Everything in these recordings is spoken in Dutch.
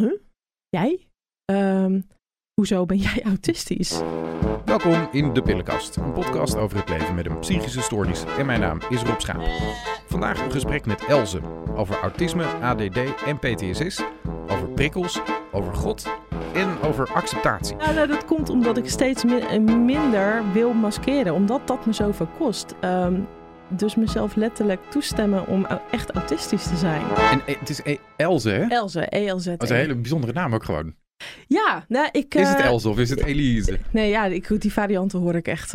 huh? Jij? Ehm, hoezo ben jij autistisch? Welkom in De Pillenkast, een podcast over het leven met een psychische stoornis. En mijn naam is Rob Schaap. Vandaag een gesprek met Elze over autisme, ADD en PTSS, over prikkels, over God en over acceptatie. Nou, nou, dat komt omdat ik steeds mi- minder wil maskeren, omdat dat me zoveel kost. Ehm, dus mezelf letterlijk toestemmen om echt autistisch te zijn. En eh, het is eh, Elze, hè? Elze, ELZ. Dat is een hele bijzondere naam ook gewoon. Ja, nou, ik... Is het eh, Elze of is het Elise? Nee, ja, ik, die varianten hoor ik echt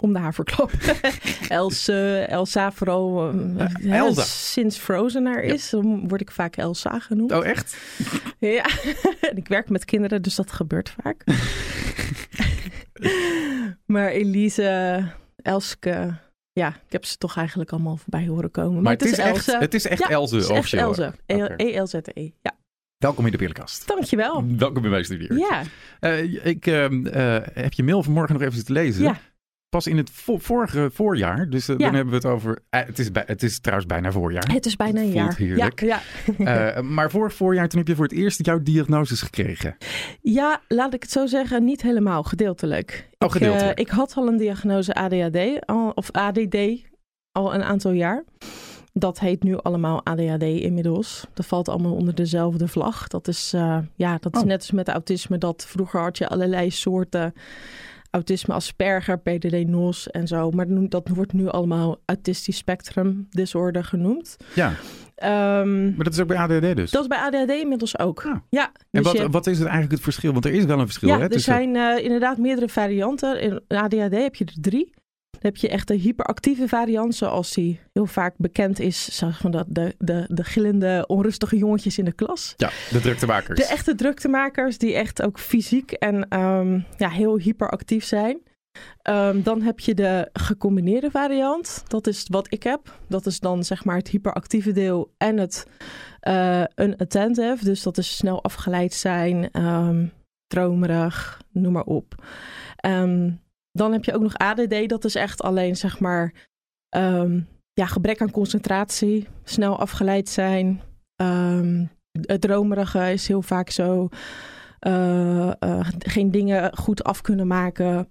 om de haverklap. Else, Elsa vooral. hè, Elsa. Sinds Frozen er is, dan word ik vaak Elsa genoemd. Oh, echt? Ja, en ik werk met kinderen, dus dat gebeurt vaak. maar Elise, Elske, ja, ik heb ze toch eigenlijk allemaal voorbij horen komen. Maar het is, echt, Elze. het is echt Ja, Elze Het is echt officieel. Elze. Oké. E-L-Z-E. Ja, Welkom in De Pillenkast. dankjewel. Welkom in mijn studio. Ja, Eh, ik ehm, eh, heb je mail vanmorgen nog even zitten lezen. Ja. Pas in het vo- vorige voorjaar, dus eh, Ja. dan hebben we het over... eh, het, is bij- het is trouwens bijna voorjaar. het is bijna een jaar. heerlijk. Ja, ja. Eh, maar vorig voorjaar, toen heb je voor het eerst jouw diagnoses gekregen. Ja, laat ik het zo zeggen, niet helemaal, gedeeltelijk. Oh, Ik, gedeeltelijk. ik had al een diagnose ADHD, al, of ADD, al een aantal jaar. Dat heet nu allemaal ADHD inmiddels. Dat valt allemaal onder dezelfde vlag. Dat is, ja, dat is Oh. net als met autisme. Dat vroeger had je allerlei soorten autisme, Asperger, PDD-NOS en zo. Maar dat wordt nu allemaal autistisch spectrum disorder genoemd. Ja, Ehm, maar dat is ook bij ADHD dus. dat is bij ADHD inmiddels ook. Ah. Ja, en dus wat, je- wat is het eigenlijk het verschil? Want er is wel een verschil. ja, hè, er tussen- zijn eh, inderdaad meerdere varianten. In ADHD heb je er drie. Dan heb je echt de hyperactieve variant, zoals die heel vaak bekend is. Zeg maar dat de, de, de gillende, onrustige jongetjes in de klas. Ja, de druktemakers. De echte druktemakers die echt ook fysiek en ehm, ja, heel hyperactief zijn. Ehm, dan heb je de gecombineerde variant. Dat is wat ik heb. Dat is dan zeg maar het hyperactieve deel en het eh unattentive. Dus dat is snel afgeleid zijn, ehm, dromerig, noem maar op. Ehm, dan heb je ook nog ADD. Dat is echt alleen zeg maar ehm, ja, gebrek aan concentratie, snel afgeleid zijn. Ehm, het dromerige is heel vaak zo. eh, eh, geen dingen goed af kunnen maken.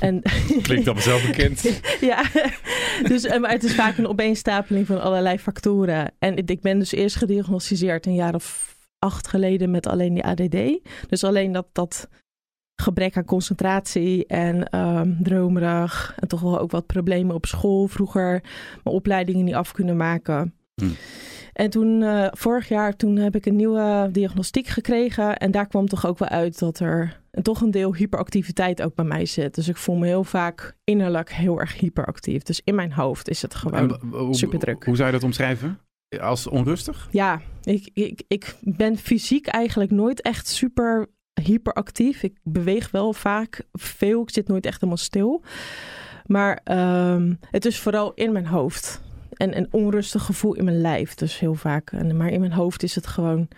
En, Klinkt allemaal zelf bekend. ja, dus, eh, maar het is vaak een opeenstapeling van allerlei factoren. En ik ben dus eerst gediagnosticeerd een jaar of acht geleden met alleen die ADD. Dus alleen dat, dat gebrek aan concentratie en ehm, dromerig. En toch wel ook wat problemen op school vroeger. Mijn opleidingen niet af kunnen maken. Hm. En toen, eh, vorig jaar, toen heb ik een nieuwe diagnostiek gekregen. En daar kwam toch ook wel uit dat er en toch een deel hyperactiviteit ook bij mij zit. Dus ik voel me heel vaak innerlijk heel erg hyperactief. Dus in mijn hoofd is het gewoon... hoe- superdruk. Hoe zou je dat omschrijven? Als onrustig? Ja, ik, ik, ik ben fysiek eigenlijk nooit echt super hyperactief. Ik beweeg wel vaak veel. Ik zit nooit echt helemaal stil. Maar ehm, het is vooral in mijn hoofd. En een onrustig gevoel in mijn lijf. Dus heel vaak. En, maar in mijn hoofd is het gewoon...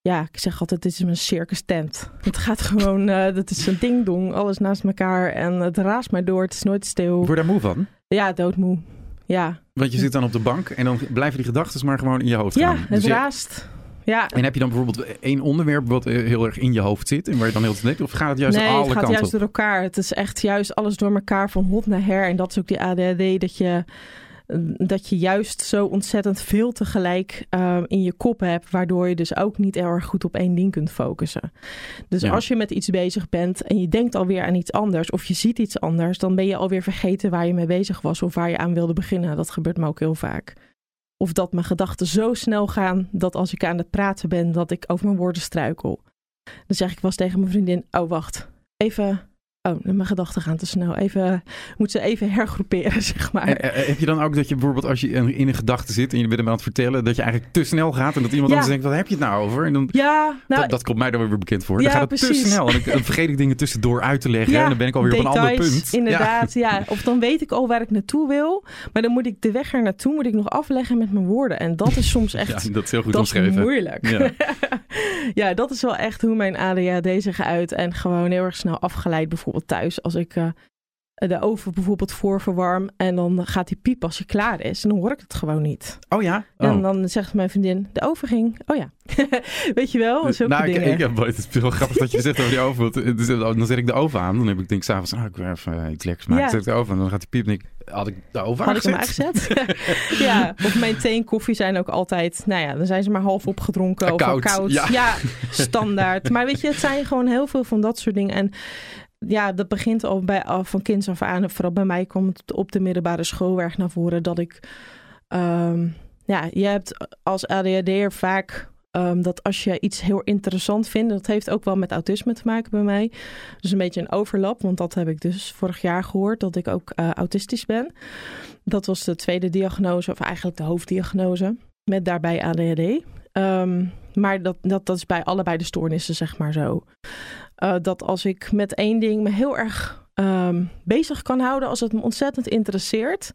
Ja, ik zeg altijd, dit is mijn circus tent. Het gaat gewoon, eh dat is een ding-dong. Alles naast elkaar. En het raast maar door. Het is nooit stil. Word je daar moe van? Ja, doodmoe. Ja, Want je zit dan op de bank en dan blijven die gedachten maar gewoon in je hoofd ja gaan. het Dus je- raast. Ja, En heb je dan bijvoorbeeld één onderwerp wat heel erg in je hoofd zit en waar je dan heel te denkt? Of gaat het juist nee, alle het gaat kanten juist op? door elkaar. Het is echt juist alles door elkaar van hot naar her. En dat is ook die ADHD, dat je, dat je juist zo ontzettend veel tegelijk eh, in je kop hebt, waardoor je dus ook niet heel erg goed op één ding kunt focussen. Dus Ja. als je met iets bezig bent en je denkt alweer aan iets anders, of je ziet iets anders, dan ben je alweer vergeten waar je mee bezig was of waar je aan wilde beginnen. Dat gebeurt me ook heel vaak. Of dat mijn gedachten zo snel gaan dat als ik aan het praten ben, dat ik over mijn woorden struikel. Dan zeg ik wel tegen mijn vriendin: Oh, wacht. Even. Oh, mijn gedachten gaan te snel. Even. Moet ze even hergroeperen, zeg maar. En, eh, heb je dan ook dat je bijvoorbeeld als je in een gedachte zit en je bent hem aan het vertellen, dat je eigenlijk te snel gaat en dat iemand Ja. anders denkt, wat heb je het nou over? En dan, ja, nou. dat, dat komt mij dan weer bekend voor. Dan Ja, gaat het te precies. snel en ik- dan vergeet ik dingen tussendoor uit te leggen Ja, en dan ben ik alweer op een ander punt. Inderdaad, ja. Of dan weet ik al waar ik naartoe wil. Maar dan moet ik de weg er naartoe moet ik nog afleggen met mijn woorden. En dat is soms echt. ja, dat is heel goed dat is moeilijk. Ja. Ja. dat is wel echt hoe mijn ADHD zich uit. En gewoon heel erg snel afgeleid, bijvoorbeeld thuis. Als ik, eh, de oven bijvoorbeeld voorverwarm en dan gaat die piep als je klaar is. En dan hoor ik het gewoon niet. Oh ja? Oh. En dan zegt mijn vriendin, de oven ging. Oh ja. Weet je wel? Zulke nou, ik, dingen. ik, ja, het is wel grappig dat je zegt over die oven. want, Dus, dan zet ik de oven aan. Dan heb ik denk ik s'avonds, ah, ik wil even eh, iets lekkers maken. Ja. Zet ik de oven aan. Dan gaat die piep en ik, had ik de oven Had ik hem aangezet? ja, of mijn thee en koffie zijn ook altijd, nou ja, dan zijn ze maar half opgedronken of Koud, koud. ja. Ja. standaard. Maar weet je, het zijn gewoon heel veel van dat soort dingen. En ja, dat begint al bij, al van kinds af aan. Vooral bij mij kwam het op de middelbare school erg naar voren dat ik, ehm, ja, je hebt als ADHD'er vaak ehm, dat als je iets heel interessant vindt, dat heeft ook wel met autisme te maken bij mij. Dus een beetje een overlap, want dat heb ik dus vorig jaar gehoord, dat ik ook eh, autistisch ben. Dat was de tweede diagnose, of eigenlijk de hoofddiagnose, met daarbij ADHD. Ehm, maar dat, dat, dat is bij allebei de stoornissen, zeg maar zo. Eh, dat als ik met één ding me heel erg ehm, bezig kan houden, als het me ontzettend interesseert,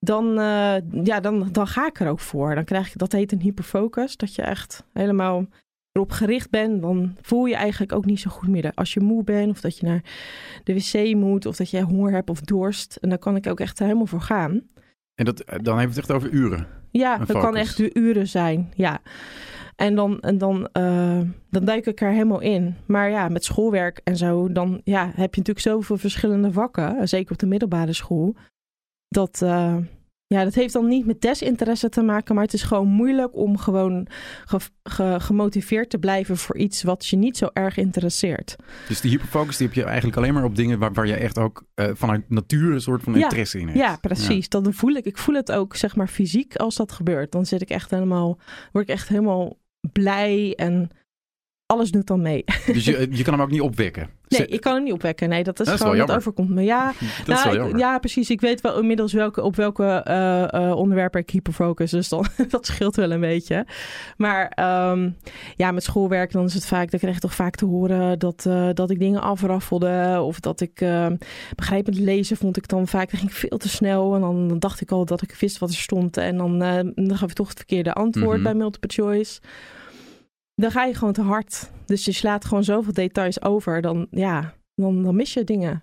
dan, eh, ja, dan, dan ga ik er ook voor. Dan krijg ik, dat heet een hyperfocus, dat je echt helemaal erop gericht bent. Dan voel je eigenlijk ook niet zo goed meer. Als je moe bent, of dat je naar de wc moet, of dat je honger hebt of dorst. En dan kan ik ook echt er helemaal voor gaan. En dat, dan hebben we het echt over uren. Ja, dat kan echt de uren zijn. Ja. En dan, en dan, eh, dan duik ik er helemaal in. Maar ja, met schoolwerk en zo, dan ja, heb je natuurlijk zoveel verschillende vakken. Zeker op de middelbare school. Dat, eh, ja, dat heeft dan niet met desinteresse te maken. Maar het is gewoon moeilijk om gewoon ge- ge- gemotiveerd te blijven voor iets wat je niet zo erg interesseert. Dus die hyperfocus die heb je eigenlijk alleen maar op dingen waar, waar je echt ook eh, vanuit natuur een soort van Ja. interesse in hebt. Ja, precies. Dan voel ik, ik voel het ook zeg maar fysiek als dat gebeurt. Dan zit ik echt helemaal, word ik echt helemaal blij en alles doet dan mee. Dus je, je kan hem ook niet opwekken. Nee, ik kan hem niet opwekken. Nee, dat is Dat is gewoon, jammer. overkomt me. Ja, nou, ik- ja, precies. Ik weet wel inmiddels welke, op welke eh, eh, onderwerpen ik hyperfocus. Dus dan, dat scheelt wel een beetje. Maar ehm, ja, met schoolwerk dan is het vaak... Dan krijg je toch vaak te horen dat, eh, dat ik dingen afraffelde. Of dat ik eh, begrijpend lezen vond ik dan vaak... Dan ging ik veel te snel. En dan, dan dacht ik al dat ik wist wat er stond. En dan, eh, dan gaf ik toch het verkeerde antwoord Mhm. bij multiple choice. Dan ga je gewoon te hard. Dus je slaat gewoon zoveel details over. Dan, ja, dan, dan mis je dingen.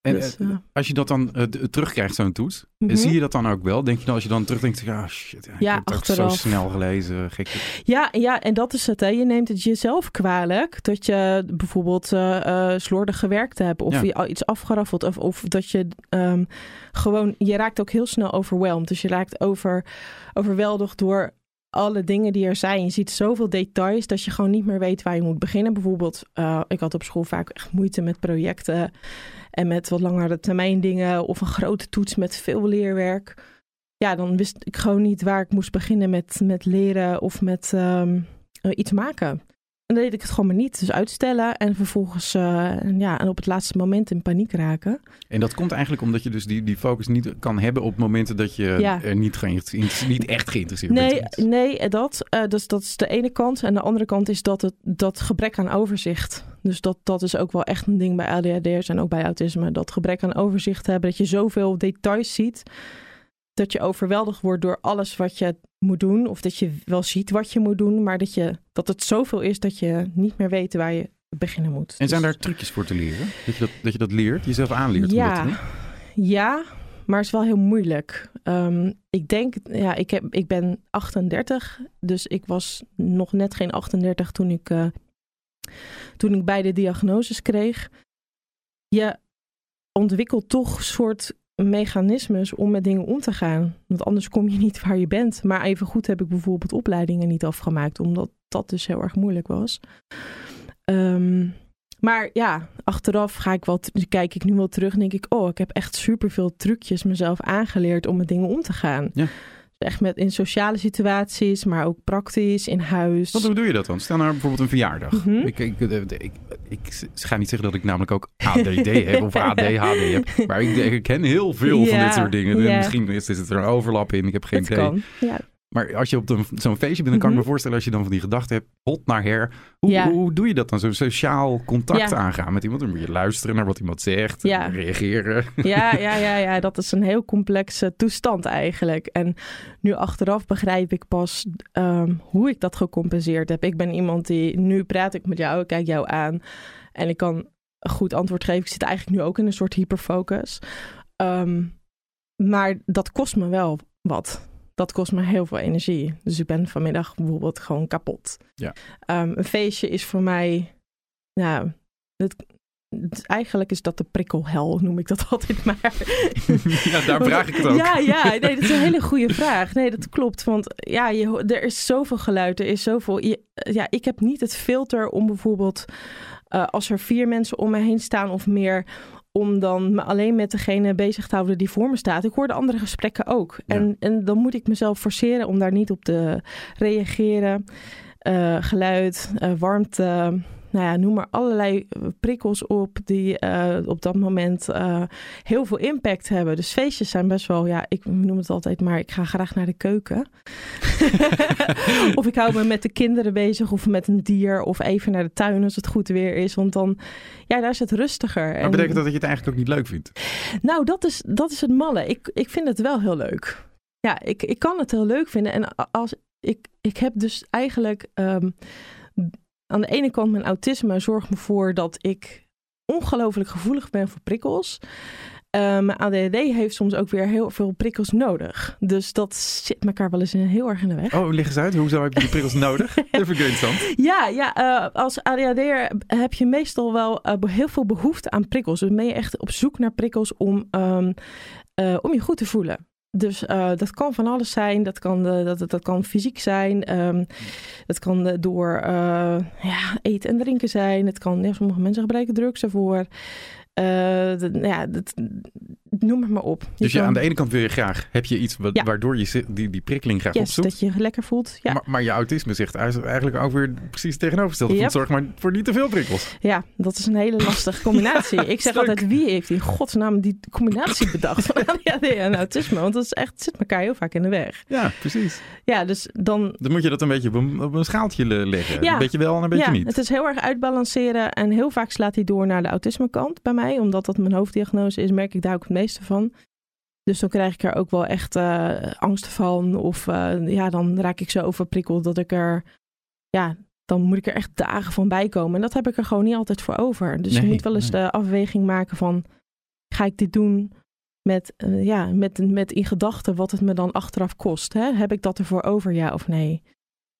En Dus, eh, ja. als je dat dan eh, terugkrijgt, zo'n toets, Mhm. zie je dat dan ook wel? Denk je dan als je dan terugdenkt, ah shit, ja, ik Ja, heb het ook zo snel gelezen, gek. Ja, ja, en dat is het. Hè. Je neemt het jezelf kwalijk dat je bijvoorbeeld eh eh, slordig gewerkt hebt of Ja. je al iets afgeraffeld of, of dat je ehm, gewoon, je raakt ook heel snel overweldigd. Dus je raakt over, overweldigd door alle dingen die er zijn. Je ziet zoveel details dat je gewoon niet meer weet waar je moet beginnen. Bijvoorbeeld, eh, ik had op school vaak echt moeite met projecten en met wat langere termijn dingen of een grote toets met veel leerwerk. Ja, dan wist ik gewoon niet waar ik moest beginnen met, met leren of met ehm, eh, iets maken. En dan deed ik het gewoon maar niet. Dus uitstellen en vervolgens eh, ja, en op het laatste moment in paniek raken. En dat komt eigenlijk omdat je dus die, die focus niet kan hebben op momenten dat je Ja. er niet, niet echt geïnteresseerd Nee, bent. nee eh, dat, eh, dus dat is de ene kant. En de andere kant is dat het dat gebrek aan overzicht. Dus dat, dat is ook wel echt een ding bij ADHD'ers en ook bij autisme. Dat gebrek aan overzicht hebben, dat je zoveel details ziet. Dat je overweldigd wordt door alles wat je moet doen. Of dat je wel ziet wat je moet doen. Maar dat, je, dat het zoveel is dat je niet meer weet waar je beginnen moet. En zijn Dus- daar trucjes voor te leren? Dat je dat, dat, je dat leert, jezelf aanleert om Ja. dat te doen? Ja, maar het is wel heel moeilijk. Ehm, ik denk, ja, ik, heb, ik ben 38, dus ik was nog net geen 38 toen ik, eh, toen ik beide diagnoses kreeg. Je ontwikkelt toch soort mechanismes om met dingen om te gaan. Want anders kom je niet waar je bent. Maar even goed heb ik bijvoorbeeld opleidingen niet afgemaakt, omdat dat dus heel erg moeilijk was. Ehm, maar ja, achteraf ga ik wat, kijk ik nu wel terug en denk ik, oh, ik heb echt superveel trucjes mezelf aangeleerd om met dingen om te gaan. Ja. Echt met in sociale situaties, maar ook praktisch, in huis. Want hoe doe je dat dan? Stel nou bijvoorbeeld een verjaardag. Mhm. Ik, ik, ik, ik, ik ga niet zeggen dat ik namelijk ook ADD heb of ADHD heb. Maar ik, ik ken heel veel van dit soort dingen. ja. Misschien is, is het er een overlap in. Ik heb geen Het idee. kan. Ja. Maar als je op zo'n feestje bent, dan kan ik Mhm. me voorstellen als je dan van die gedachten hebt, hot naar her. Hoe, Ja. hoe doe je dat dan? Zo'n sociaal contact Ja. aangaan met iemand. Dan moet je luisteren naar wat iemand zegt. Ja. Reageren. Ja, ja, ja, ja, dat is een heel complexe toestand eigenlijk. En nu achteraf begrijp ik pas ehm, hoe ik dat gecompenseerd heb. Ik ben iemand die, nu praat ik met jou, ik kijk jou aan. En ik kan een goed antwoord geven. Ik zit eigenlijk nu ook in een soort hyperfocus. Ehm, maar dat kost me wel wat. Dat kost me heel veel energie. Dus ik ben vanmiddag bijvoorbeeld gewoon kapot. Ja. Ehm, een feestje is voor mij, nou, het, eigenlijk is dat de prikkelhel, noem ik dat altijd maar. ja, daar vraag ik het ook. Ja, ja, nee, dat is een hele goede vraag. Nee, dat klopt. Want ja, je, er is zoveel geluid, er is zoveel. je- ja, ik heb niet het filter om bijvoorbeeld eh, als er vier mensen om me heen staan of meer, om dan me alleen met degene bezig te houden die voor me staat. Ik hoor de andere gesprekken ook. Ja. En, en dan moet ik mezelf forceren om daar niet op te reageren. Eh, geluid, eh, warmte. Nou ja, noem maar allerlei eh, prikkels op die eh, op dat moment eh, heel veel impact hebben. Dus feestjes zijn best wel, ja, ik noem het altijd maar, ik ga graag naar de keuken. of ik hou me met de kinderen bezig of met een dier of even naar de tuin als het goed weer is. Want dan, ja, daar is het rustiger. Maar En- betekent dat dat je het eigenlijk ook niet leuk vindt? nou, dat is, dat is het malle. Ik, ik vind het wel heel leuk. Ja, ik, ik kan het heel leuk vinden. En als ik, ik heb dus eigenlijk ehm, aan de ene kant mijn autisme zorgt me voor dat ik ongelooflijk gevoelig ben voor prikkels. Eh, mijn ADHD heeft soms ook weer heel veel prikkels nodig. Dus dat zit elkaar wel eens heel erg in de weg. Oh, leg eens uit. Hoezo heb je die prikkels nodig? Ik interessant. Ja, ja eh, als ADHD'er heb je meestal wel eh, heel veel behoefte aan prikkels. Dus ben je echt op zoek naar prikkels om, ehm, eh, om je goed te voelen. Dus eh, dat kan van alles zijn. Dat kan, dat, dat, kan fysiek zijn. ehm, dat kan door eh, ja, eten en drinken zijn. Het kan, sommige mensen gebruiken drugs ervoor. Eh, dat- ja, dat, noem het maar op. Je Dus kan- aan de ene kant wil je graag, heb je iets Ja. waardoor je die, die prikkeling graag yes, opzoekt. dat je je lekker voelt. Ja. Maar, maar je autisme zegt eigenlijk ook weer precies van Yep. Zorg maar voor niet te veel prikkels. Ja, dat is een hele lastige combinatie. Ik zeg Stuk. altijd, wie heeft in godsnaam die combinatie bedacht van ADHD en autisme? Want dat is echt, zit elkaar heel vaak in de weg. Ja, precies. Ja, dus dan... Dan moet je dat een beetje op een, op een schaaltje le- leggen. Ja. Een beetje wel en een beetje ja, niet. het is heel erg uitbalanceren en heel vaak slaat hij door naar de autisme-kant bij mij. Omdat dat mijn hoofddiagnose is, merk ik daar ook het meeste van. Dus dan krijg ik er ook wel echt eh, angst van. Of eh, ja, dan raak ik zo overprikkeld dat ik er... Ja, dan moet ik er echt dagen van bij komen. En dat heb ik er gewoon niet altijd voor over. Dus je moet wel eens nee. de afweging maken van... Ga ik dit doen met, eh, ja, met, met in gedachten wat het me dan achteraf kost? Hè? Heb ik dat ervoor over, ja of nee?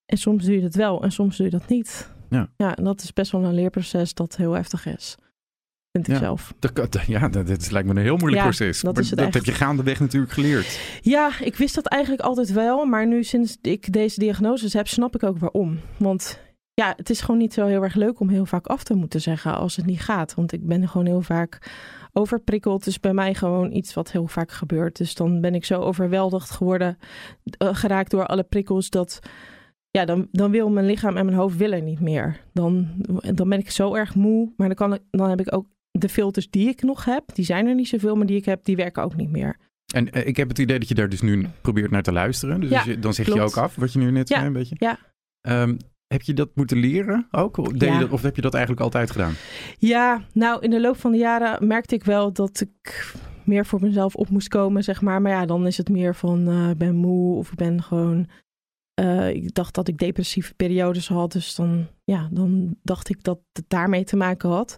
En soms doe je dat wel en soms doe je dat niet. Ja. ja en dat is best wel een leerproces dat heel heftig is. Vind ik Ja. zelf. Dat, ja, dat, dat lijkt me een heel moeilijk Ja, proces. dat maar heb je gaandeweg natuurlijk geleerd. Ja, ik wist dat eigenlijk altijd wel. Maar nu sinds ik deze diagnoses heb, snap ik ook waarom. Want ja, het is gewoon niet zo heel erg leuk om heel vaak af te moeten zeggen als het niet gaat. Want ik ben gewoon heel vaak overprikkeld. Is bij mij gewoon iets wat heel vaak gebeurt. Dus dan ben ik zo overweldigd geworden, eh, geraakt door alle prikkels, dat ja, dan, dan wil mijn lichaam en mijn hoofd willen niet meer. Dan, dan ben ik zo erg moe. Maar dan, kan ik, dan heb ik ook de filters die ik nog heb. Die zijn er niet zoveel, maar die ik heb, die werken ook niet meer. En eh, ik heb het idee dat je daar dus nu probeert naar te luisteren. Dus Ja, als je- dan zeg je ook af wat je nu net Ja, zei een beetje. ja. Ehm, heb je dat moeten leren ook? Of deed je Ja. dat- of heb je dat eigenlijk altijd gedaan? Ja, nou in de loop van de jaren merkte ik wel dat ik meer voor mezelf op moest komen, zeg maar. Maar ja, dan is het meer van eh, ik ben moe of ik ben gewoon... eh, ik dacht dat ik depressieve periodes had, dus dan, ja, dan dacht ik dat het daarmee te maken had.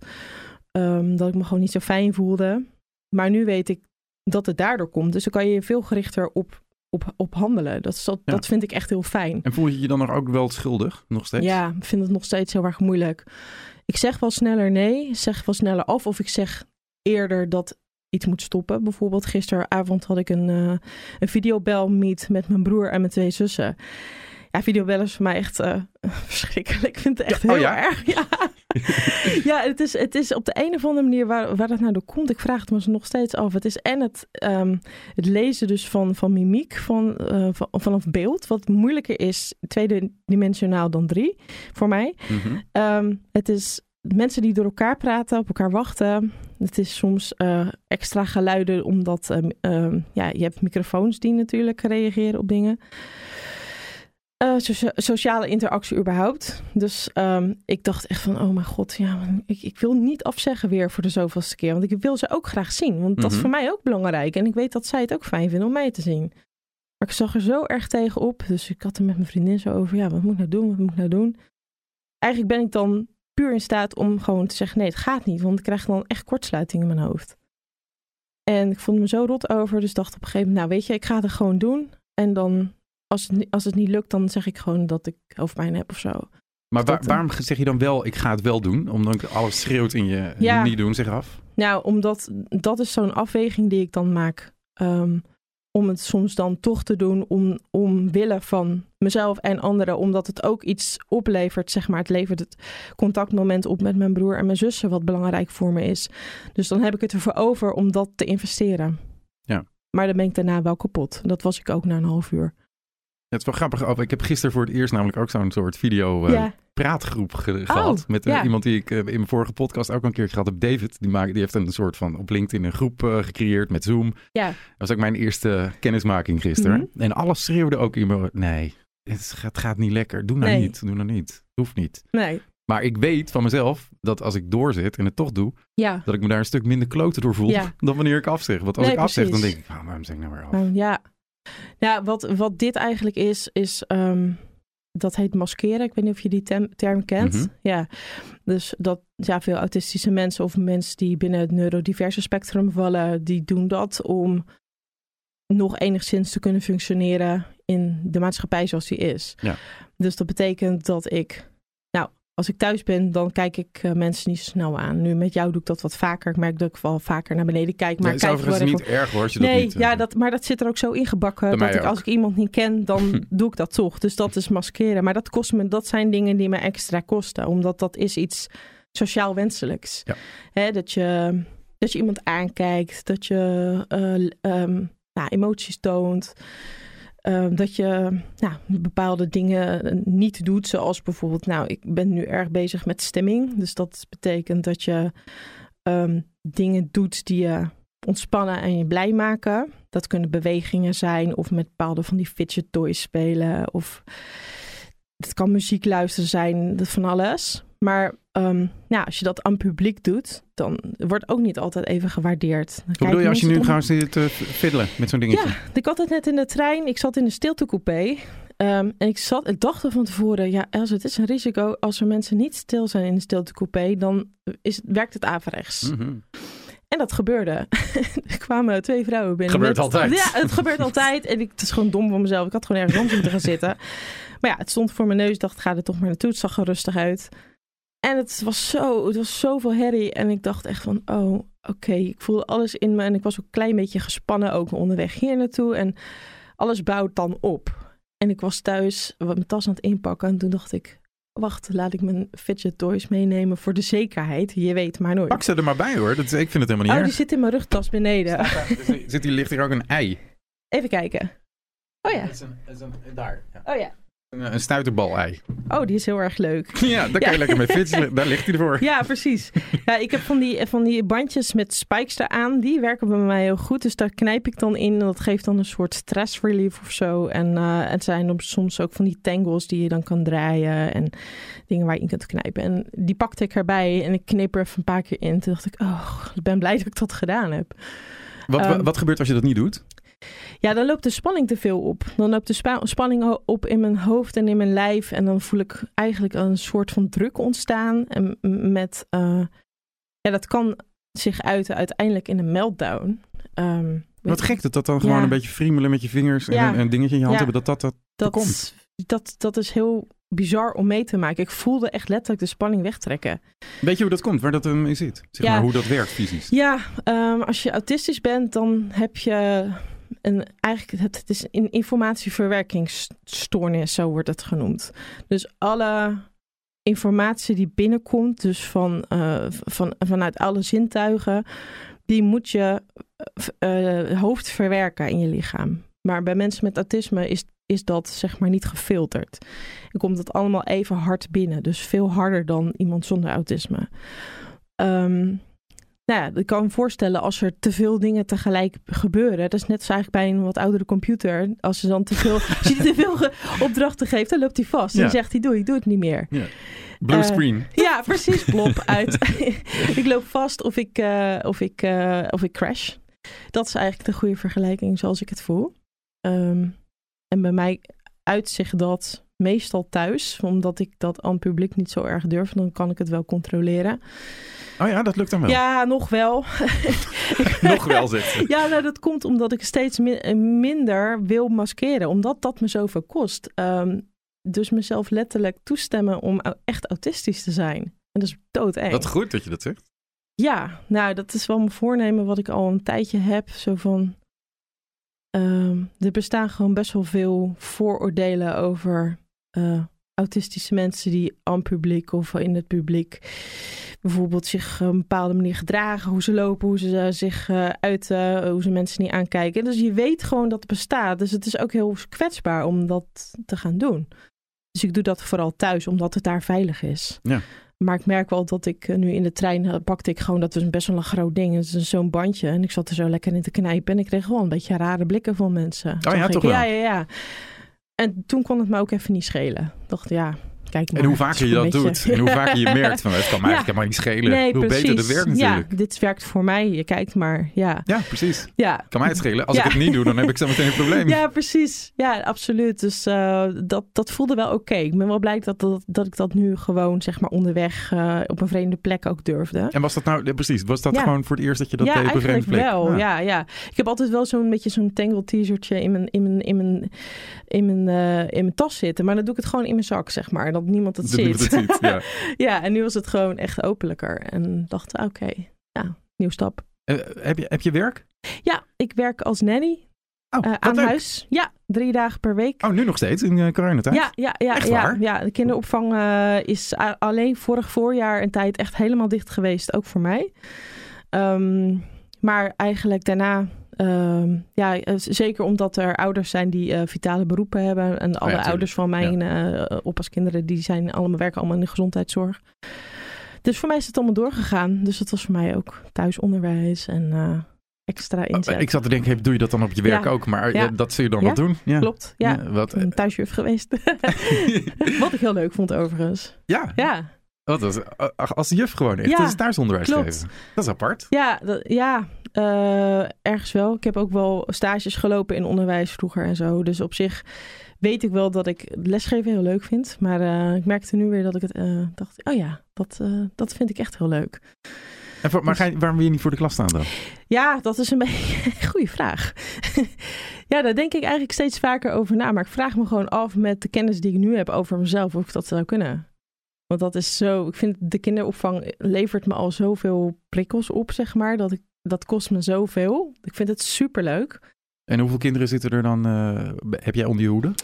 Ehm, dat ik me gewoon niet zo fijn voelde. Maar nu weet ik dat het daardoor komt. Dus dan kan je je veel gerichter op, op, op handelen. Dat, dat, Ja. dat vind ik echt heel fijn. En voel je je dan nog ook wel schuldig, nog steeds? Ja, ik vind het nog steeds heel erg moeilijk. Ik zeg wel sneller nee, zeg wel sneller af. Of ik zeg eerder dat iets moet stoppen. Bijvoorbeeld gisteravond had ik een, eh een videobel-meet met mijn broer en mijn twee zussen. Ja, videobellen is voor mij echt eh, verschrikkelijk. Ik vind het echt Ja, oh heel ja? erg. Ja, ja het, is, het is op de een of andere manier waar, waar dat nou door komt. Ik vraag het me nog steeds af. Het is en het, ehm, het lezen dus van, van mimiek, van, eh, van, vanaf beeld. Wat moeilijker is, tweedimensionaal dan drie, voor mij. Ehm, het is mensen die door elkaar praten, op elkaar wachten. Het is soms eh, extra geluiden, omdat ehm, ja, je hebt microfoons die natuurlijk reageren op dingen. Eh, socia- sociale interactie überhaupt. Dus ehm, ik dacht echt van, oh mijn god, ja, ik, ik wil niet afzeggen weer voor de zoveelste keer. Want ik wil ze ook graag zien. Want dat is Mhm. voor mij ook belangrijk. En ik weet dat zij het ook fijn vinden om mij te zien. Maar ik zag er zo erg tegenop. Dus ik had er met mijn vriendin zo over, ja, wat moet ik nou doen? Wat moet ik nou doen? Eigenlijk ben ik dan puur in staat om gewoon te zeggen: nee, het gaat niet. Want ik krijg dan echt kortsluiting in mijn hoofd. En ik voelde me zo rot over. Dus dacht op een gegeven moment: nou, weet je, ik ga het gewoon doen. En dan, als het, als het niet lukt, dan zeg ik gewoon dat ik hoofdpijn heb of zo. Maar waar, waarom zeg je dan wel, ik ga het wel doen? Omdat alles schreeuwt in je Ja. niet doen, zeg af. Nou, omdat dat is zo'n afweging die ik dan maak. ehm, om het soms dan toch te doen om, omwille van mezelf en anderen. Omdat het ook iets oplevert, zeg maar. Het levert het contactmoment op met mijn broer en mijn zussen, wat belangrijk voor me is. Dus dan heb ik het ervoor over om dat te investeren. Ja. Maar dan ben ik daarna wel kapot. Dat was ik ook na een half uur. Het is wel grappig. Oh, Ik heb gisteren voor het eerst namelijk ook zo'n soort video eh, ja. praatgroep ge- gehad. Met eh, ja. iemand die ik eh, in mijn vorige podcast ook al een keer gehad heb. David, die, maakt, die heeft een soort van op LinkedIn een groep gecreëerd met Zoom. Ja. Dat was ook mijn eerste kennismaking gisteren. Mhm. En alles schreeuwde ook in me. Nee, het gaat, het gaat niet lekker. Doe nou Nee. niet. Doe nou niet. Hoeft niet. Nee. Maar ik weet van mezelf dat als ik doorzit en het toch doe, Ja. dat ik me daar een stuk minder kloten door voel dan wanneer ik afzeg. Want als Nee, ik afzeg, dan denk ik, oh, waarom zeg ik nou weer af? Nou, ja. Ja, wat, wat dit eigenlijk is, is ehm, dat heet maskeren. Ik weet niet of je die term kent. Mhm. Ja, dus dat ja, veel autistische mensen of mensen die binnen het neurodiverse spectrum vallen, die doen dat om nog enigszins te kunnen functioneren in de maatschappij zoals die is. Ja. Dus dat betekent dat ik, als ik thuis ben, dan kijk ik eh, mensen niet zo snel aan. Nu met jou doe ik dat wat vaker. Ik merk dat ik wel vaker naar beneden kijk. Maar is kijk overigens wel niet erg hoor, als je dat Nee, niet... eh, ja, dat, maar dat zit er ook zo ingebakken. Dat ik, als ik iemand niet ken, dan doe ik dat toch. Dus dat is maskeren. Maar dat, kost me, dat zijn dingen die me extra kosten. Omdat dat is iets sociaal wenselijks. Ja. Hè, dat, je, dat je iemand aankijkt. Dat je eh, ehm, nou, emoties toont. Ehm, dat je nou, bepaalde dingen niet doet. Zoals bijvoorbeeld, nou, ik ben nu erg bezig met stemming. Dus dat betekent dat je ehm, dingen doet die je ontspannen en je blij maken. Dat kunnen bewegingen zijn of met bepaalde van die fidget toys spelen. Of het kan muziek luisteren zijn, dat van alles. Maar ehm, ja, als je dat aan publiek doet, dan wordt ook niet altijd even gewaardeerd. Kijken bedoel je als je nu om- zit te fiddelen met zo'n dingetje? Ja, ik had het net in de trein. Ik zat in de stiltecoupé. Ehm, en ik, zat, ik dacht er van tevoren, ja, Els, het is een risico. Als er mensen niet stil zijn in de stiltecoupé, dan is, werkt het averechts. Mhm. En dat gebeurde. er kwamen twee vrouwen binnen. Gebeurt altijd. Ja, het gebeurt altijd. En ik, het is gewoon dom van mezelf. Ik had gewoon ergens anders moeten gaan zitten. Maar ja, het stond voor mijn neus. Ik dacht, ga er toch maar naartoe. Het zag er rustig uit. En het was zo, het was zoveel herrie. En ik dacht echt van, oh, oké. Ik voelde alles in me. En ik was ook een klein beetje gespannen ook onderweg hier naartoe. En alles bouwt dan op. En ik was thuis wat mijn tas aan het inpakken. En toen dacht ik, wacht, laat ik mijn fidget toys meenemen voor de zekerheid. Je weet maar nooit. Pak ze er maar bij hoor. Dat, is- ik vind het helemaal Oh, niet die zit in mijn rugtas beneden. Zit hier, ligt hier ook een ei? Even kijken. Oh ja. Is een, dat is een, daar. Ja. Oh ja. Een, stuiterbal-ei. Oh, die is heel erg leuk. Ja, daar kan je Ja. lekker mee fietsen. Daar ligt hij ervoor. Ja, precies. Ja, ik heb van die, van die bandjes met spikes eraan. Die werken bij mij heel goed. Dus daar knijp ik dan in. En dat geeft dan een soort stress relief of zo. En eh, het zijn soms ook van die tangles die je dan kan draaien. En dingen waar je in kunt knijpen. En die pakte ik erbij. En ik kneep er even een paar keer in. Toen dacht ik, oh, ik ben blij dat ik dat gedaan heb. Wat, Ehm, wat gebeurt als je dat niet doet? Ja, dan loopt de spanning te veel op. Dan loopt de spa- spanning op in mijn hoofd en in mijn lijf. En dan voel ik eigenlijk een soort van druk ontstaan. En met, eh, ja, dat kan zich uiten uiteindelijk in een meltdown. Ehm, Wat gek dat dat dan gewoon een beetje friemelen met je vingers en Ja. een, een dingetje in je hand Ja. hebben. Dat dat, dat dat, komt. dat, dat is heel bizar om mee te maken. Ik voelde echt letterlijk de spanning wegtrekken. Weet je hoe dat komt? Waar dat in zit? Zeg maar hoe dat werkt fysisch. Ja, ehm, als je autistisch bent, dan heb je een, eigenlijk, het, het is een informatieverwerkingsstoornis, zo wordt het genoemd. Dus alle informatie die binnenkomt, dus van, eh, van, vanuit alle zintuigen, die moet je eh, hoofd verwerken in je lichaam. Maar bij mensen met autisme is, is dat zeg maar niet gefilterd. En komt het allemaal even hard binnen. Dus veel harder dan iemand zonder autisme. Ehm, nou ja, ik kan me voorstellen als er te veel dingen tegelijk gebeuren. Dat is net zo eigenlijk bij een wat oudere computer. Als ze dan te veel, als je te veel opdrachten geeft, dan loopt hij vast. En Ja. dan zegt hij, doe, ik doe het niet meer. Blue Eh, screen. Ja, precies, plop uit. ik loop vast of ik, eh, of, ik, eh, of ik crash. Dat is eigenlijk de goede vergelijking zoals ik het voel. Ehm, en bij mij uitzicht dat meestal thuis, omdat ik dat aan het publiek niet zo erg durf. Dan kan ik het wel controleren. Oh ja, dat lukt dan wel. Ja, nog wel. nog wel, ze. Ja, nou, dat komt omdat ik steeds minder wil maskeren, omdat dat me zoveel kost. Ehm, dus mezelf letterlijk toestemmen om echt autistisch te zijn. En dat is doodeng. Wat goed dat je dat zegt. Ja, nou, dat is wel mijn voornemen wat ik al een tijdje heb. Zo van, ehm, er bestaan gewoon best wel veel vooroordelen over uh, autistische mensen die aan publiek of in het publiek bijvoorbeeld zich op een bepaalde manier gedragen, hoe ze lopen, hoe ze zich uh, uiten, hoe ze mensen niet aankijken. Dus je weet gewoon dat het bestaat. Dus het is ook heel kwetsbaar om dat te gaan doen. Dus ik doe dat vooral thuis, omdat het daar veilig is. Ja. Maar ik merk wel dat ik eh, nu in de trein pakte ik gewoon, dat was best wel een groot ding. Het is zo'n bandje. En ik zat er zo lekker in te knijpen. En ik kreeg gewoon een beetje rare blikken van mensen. Oh ja, toch wel? Ja, ja, ja. En toen kon het me ook even niet schelen. Dacht, ja, Kijk maar, en hoe vaker je dat doet, en hoe vaker je merkt van het kan mij eigenlijk helemaal niet schelen. Nee, hoe precies. beter het werkt natuurlijk. Ja, dit werkt voor mij. Je kijkt maar. Ja, ja precies. Ja. Kan mij het schelen. Als ik het niet doe, dan heb ik zo meteen een probleem. Ja, precies. Ja, absoluut. Dus uh, dat, dat voelde wel oké. Ik ben wel blij dat, dat, dat ik dat nu gewoon zeg maar onderweg uh, op een vreemde plek ook durfde. En was dat nou, precies, was dat gewoon voor het eerst dat je dat deed op een vreemde plek? wel. Ja, ja. Ik heb altijd wel zo'n beetje zo'n tangle t-shirtje in mijn, in mijn, in mijn, in mijn, uh, in mijn tas zitten. Maar dan doe ik het gewoon in mijn zak, zeg maar. Dat niemand het ziet. Het ziet ja. ja, en nu was het gewoon echt openlijker. En dacht, oké, okay, ja, nieuw stap. Uh, heb, je, heb je werk? Ja, ik werk als nanny. Oh, uh, aan leuk. huis. Ja, drie dagen per week. Oh, nu nog steeds in uh, coronatijd? Ja, ja, ja, echt ja, waar? ja. De kinderopvang uh, is alleen vorig voorjaar een tijd echt helemaal dicht geweest, ook voor mij. Um, maar eigenlijk daarna Uh, ja, zeker omdat er ouders zijn die uh, vitale beroepen hebben. En alle oh ja, ouders van mijn ja. uh, oppaskinderen, die zijn allemaal, werken allemaal in de gezondheidszorg. Dus voor mij is het allemaal doorgegaan. Dus dat was voor mij ook thuisonderwijs en eh, extra inzet. Ik zat te denken, doe je dat dan op je werk Ja. ook? Maar Ja. eh, dat zul je dan wel doen? Ja. Klopt, ja. wat, Ik ben thuisjuf geweest. Wat ik heel leuk vond overigens. ja, Ja, wat was, eh, als juf gewoon echt. Dat is thuisonderwijs geven. Dat is apart. ja, dat- ja eh, ergens wel. Ik heb ook wel stages gelopen in onderwijs vroeger en zo. Dus op zich weet ik wel dat ik lesgeven heel leuk vind. Maar eh, ik merkte nu weer dat ik het eh, dacht, oh ja, dat, dat vind ik echt heel leuk. En voor- maar ga je, waarom wil je niet voor de klas staan dan? Ja, dat is een beetje een goede vraag. ja, daar denk ik eigenlijk steeds vaker over na. Maar ik vraag me gewoon af met de kennis die ik nu heb over mezelf of ik dat zou kunnen. Want dat is zo, ik vind de kinderopvang levert me al zoveel prikkels op, zeg maar. Dat, ik, dat kost me zoveel. Ik vind het superleuk. En hoeveel kinderen zitten er dan, eh, heb jij onder je hoede?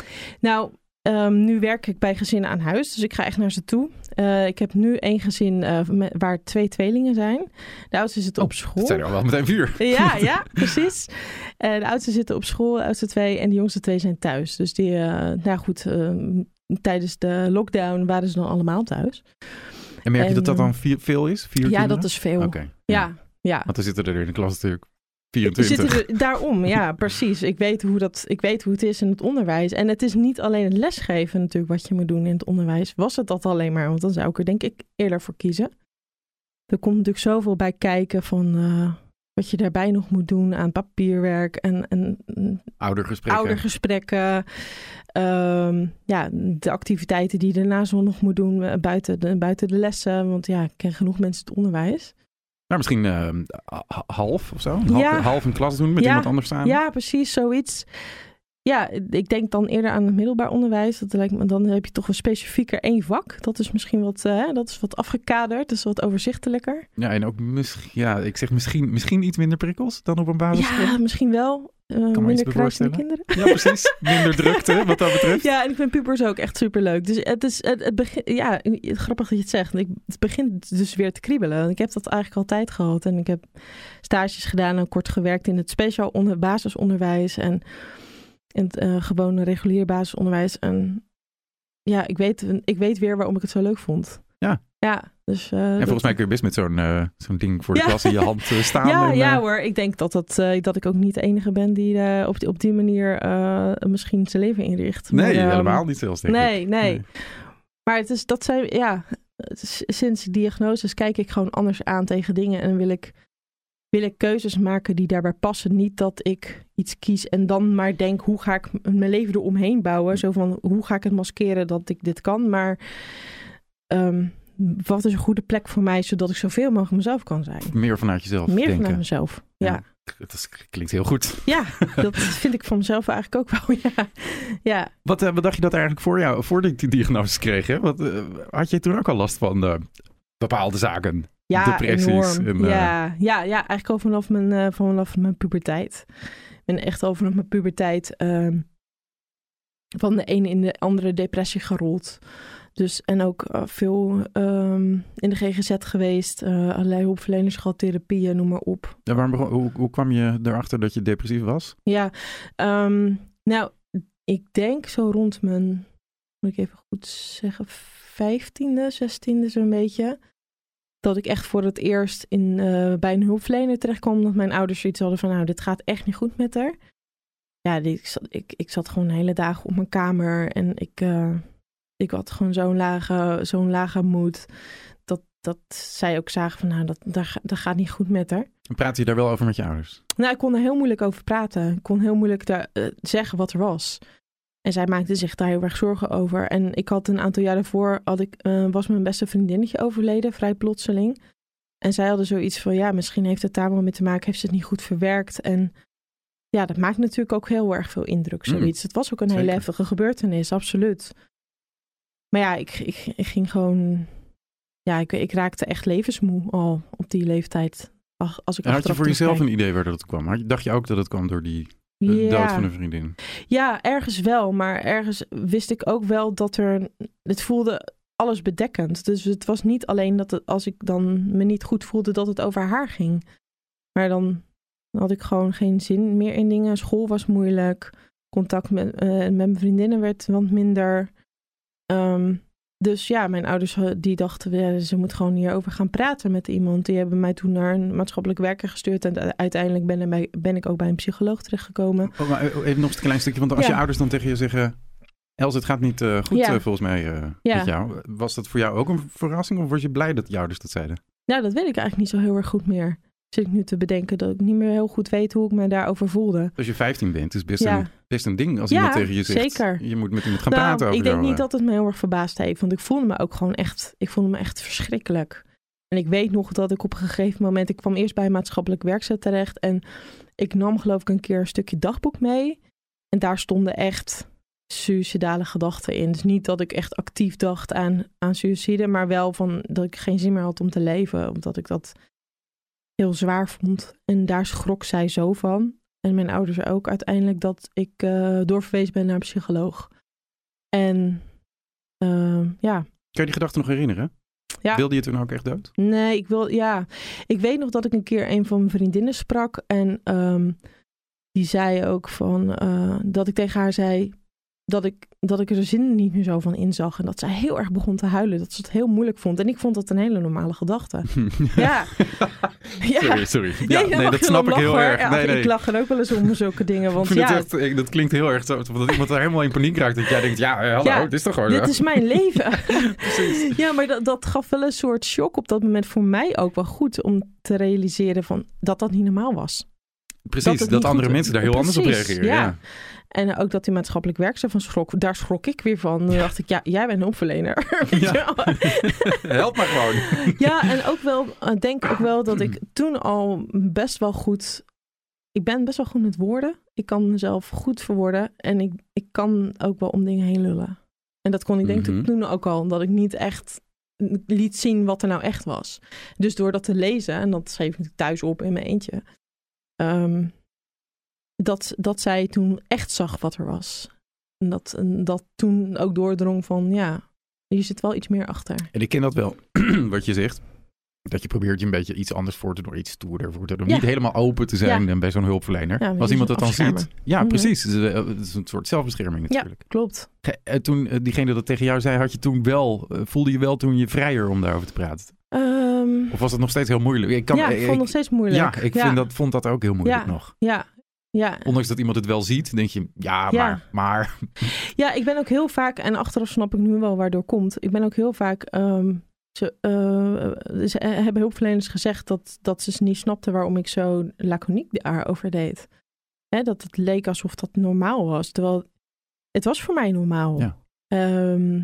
Nou, ehm, nu werk ik bij gezinnen aan huis, dus ik ga echt naar ze toe. Eh, ik heb nu één gezin eh, met- waar twee tweelingen zijn. De oudste zit op school. Dat zijn er al wel meteen vuur. Ja, ja, precies. De oudste zitten op school, de oudste twee. En de jongste twee zijn thuis. Dus die, nou goed, eh, tijdens de lockdown waren ze dan allemaal thuis. En merk je dat dat dan vier- veel is? Vier ja, kinderen? dat is veel. Oké. Ja, ja. Want er zitten er in de klas natuurlijk Er 24. Zitten er, daarom, ja, precies. Ik weet, hoe dat, ik weet hoe het is in het onderwijs. En het is niet alleen het lesgeven natuurlijk wat je moet doen in het onderwijs. Was het dat alleen maar? Want dan zou ik er denk ik eerder voor kiezen. Er komt natuurlijk zoveel bij kijken van eh, wat je daarbij nog moet doen aan papierwerk en, en Oudergesprekken. oudergesprekken. Ehm, ja, de activiteiten die je daarnaast wel nog moet doen eh, buiten de, buiten de lessen. Want ja, ik ken genoeg mensen het onderwijs. Nou, misschien eh, ha- half of zo. Half, Ja. half een klas doen met Ja. iemand anders samen. Ja, precies, zoiets. Ja, ik denk dan eerder aan het middelbaar onderwijs. Dat lijkt me, dan heb je toch een specifieker één vak. Dat is misschien wat, eh, dat is wat afgekaderd, dat is wat overzichtelijker. Ja, en ook misschien, ja, ik zeg misschien, misschien iets minder prikkels dan op een basisschool. Ja, misschien wel. Iets minder kruisende kinderen. Ja, precies. Minder drukte wat dat betreft. Ja, en ik vind pubers ook echt superleuk. Dus het is, het, het begin, ja, grappig dat je het zegt. Ik, het begint dus weer te kriebelen. Ik heb dat eigenlijk altijd gehad. En ik heb stages gedaan en kort gewerkt in het speciaal onder, basisonderwijs en in het eh, gewone regulier basisonderwijs. En ja, ik weet, ik weet weer waarom ik het zo leuk vond. Ja. Ja, dus... eh, En volgens mij kun je best met zo'n eh, zo'n ding voor de Ja. klas in je hand eh, staan. ja, en, ja hoor, ik denk dat, dat, dat ik ook niet de enige ben die op, die, op die manier misschien zijn leven inricht. Nee, ehm, helemaal niet zelfs, denk ik. Nee, nee. Maar het is, dat zijn, ja, is- sinds diagnoses kijk ik gewoon anders aan tegen dingen en wil ik, wil ik keuzes maken die daarbij passen. Niet dat ik iets kies en dan maar denk, hoe ga ik mijn leven eromheen bouwen? Zo van, hoe ga ik het maskeren dat ik dit kan? Maar ehm, wat is een goede plek voor mij, zodat ik zoveel mogelijk mezelf kan zijn? Meer vanuit jezelf Meer denken. vanuit mezelf. Ja. Ja. Dat klinkt heel goed. Ja, dat vind ik van mezelf eigenlijk ook wel. Ja, ja. Wat, eh, wat dacht je dat eigenlijk voor jou, voordat ik die diagnose kreeg? Hè? Wat, eh, had je toen ook al last van eh, bepaalde zaken? ja Depressies enorm. en, ja, ja, ja, eigenlijk al vanaf mijn, eh, vanaf mijn puberteit. Ik ben echt al vanaf mijn puberteit ehm, van de ene in de andere depressie gerold. Dus, en ook eh, veel ehm, in de GGZ geweest, eh, allerlei hulpverleners gehad, therapieën, noem maar op. Ja, waarom begon- hoe, hoe kwam je erachter dat je depressief was? Ja, ehm, nou, ik denk zo rond mijn, moet ik even goed zeggen, vijftiende, zestiende zo'n beetje. Dat ik echt voor het eerst in, eh, bij een hulpverlener terecht kwam. Omdat mijn ouders zoiets hadden van, nou, dit gaat echt niet goed met haar. Ja, die- ik, zat, ik, ik zat gewoon de hele dagen op mijn kamer en ik, ik had gewoon zo'n lage, zo'n lage moed. Dat, dat zij ook zagen van, nou, dat, dat, ga- dat gaat niet goed met haar. Praat je daar wel over met je ouders? Nou, ik kon er heel moeilijk over praten. Ik kon heel moeilijk daar, eh, zeggen wat er was. En zij maakte zich daar heel erg zorgen over. En ik had een aantal jaar daarvoor, had ik, eh, was mijn beste vriendinnetje overleden, vrij plotseling. En zij hadden zoiets van, ja, misschien heeft het daar wel mee te maken, heeft ze het niet goed verwerkt. En ja, dat maakt natuurlijk ook heel erg veel indruk, Mm, zoiets. het was ook een hele zeker. heftige gebeurtenis, absoluut. Maar ja, ik, ik, ik ging gewoon, ja, ik, ik raakte echt levensmoe al op die leeftijd. Ach, Als ik En had je voor jezelf een idee waar dat het kwam? Had je- Dacht je ook dat het kwam door die de dood van een vriendin? Ja, ergens wel. Maar ergens wist ik ook wel dat er. Het voelde alles bedekkend. Dus het was niet alleen dat het, als ik dan me niet goed voelde, dat het over haar ging. Maar dan had ik gewoon geen zin meer in dingen. School was moeilijk. Contact met, eh, met mijn vriendinnen werd wat minder. Ehm, dus ja, mijn ouders eh, die dachten, ja, ze moet gewoon hierover gaan praten met iemand. Die hebben mij toen naar een maatschappelijk werker gestuurd. En uiteindelijk ben, bij- ben ik ook bij een psycholoog terechtgekomen. Oh, maar even nog een klein stukje, want als Ja. je ouders dan tegen je zeggen... Els, het gaat niet eh, goed Ja. eh, volgens mij eh, Ja. met jou. Was dat voor jou ook een verrassing of was je blij dat je ouders dat zeiden? Nou, dat weet ik eigenlijk niet zo heel erg goed meer. Zit ik nu te bedenken dat ik niet meer heel goed weet hoe ik me daarover voelde. Als je 15 bent, is best, Ja. een, best een ding als Ja, iemand tegen je zegt... zeker. Je moet met iemand gaan Nou, praten over ik denk niet eh. dat het me heel erg verbaasd heeft, want ik voelde me ook gewoon echt, ik voelde me echt verschrikkelijk. En ik weet nog dat ik op een gegeven moment, ik kwam eerst bij een maatschappelijk werkzaam terecht en ik nam geloof ik een keer een stukje dagboek mee. En daar stonden echt suïcidale gedachten in. Dus niet dat ik echt actief dacht aan, aan suïcide, maar wel van dat ik geen zin meer had om te leven, omdat ik dat heel zwaar vond. En daar schrok zij zo van. En mijn ouders ook uiteindelijk dat ik eh, doorverwezen ben naar een psycholoog. En ehm, ja, Kan je die gedachte nog herinneren? Ja. Wilde je toen ook echt dood? nee, ik wil, ja. Ik weet nog dat ik een keer een van mijn vriendinnen sprak. En ehm, die zei ook van, eh, dat ik tegen haar zei dat ik, dat ik er de zin niet meer zo van inzag. En dat zij heel erg begon te huilen. Dat ze het heel moeilijk vond. En ik vond dat een hele normale gedachte. Ja. ja. Sorry, sorry. Ja, nee, dat snap ik heel hoor. erg. Ja, Nee, nee. Ik lach er ook wel eens om zulke dingen. Want ja, het echt, ik- dat klinkt heel erg zo, dat iemand er helemaal in paniek raakt. Dat jij denkt, ja, eh, hallo, Ja, dit is toch gewoon dit is mijn leven. Precies. Ja, maar dat, dat gaf wel een soort shock op dat moment voor mij ook wel goed. Om te realiseren van, dat dat niet normaal was. Precies, dat, andere mensen daar heel anders op reageren. ja. Ja. En ook dat die maatschappelijk werkzaam van schrok. Daar schrok ik weer van. Toen dacht ik, ja, jij bent een Ja. wel? Help maar gewoon. Ja, en ook wel, ik denk ook wel dat ik toen al best wel goed. Ik ben best wel goed met woorden. Ik kan mezelf goed verwoorden. En ik, ik kan ook wel om dingen heen lullen. En dat kon ik denk Mhm. ik toen ook al. Dat ik niet echt liet zien wat er nou echt was. Dus door dat te lezen, en dat schreef ik thuis op in mijn eentje. Ehm, dat, dat zij toen echt zag wat er was. En dat, en dat toen ook doordrong van, ja, hier zit wel iets meer achter. En ik ken dat wel, wat je zegt. Dat je probeert je een beetje iets anders voor te doen, iets stoerder voor te doen. Ja. Niet helemaal open te zijn Ja. bij zo'n hulpverlener. Ja, een Als iemand beetje dan ziet. Ja, Mhm. precies. Het is, eh, het is een soort zelfbescherming natuurlijk. Klopt. Eh, Toen eh, diegene dat tegen jou zei, had je toen wel, voelde je wel toen je vrijer om daarover te praten? Ehm, Of was het nog steeds heel moeilijk? Ik kan, ja, ik vond het nog steeds moeilijk. Ja, ik Vind dat, vond dat ook heel moeilijk Ja. nog. Ja, ja. Ondanks dat iemand het wel ziet, denk je, ja, Ja. maar, maar. ja, ik ben ook heel vaak, en achteraf snap ik nu wel waardoor komt. Ik ben ook heel vaak ehm, ze, uh, ze hebben hulpverleners gezegd dat, dat ze niet snapten waarom ik zo laconiek daarover deed. Hè, dat het leek alsof dat normaal was. Terwijl het was voor mij normaal. Ja. Ehm,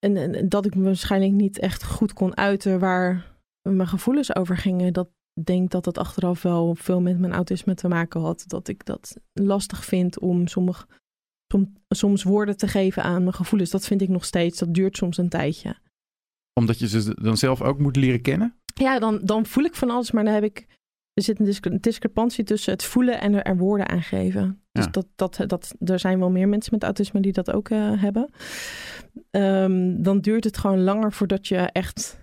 en, en, dat ik me waarschijnlijk niet echt goed kon uiten waar mijn gevoelens over gingen. Dat denk dat dat achteraf wel veel met mijn autisme te maken had. Dat ik dat lastig vind om sommige, soms woorden te geven aan mijn gevoelens. Dat vind ik nog steeds. Dat duurt soms een tijdje. Omdat je ze dan zelf ook moet leren kennen? Ja, dan, dan voel ik van alles, maar dan heb ik. Er zit een discrepantie tussen het voelen en er, woorden aan geven. Dus dat, dat, dat, er zijn wel meer mensen met autisme die dat ook uh, hebben. Um, dan duurt het gewoon langer voordat je echt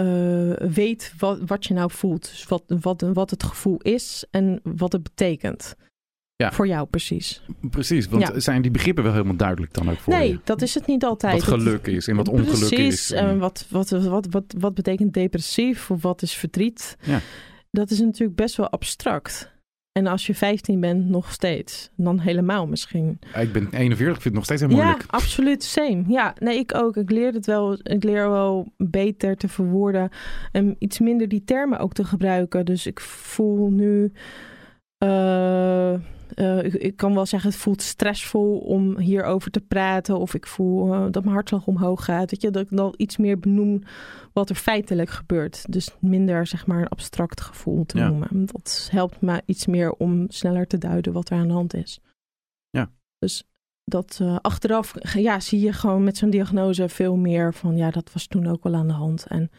uh, weet wat, wat je nou voelt. Dus wat, wat, wat het gevoel is en wat het betekent. Ja. Voor jou precies. Precies, want zijn die begrippen wel helemaal duidelijk dan ook voor nee, je? Dat is het niet altijd. Wat geluk is en wat ongeluk precies, is. Precies, en wat, wat, wat, wat, wat betekent depressief of wat is verdriet? Ja. Dat is natuurlijk best wel abstract. En als je 15 bent, nog steeds. Dan helemaal misschien. ik ben 41, ik vind het nog steeds heel moeilijk. Ja, absoluut, same. Ja, nee, ik ook. Ik leer het wel. Ik leer wel beter te verwoorden. En iets minder die termen ook te gebruiken. Dus ik voel nu... Uh, uh, ik, kan wel zeggen, het voelt stressvol om hierover te praten. Of ik voel uh, dat mijn hartslag omhoog gaat. Weet je, dat ik dan iets meer benoem wat er feitelijk gebeurt. Dus minder, zeg maar, een abstract gevoel te noemen. Dat helpt me iets meer om sneller te duiden wat er aan de hand is. Ja. Dus dat uh, achteraf ja, zie je gewoon met zo'n diagnose veel meer van... ja, dat was toen ook wel aan de hand. En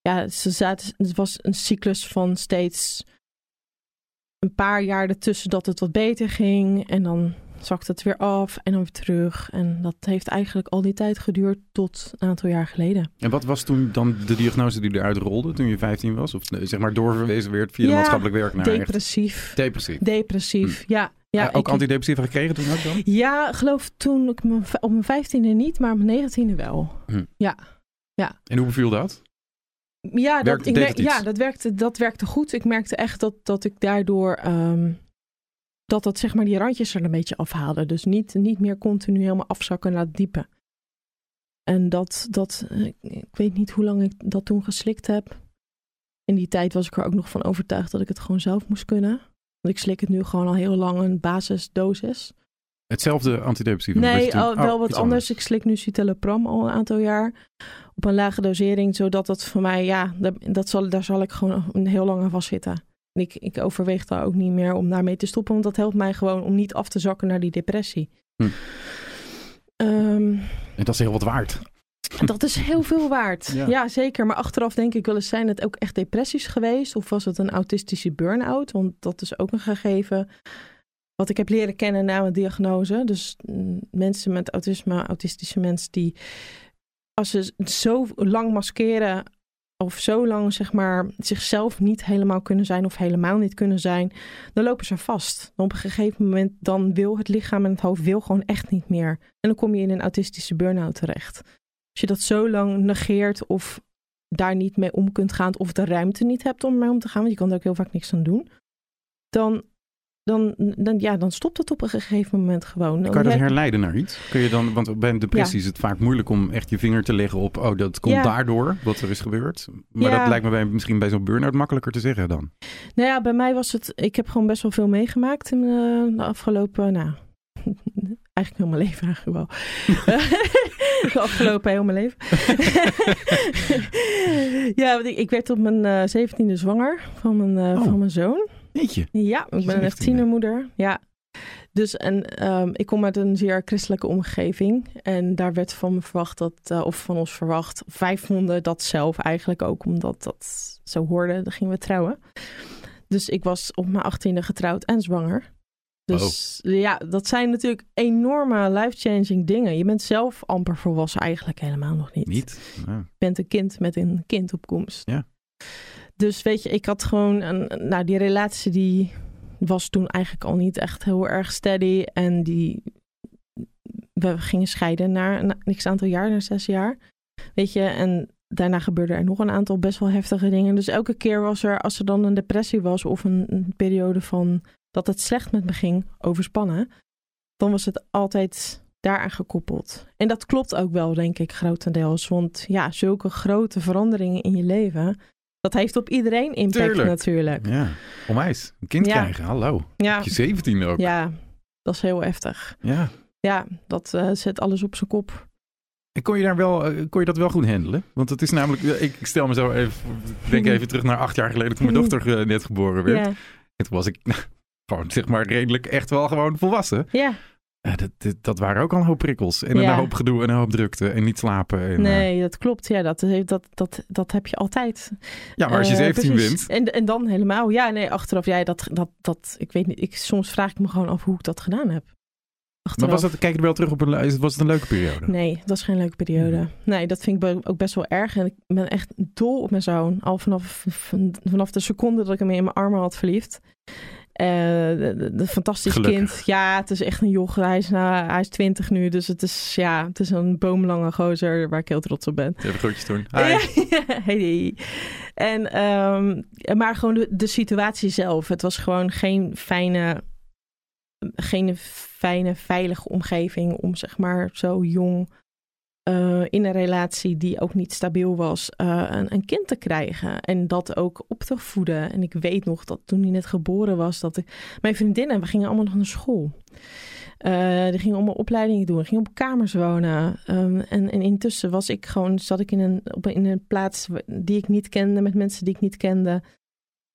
ja, ze zaten, het was een cyclus van steeds een paar jaar ertussen dat het wat beter ging. En dan zakte het weer af en dan weer terug. En dat heeft eigenlijk al die tijd geduurd tot een aantal jaar geleden. En wat was toen dan de diagnose die eruit rolde toen je 15 was? Of zeg maar doorverwezen werd via de maatschappelijk werk naar depressief. Echt... Depressief. Depressief, hm. ja. Ja, ook ik... antidepressiva gekregen toen ook dan? Ja, geloof toen ik op mijn vijftiende niet, maar op mijn negentiende wel. Hm. Ja. ja. En hoe beviel dat? Ja, dat, ik ja dat, werkte, dat werkte goed. Ik merkte echt dat, dat ik daardoor um, dat dat zeg maar die randjes er een beetje afhaalde. Dus niet, niet meer continu helemaal afzakken naar het diepe. En dat, dat, ik weet niet hoe lang ik dat toen geslikt heb. In die tijd was ik er ook nog van overtuigd dat ik het gewoon zelf moest kunnen. Want ik slik het nu gewoon al heel lang een basisdosis. Hetzelfde antidepressief? Nee, wel oh, wat anders. Ik slik nu citalopram al een aantal jaar op een lage dosering, zodat dat voor mij, ja, dat zal, daar zal ik gewoon een heel lang aan vastzitten. En ik, ik overweeg daar ook niet meer om daarmee te stoppen, want dat helpt mij gewoon om niet af te zakken naar die depressie. Hm. Um, en dat is heel wat waard. Dat is heel veel waard. Ja. zeker. Maar achteraf denk ik wel eens, zijn het ook echt depressies geweest? Of was het een autistische burn-out? Want dat is ook een gegeven wat ik heb leren kennen na mijn diagnose. Dus mm, mensen met autisme, autistische mensen die als ze zo lang maskeren of zo lang zeg maar zichzelf niet helemaal kunnen zijn of helemaal niet kunnen zijn, dan lopen ze vast. op een gegeven moment dan wil het lichaam en het hoofd wil gewoon echt niet meer. En dan kom je in een autistische burn-out terecht. Als je dat zo lang negeert of daar niet mee om kunt gaan of de ruimte niet hebt om mee om te gaan, want je kan er ook heel vaak niks aan doen, dan dan, dan, ja, dan stopt het op een gegeven moment gewoon. kan je dat herleiden naar iets? Kun je dan, want bij een depressie is het vaak moeilijk om echt je vinger te leggen op, oh, dat komt daardoor wat er is gebeurd. Maar dat lijkt me bij, misschien bij zo'n burn-out makkelijker te zeggen dan. Nou ja, bij mij was het, ik heb gewoon best wel veel meegemaakt in de, de afgelopen, nou, eigenlijk heel mijn leven eigenlijk wel. de afgelopen heel mijn leven. ja, ik, ik werd op mijn uh, zeventiende zwanger van mijn, uh, van mijn zoon. Ja, ik ben een tienermoeder. Ja. Dus en um, ik kom uit een zeer christelijke omgeving. En daar werd van me verwacht dat, uh, of van ons verwacht, wij vonden dat zelf eigenlijk ook, omdat dat zo hoorde, dan gingen we trouwen. Dus ik was op mijn achttiende getrouwd en zwanger. Dus ja, dat zijn natuurlijk enorme life-changing dingen. Je bent zelf amper volwassen, eigenlijk helemaal nog niet. Niet? Je bent een kind met een kindopkomst. Ja. Dus weet je, ik had gewoon een, nou, die relatie die was toen eigenlijk al niet echt heel erg steady. En die, we gingen scheiden na een niks aantal jaar, na zes jaar. Weet je, en daarna gebeurde er nog een aantal best wel heftige dingen. Dus elke keer was er, als er dan een depressie was of een, een periode van dat het slecht met me ging, overspannen, dan was het altijd daaraan gekoppeld. En dat klopt ook wel, denk ik, grotendeels. Want ja, zulke grote veranderingen in je leven, dat heeft op iedereen impact Tuurlijk. natuurlijk. Ja, onwijs. Een kind Ja. krijgen, hallo. Ja, Op je 17 ook. Ja. dat is heel heftig. ja. Ja, dat eh, zet alles op zijn kop. En kon je, daar wel, eh, kon je dat wel goed handelen? Want het is namelijk, eh, ik stel me zo even, ik denk even terug naar acht jaar geleden toen mijn dochter net geboren werd. Ja, En toen was ik gewoon zeg maar redelijk echt wel gewoon volwassen. ja. Ja, dat, dat, dat waren ook al een hoop prikkels. En een Ja. hoop gedoe en een hoop drukte en niet slapen. En, eh, nee, dat klopt. Ja, dat, dat, dat, dat heb je altijd. ja, maar als je Eh, 17 precies. bent. En, en dan helemaal. Ja, nee, achteraf. Ja, dat, dat, dat, ik weet niet. Ik, soms vraag ik me gewoon af hoe ik dat gedaan heb. Maar Achteraf. was dat, kijk er wel terug op een, was het een leuke periode? Nee, dat was geen leuke periode. Nee, dat vind ik ook best wel erg. En ik ben echt dol op mijn zoon. Al vanaf, van- vanaf de seconde dat ik hem in mijn armen had verliefd. Eh, de, de- de fantastisch Gelukkig. kind. Ja, het is echt een joch. Hij is, nou, hij is 20 nu. Dus het is, ja, het is een boomlange gozer waar ik heel trots op ben. Even groetjes doen. Hi. Hey. En, ehm, maar gewoon de, de situatie zelf. Het was gewoon geen fijne, geen fijne, veilige omgeving om zeg maar zo jong eh, in een relatie die ook niet stabiel was, eh, een, een kind te krijgen. En dat ook op te voeden. En ik weet nog dat toen hij net geboren was, dat ik, mijn vriendinnen, we gingen allemaal nog naar school. Eh, die gingen allemaal opleidingen doen, gingen op kamers wonen. Ehm, en, en intussen was ik gewoon, zat ik in een, op, in een plaats die ik niet kende, met mensen die ik niet kende,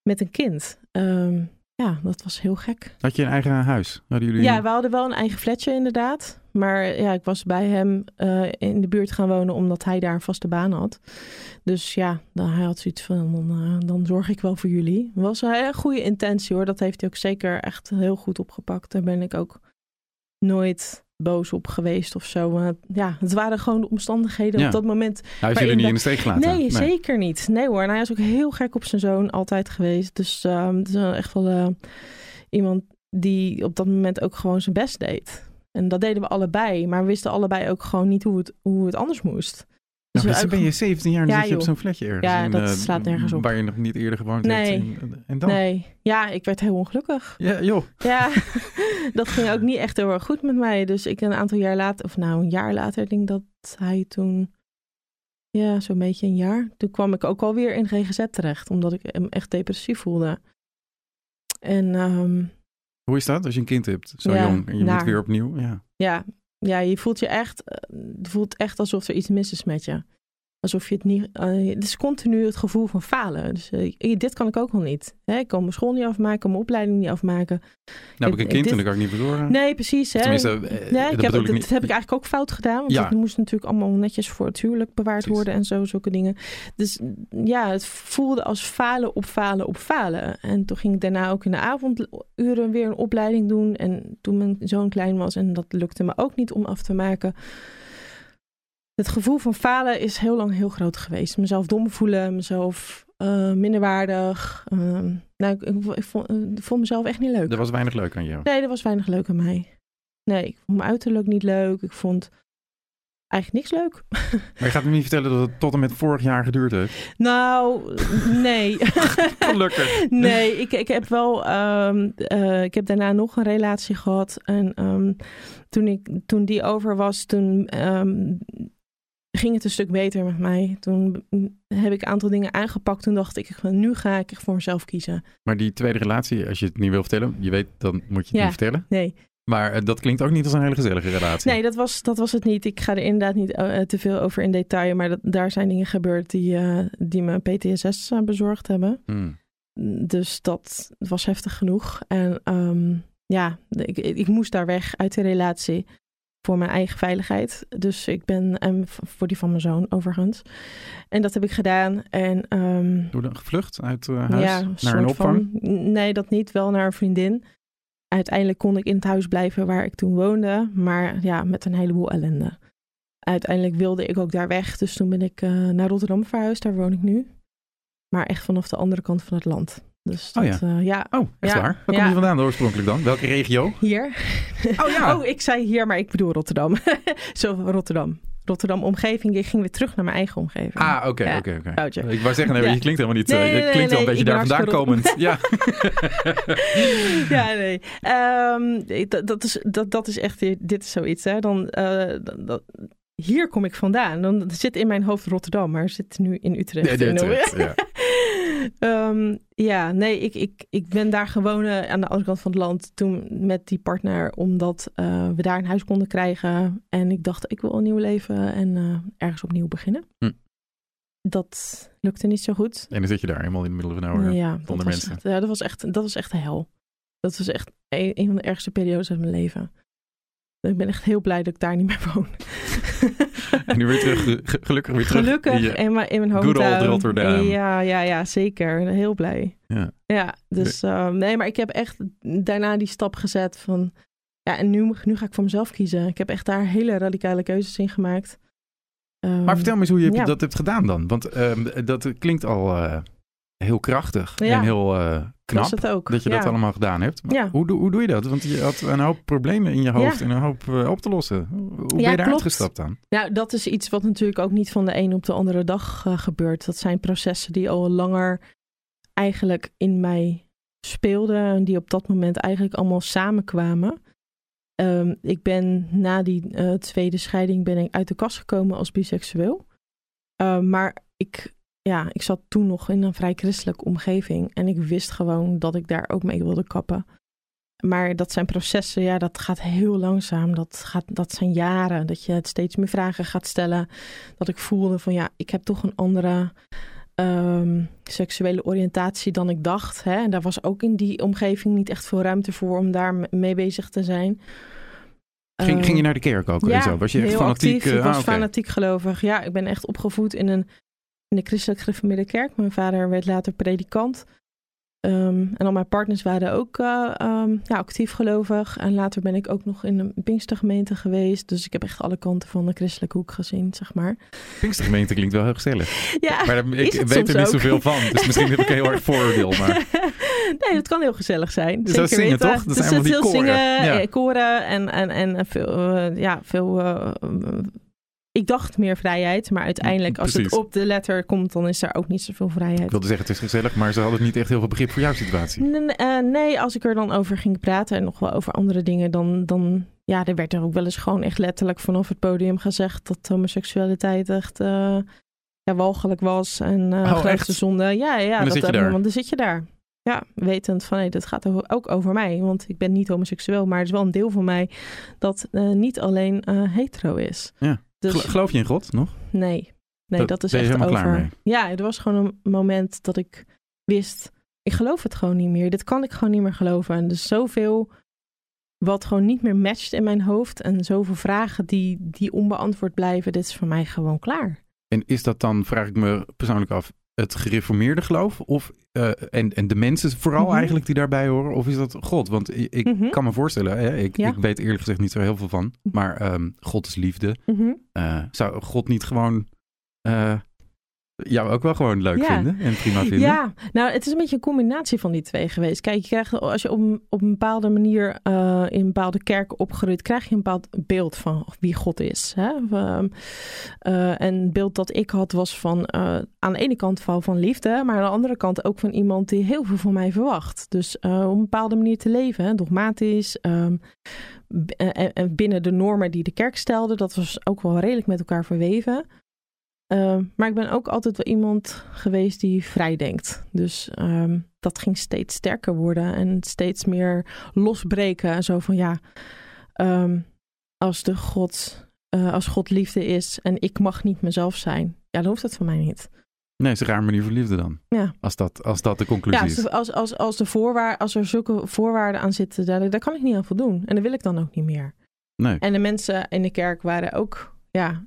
met een kind. Ehm, ja, dat was heel gek. Had je een eigen huis? Hadden jullie... Ja, we hadden wel een eigen flatje inderdaad. Maar ja, ik was bij hem eh, in de buurt gaan wonen omdat hij daar een vaste baan had. Dus ja, dan, hij had zoiets van, dan, eh, dan zorg ik wel voor jullie. was een hele goede intentie hoor. Dat heeft hij ook zeker echt heel goed opgepakt. Daar ben ik ook nooit boos op geweest of zo. Maar ja, het waren gewoon de omstandigheden Ja. op dat moment. Hij heeft jullie niet dat- in de steek gelaten? Nee, zeker niet. Nee hoor, en hij is ook heel gek op zijn zoon altijd geweest. Dus het is echt wel eh, iemand die op dat moment ook gewoon zijn best deed. En dat deden we allebei, maar we wisten allebei ook gewoon niet hoe het, hoe het anders moest. Nou, dus dan ben je 17 jaar en Ja, zit je op zo'n flatje ergens. Ja, in, dat eh, slaat nergens op. Waar je nog niet eerder gewoond Nee. hebt. En, en dan? Nee, ja, ik werd heel ongelukkig. Ja, joh. Ja, dat ging ook niet echt heel erg goed met mij. Dus ik een aantal jaar later, of nou een jaar later, ik denk dat hij toen, ja, zo'n beetje een jaar. Toen kwam ik ook alweer in GGZ terecht, omdat ik hem echt depressief voelde. En ehm, Hoe is dat als je een kind hebt, zo Ja, jong, en je moet naar. weer opnieuw? Ja. ja, ja, je voelt je echt, eh, voelt echt alsof er iets mis is met je. Alsof je het niet, eh, het is continu het gevoel van falen. Dus eh, dit kan ik ook al niet. Hè? Ik kan mijn school niet afmaken, mijn opleiding niet afmaken. Nou heb ik een kind dit- en dan kan ik niet verzorgen. Nee, precies. Hè? Tenminste, eh, Nee, dat ik heb, dat ik niet. heb ik eigenlijk ook fout gedaan. Want Ja. dat moest natuurlijk allemaal netjes voor het huwelijk bewaard Precies. worden en zo, zulke dingen. Dus ja, het voelde als falen op falen op falen. En toen ging ik daarna ook in de avonduren weer een opleiding doen. En toen mijn zoon klein was en dat lukte me ook niet om af te maken. Het gevoel van falen is heel lang heel groot geweest. Mezelf dom voelen, mezelf eh, minderwaardig. Ehm, nou, ik, ik, ik vond, ik vond mezelf echt niet leuk. Er was weinig leuk aan jou. Nee, er was weinig leuk aan mij. Nee, ik vond mijn uiterlijk niet leuk. Ik vond eigenlijk niks leuk. Maar je gaat me niet vertellen dat het tot en met vorig jaar geduurd heeft. Nou, nee. Gelukkig. nee, ik, ik heb wel. ehm, eh, ik heb daarna nog een relatie gehad. En ehm, toen, ik, toen die over was, toen ging het een stuk beter met mij. Toen heb ik een aantal dingen aangepakt. Toen dacht ik, nu ga ik echt voor mezelf kiezen. Maar die tweede relatie, als je het niet wil vertellen, je weet, dan moet je het Ja. niet vertellen. Nee, Maar eh, dat klinkt ook niet als een hele gezellige relatie. nee dat, was, dat was het niet. Ik ga er inderdaad niet eh, te veel over in detail. Maar dat, daar zijn dingen gebeurd die, eh, die me PTSS bezorgd hebben. Hmm. Dus dat was heftig genoeg. En ehm, ja, ik, ik moest daar weg uit de relatie voor mijn eigen veiligheid. Dus ik ben, en voor die van mijn zoon overigens. En dat heb ik gedaan. En ehm, Hoe dan? Gevlucht uit eh, huis ja, naar een opvang? Van, nee, dat niet. Wel naar een vriendin. Uiteindelijk kon ik in het huis blijven waar ik toen woonde. Maar ja, met een heleboel ellende. Uiteindelijk wilde ik ook daar weg. Dus toen ben ik eh, naar Rotterdam verhuisd. Daar woon ik nu. Maar echt vanaf de andere kant van het land. Dus Oh dat, ja. ja, Oh, echt Ja. waar? Waar kom je vandaan oorspronkelijk dan? Welke regio? hier. Oh ja. Oh, ik zei hier, maar ik bedoel Rotterdam. Zo, Rotterdam. Rotterdam omgeving. Ik ging weer terug naar mijn eigen omgeving. Ah, oké, oké, oké. Ik wou zeggen, nee, Ja. je klinkt helemaal niet... eh, Nee, je klinkt wel een beetje daar vandaan komend. Ja. ja, nee. Ehm, dat, dat, is, dat, dat is echt, dit is zoiets. Hè. Dan, eh, dat- hier kom ik vandaan. Dan zit in mijn hoofd Rotterdam, maar zit nu in Utrecht. Nee, nee, In- Utrecht, ja. Ehm, ja, nee, ik, ik, ik ben daar gewonnen aan de andere kant van het land toen met die partner, omdat eh, we daar een huis konden krijgen. En ik dacht, ik wil een nieuw leven en eh, ergens opnieuw beginnen. Hm. Dat lukte niet zo goed. En dan zit je daar helemaal in the middle of nowhere. ja, zonder mensen. Echt, ja, dat was echt, dat was echt de hel. Dat was echt een, een van de ergste periodes uit mijn leven. Ik ben echt heel blij dat ik daar niet meer woon. En nu weer terug, ge- gelukkig weer terug. Gelukkig in je- in, mijn, mijn good old. Rotterdam. Ja, ja, ja, zeker. Heel blij. Ja. Ja, dus eh, nee, maar ik heb echt daarna die stap gezet van... Ja, en nu, nu ga ik voor mezelf kiezen. Ik heb echt daar hele radicale keuzes in gemaakt. Ehm, Maar vertel me eens hoe je ja. dat hebt gedaan dan. Want ehm, dat klinkt al eh, heel krachtig Ja. en heel eh, knap. was het ook. Dat je ja. dat allemaal gedaan hebt. Ja. hoe, doe- hoe doe je dat? Want je had een hoop problemen in je hoofd Ja. en een hoop eh, op te lossen. Hoe ben je daar klopt. uitgestapt dan? Nou, dat is iets wat natuurlijk ook niet van de een op de andere dag eh, gebeurt. Dat zijn processen die al langer eigenlijk in mij speelden. En die op dat moment eigenlijk allemaal samenkwamen. Ehm, ik ben na die eh, tweede scheiding ben ik uit de kast gekomen als biseksueel. Ehm, maar ik, ja, ik zat toen nog in een vrij christelijke omgeving. En ik wist gewoon dat ik daar ook mee wilde kappen. Maar dat zijn processen, ja, dat gaat heel langzaam. Dat, gaat, dat zijn jaren. Dat je het steeds meer vragen gaat stellen. Dat ik voelde van ja, ik heb toch een andere ehm, seksuele oriëntatie dan ik dacht. Hè? En daar was ook in die omgeving niet echt veel ruimte voor om daar mee bezig te zijn. Ging, Ehm, ging je naar de kerk ook en zo? Was je echt heel fanatiek? actief. eh, Ik was ah, fanatiek gelovig. Ja, ik ben echt opgevoed in een in de christelijk gereformeerde kerk. Mijn vader werd later predikant. Ehm, en al mijn partners waren ook ehm, ja, actief gelovig. En later ben ik ook nog in een Pinkstergemeente geweest. Dus ik heb echt alle kanten van de christelijke hoek gezien, zeg maar. Pinkstergemeente klinkt wel heel gezellig. Ja, Maar ik weet er niet zoveel van. Dus misschien heb ik een heel erg vooroordeel. Maar nee, dat kan heel gezellig zijn. Zeker zingen, weten. toch? Dat Dus zijn die heel koren. zingen, Ja. eh, koren en, en, en veel, eh, ja, veel ik dacht meer vrijheid, maar uiteindelijk als Precies. het op de letter komt, dan is er ook niet zoveel ik vrijheid. wilde zeggen, het is gezellig, maar ze hadden niet echt heel veel begrip voor jouw situatie. Nee, eh, nee, als ik er dan over ging praten en nog wel over andere dingen, dan, dan ja, er werd er ook wel eens gewoon echt letterlijk vanaf het podium gezegd dat homoseksualiteit echt eh, ja, walgelijk was en eh Oh, grootste zonde. Ja, ja, dan dat, zit je daar. want dan zit je daar. Ja, wetend van nee, dit gaat over- ook over mij, want ik ben niet homoseksueel, maar het is wel een deel van mij dat niet alleen hetero is. Ja. Dus Gel- Geloof je in God nog? Nee, nee, Dat- dat, is echt helemaal over. klaar mee? Ja, er was gewoon een moment dat ik wist, ik geloof het gewoon niet meer. Dit kan ik gewoon niet meer geloven. En dus zoveel wat gewoon niet meer matcht in mijn hoofd en zoveel vragen die, die onbeantwoord blijven, dit is voor mij gewoon klaar. En is dat dan, vraag ik me persoonlijk af, het gereformeerde geloof? Of, eh, en, en de mensen vooral Mhm. eigenlijk die daarbij horen? Of is dat God? Want ik, ik Mhm. kan me voorstellen, hè, ik, Ja. ik weet eerlijk gezegd niet zo heel veel van. Maar ehm, God is liefde. Mhm. Eh, zou God niet gewoon eh, jou ook wel gewoon leuk Ja. vinden en prima vinden? Ja, nou, het is een beetje een combinatie van die twee geweest. Kijk, je krijgt, als je op een, op een bepaalde manier eh, in een bepaalde kerk opgroeit, krijg je een bepaald beeld van wie God is. Hè? Ehm, eh, en het beeld dat ik had was van eh, aan de ene kant van, van liefde, maar aan de andere kant ook van iemand die heel veel van mij verwacht. Dus op een bepaalde manier te leven, hè? dogmatisch. ehm, eh, en binnen de normen die de kerk stelde, dat was ook wel redelijk met elkaar verweven. Ehm, maar ik ben ook altijd wel iemand geweest die vrij denkt. Dus ehm, dat ging steeds sterker worden en steeds meer losbreken. En zo van ja, ehm, als, de God, eh, als God liefde is en ik mag niet mezelf zijn, ja, dan hoeft dat van mij niet. Nee, is een raar manier voor liefde dan. Ja. Als dat, als dat de conclusie Ja, is. als, als, als, als, de voorwaar, als er zulke voorwaarden aan zitten, daar, daar kan ik niet aan voldoen. En dat wil ik dan ook niet meer. Nee. En de mensen in de kerk waren ook, ja,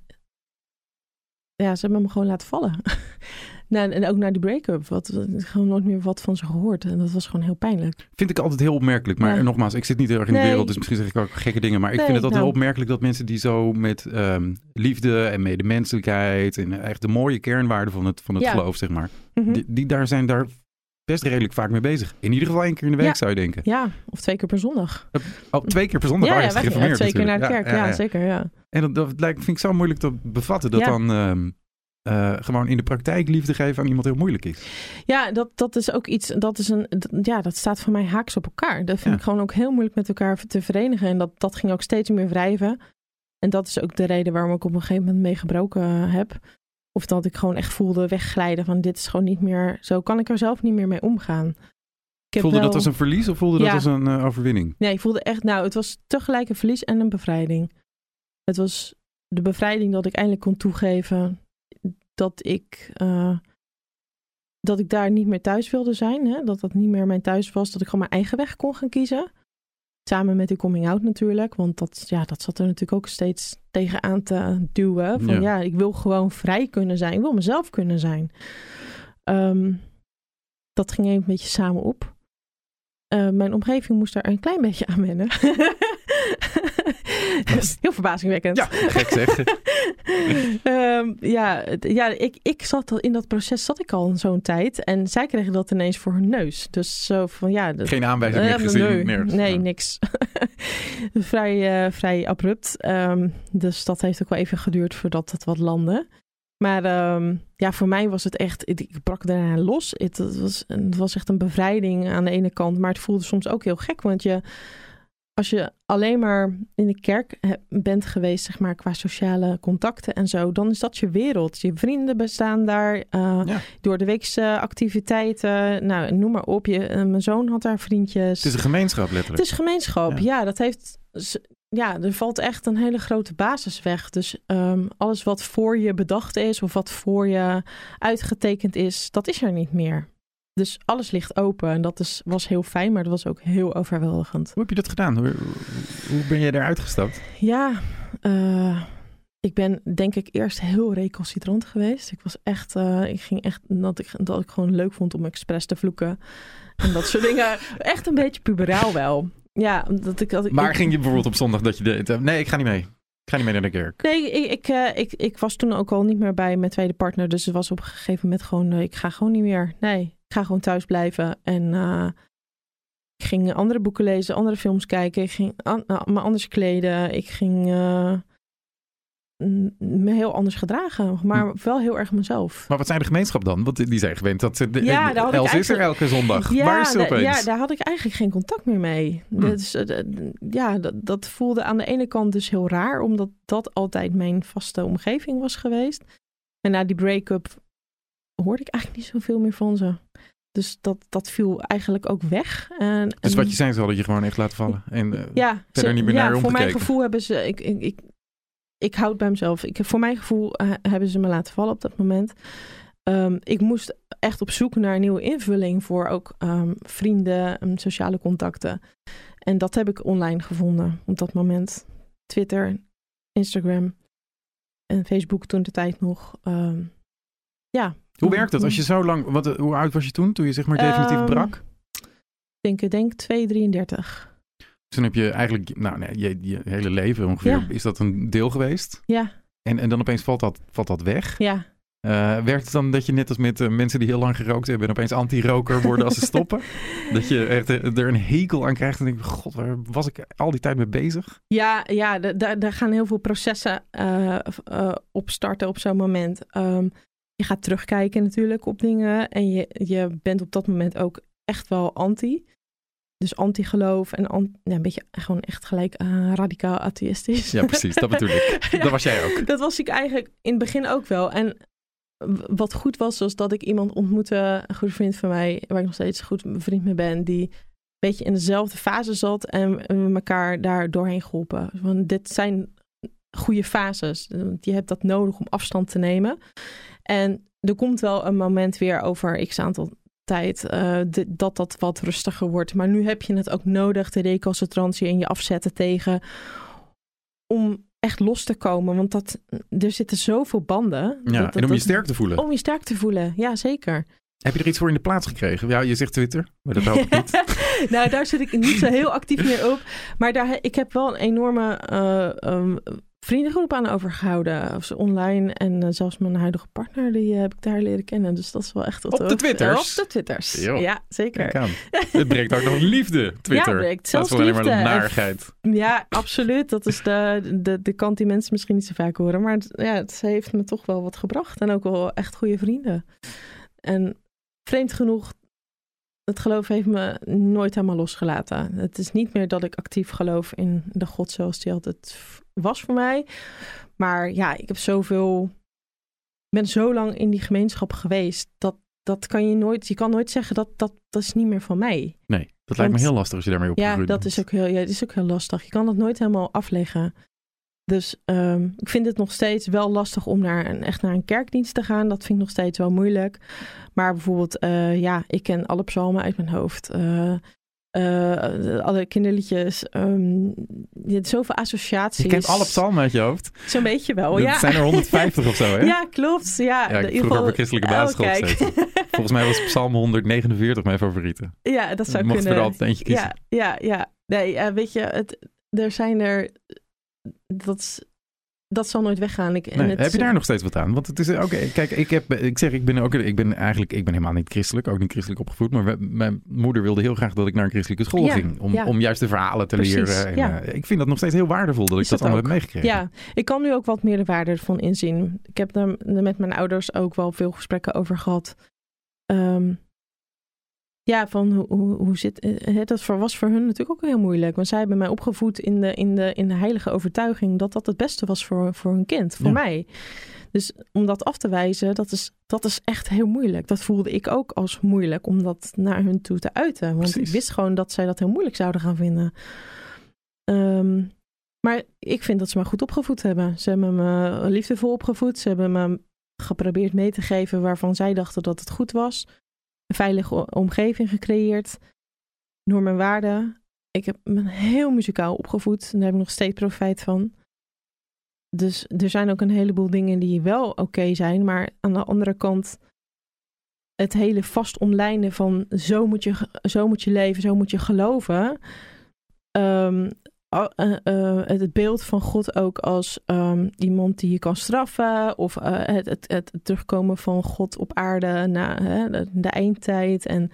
ja ze hebben me gewoon laten vallen. nou, en ook naar die break-up, wat, gewoon nooit meer wat van ze gehoord. En dat was gewoon heel pijnlijk. Vind ik altijd heel opmerkelijk. Maar Ja. nogmaals, ik zit niet heel erg in de Nee. wereld, dus misschien zeg ik ook gekke dingen. Maar ik Nee, vind het altijd nou. heel opmerkelijk dat mensen die zo met ehm, liefde en medemenselijkheid en echt de mooie kernwaarden van het, van het Ja. geloof, zeg maar, Mhm. die, die daar zijn daar best redelijk vaak mee bezig. In ieder geval één keer in de week Ja. zou je denken. Ja, of twee keer per zondag. Oh, twee keer per zondag. ja, oh, ja, wij twee keer naar de kerk. Ja, ja. zeker. Ja. En dat, dat lijkt, vind ik zo moeilijk te bevatten. Dat dan ehm, eh, gewoon in de praktijk liefde geven aan iemand heel moeilijk is. Ja, dat, dat is ook iets, dat is een, dat- ja, dat staat voor mij haaks op elkaar. Dat vind Ja. ik gewoon ook heel moeilijk met elkaar te verenigen. En dat, dat ging ook steeds meer wrijven. En dat is ook de reden waarom ik op een gegeven moment mee gebroken eh, heb. Of dat ik gewoon echt voelde wegglijden van dit is gewoon niet meer, zo kan ik er zelf niet meer mee omgaan. Ik Voelde dat als een verlies of voelde dat als een eh, overwinning? Nee, ik voelde echt, nou, het was tegelijk een verlies en een bevrijding. Het was de bevrijding dat ik eindelijk kon toegeven dat ik, eh, dat ik daar niet meer thuis wilde zijn. Hè? Dat dat niet meer mijn thuis was. Dat ik gewoon mijn eigen weg kon gaan kiezen. Samen met die coming out natuurlijk. Want dat, ja, dat zat er natuurlijk ook steeds tegenaan te duwen. Van Ja. ja, ik wil gewoon vrij kunnen zijn. Ik wil mezelf kunnen zijn. Ehm, dat ging even een beetje samen op. Eh, mijn omgeving moest daar een klein beetje aan wennen. Heel verbazingwekkend. Ja, gek zeg. Ehm, ja, ja ik, ik zat al, in dat proces zat ik al zo'n tijd. En zij kregen dat ineens voor hun neus. Dus zo van ja. dat- Geen aanwijzing meer eh, gezien. nee, nergens. nee, Ja. niks. vrij, eh, vrij abrupt. Ehm, dus dat heeft ook wel even geduurd voordat het wat landde. Maar ehm, ja, voor mij was het echt, ik, ik brak daarna los. Het, het was, het was echt een bevrijding aan de ene kant. Maar het voelde soms ook heel gek. Want je, als je alleen maar in de kerk bent geweest, zeg maar, qua sociale contacten en zo, dan is dat je wereld. Je vrienden bestaan daar. Ja. Door de weekse activiteiten. Nou, noem maar op. Je, eh, mijn zoon had daar vriendjes. Het is een gemeenschap letterlijk. Het is gemeenschap, Ja. ja. dat heeft. Ja, er valt echt een hele grote basis weg. Dus ehm, alles wat voor je bedacht is of wat voor je uitgetekend is, dat is er niet meer. Dus alles ligt open en dat is, was heel fijn, maar dat was ook heel overweldigend. Hoe heb je dat gedaan? Hoe, hoe ben je eruit gestapt? Ja, eh, ik ben denk ik eerst heel recalcitrant geweest. Ik was echt, eh, ik ging echt, dat ik, dat ik gewoon leuk vond om expres te vloeken. En dat soort dingen. Echt een beetje puberaal wel. Ja, dat ik, dat ik, Maar ik- ging je bijvoorbeeld op zondag dat je deed? eh, Nee, ik ga niet mee. Ik ga niet mee naar de kerk. Nee, ik, ik, ik, ik was toen ook al niet meer bij mijn tweede partner. Dus het was op een gegeven moment gewoon, ik ga gewoon niet meer. Nee, ik ga gewoon thuis blijven. En eh, ik ging andere boeken lezen, andere films kijken. Ik ging an- nou, me anders kleden. Ik ging eh, me heel anders gedragen. Maar wel heel erg mezelf. Maar wat zijn de gemeenschap dan? Want die zijn gewend dat de, Ja, daar had ik is er elke zondag. Waar is ze opeens? ja, daar had ik eigenlijk geen contact meer mee. Hm. Dus, eh, ja, dat, dat voelde aan de ene kant dus heel raar, omdat dat altijd mijn vaste omgeving was geweest. En na die break-up hoorde ik eigenlijk niet zoveel meer van ze. Dus dat, dat viel eigenlijk ook weg. En, Dus wat je zei, ze hadden je gewoon echt laten vallen. En, eh, ja, verder ze- niet meer ja, naar je voor mijn gevoel hebben ze. Ik, ik, ik, ik houd bij mezelf. Ik, voor mijn gevoel eh, hebben ze me laten vallen op dat moment. Ehm, ik moest echt op zoek naar een nieuwe invulling voor ook ehm, vrienden, en sociale contacten. En dat heb ik online gevonden op dat moment. Twitter, Instagram en Facebook toen de tijd nog. Ehm, ja. Hoe werkt dat als je zo lang... Wat, hoe oud was je toen, toen je zeg maar definitief Ehm, brak? Ik denk, ik denk 233. Dus dan heb je eigenlijk... Nou, nee, je, je hele leven ongeveer... Ja. Is dat een deel geweest? Ja, En, en dan opeens valt dat, valt dat weg? ja. Eh, werkt het dan dat je net als met eh, mensen die heel lang gerookt hebben... en opeens anti-roker worden als ze stoppen? dat je echt eh, er een hekel aan krijgt en denk god, waar was ik al die tijd mee bezig? Ja, ja da- da- daar gaan heel veel processen eh, v- eh, op starten op zo'n moment. Ehm, je gaat terugkijken natuurlijk op dingen. En je, je bent op dat moment ook echt wel anti. Dus anti-geloof en an- ja, een beetje gewoon echt gelijk eh, radicaal atheïstisch. Ja, precies, dat bedoel ik. Ja. Dat was jij ook. Dat was ik eigenlijk in het begin ook wel. En wat goed was, was dat ik iemand ontmoette, een goede vriend van mij, waar ik nog steeds goed vriend mee ben, die een beetje in dezelfde fase zat en we elkaar daar doorheen geholpen. Want dit zijn goede fases. Want Je hebt dat nodig om afstand te nemen. En er komt wel een moment weer over x aantal tijd eh, de- dat dat wat rustiger wordt. Maar nu heb je het ook nodig, de recalcitrantie en je afzetten tegen, om echt los te komen. Want dat, er zitten zoveel banden. Ja, dat- dat- en om je sterk te voelen. Om je sterk te voelen, ja zeker. Heb je er iets voor in de plaats gekregen? Ja, je zegt Twitter, maar dat ik niet. nou, daar zit ik niet zo heel actief meer op. Maar daar, ik heb wel een enorme eh, ehm, vriendengroep aan overgehouden. Of online. En uh, zelfs mijn huidige partner, die uh, heb ik daar leren kennen. Dus dat is wel echt Op de Twitters? Op de Twitters, jo. ja, zeker. Het brengt ook nog liefde, Twitter. Ja, breekt zelfs dat is alleen maar de narigheid. Ja, absoluut. Dat is de, de, de kant die mensen misschien niet zo vaak horen. Maar het, ja, het heeft me toch wel wat gebracht. En ook wel echt goede vrienden. En vreemd genoeg het geloof heeft me nooit helemaal losgelaten. Het is niet meer dat ik actief geloof in de God zoals die altijd was voor mij. Maar ja, ik heb zoveel. ben zo lang in die gemeenschap geweest. Dat, dat kan je nooit. Je kan nooit zeggen dat dat, dat is niet meer van mij. Nee, dat lijkt me heel lastig als je daarmee opgegroeid Ja, dat is ook heel, ja, dat is ook heel lastig. Je kan dat nooit helemaal afleggen. Dus um, ik vind het nog steeds wel lastig om naar een, echt naar een kerkdienst te gaan. Dat vind ik nog steeds wel moeilijk. Maar bijvoorbeeld, uh, ja, ik ken alle psalmen uit mijn hoofd. Uh, uh, alle kinderliedjes. Um, je hebt zoveel associaties. Je kent alle psalmen uit je hoofd? Zo'n beetje wel, dat ja. zijn er 150 of zo, hè? Ja, klopt. Ja, ja ik in vroeger op een christelijke oh, basisschool gezeten. Volgens mij was psalm 149 mijn favoriete. Ja, dat zou mocht kunnen. er altijd eentje kiezen. Ja, ja, ja. Nee, weet je, het, er zijn er... Dat, dat zal nooit weggaan. Ik, Nee, het, heb je daar nog steeds wat aan? Want het is oké. kijk, ik heb, ik zeg, ik ben ook, ik ben eigenlijk, ik ben helemaal niet christelijk, ook niet christelijk opgevoed. Maar we- mijn moeder wilde heel graag dat ik naar een christelijke school Ja, ging, om, ja. om juist de verhalen te Precies, leren. En, ja. eh, ik vind dat nog steeds heel waardevol dat ik dat het allemaal heb meegekregen. Ja, ik kan nu ook wat meer de waarde ervan inzien. Ik heb daar met mijn ouders ook wel veel gesprekken over gehad. Ehm, ja, van hoe, hoe, hoe zit het? Dat voor- was voor hun natuurlijk ook heel moeilijk. Want zij hebben mij opgevoed in de, in de, in de heilige overtuiging dat dat het beste was voor, voor hun kind, voor Ja. mij. Dus om dat af te wijzen, dat is, dat is echt heel moeilijk. Dat voelde ik ook als moeilijk om dat naar hun toe te uiten. Want Precies. ik wist gewoon dat zij dat heel moeilijk zouden gaan vinden. Ehm, maar ik vind dat ze me goed opgevoed hebben. Ze hebben me liefdevol opgevoed. Ze hebben me geprobeerd mee te geven waarvan zij dachten dat het goed was. Een veilige omgeving gecreëerd. Normen en waarden. Ik heb me heel muzikaal opgevoed. En daar heb ik nog steeds profijt van. Dus er zijn ook een heleboel dingen die wel oké zijn. Maar aan de andere kant... het hele vast omlijnen van zo moet je, zo moet je leven, zo moet je geloven... Ehm, a- eh, eh, het beeld van God ook als ehm, iemand die je kan straffen. Of eh, het, het, terugkomen van God op aarde na de, de eindtijd. En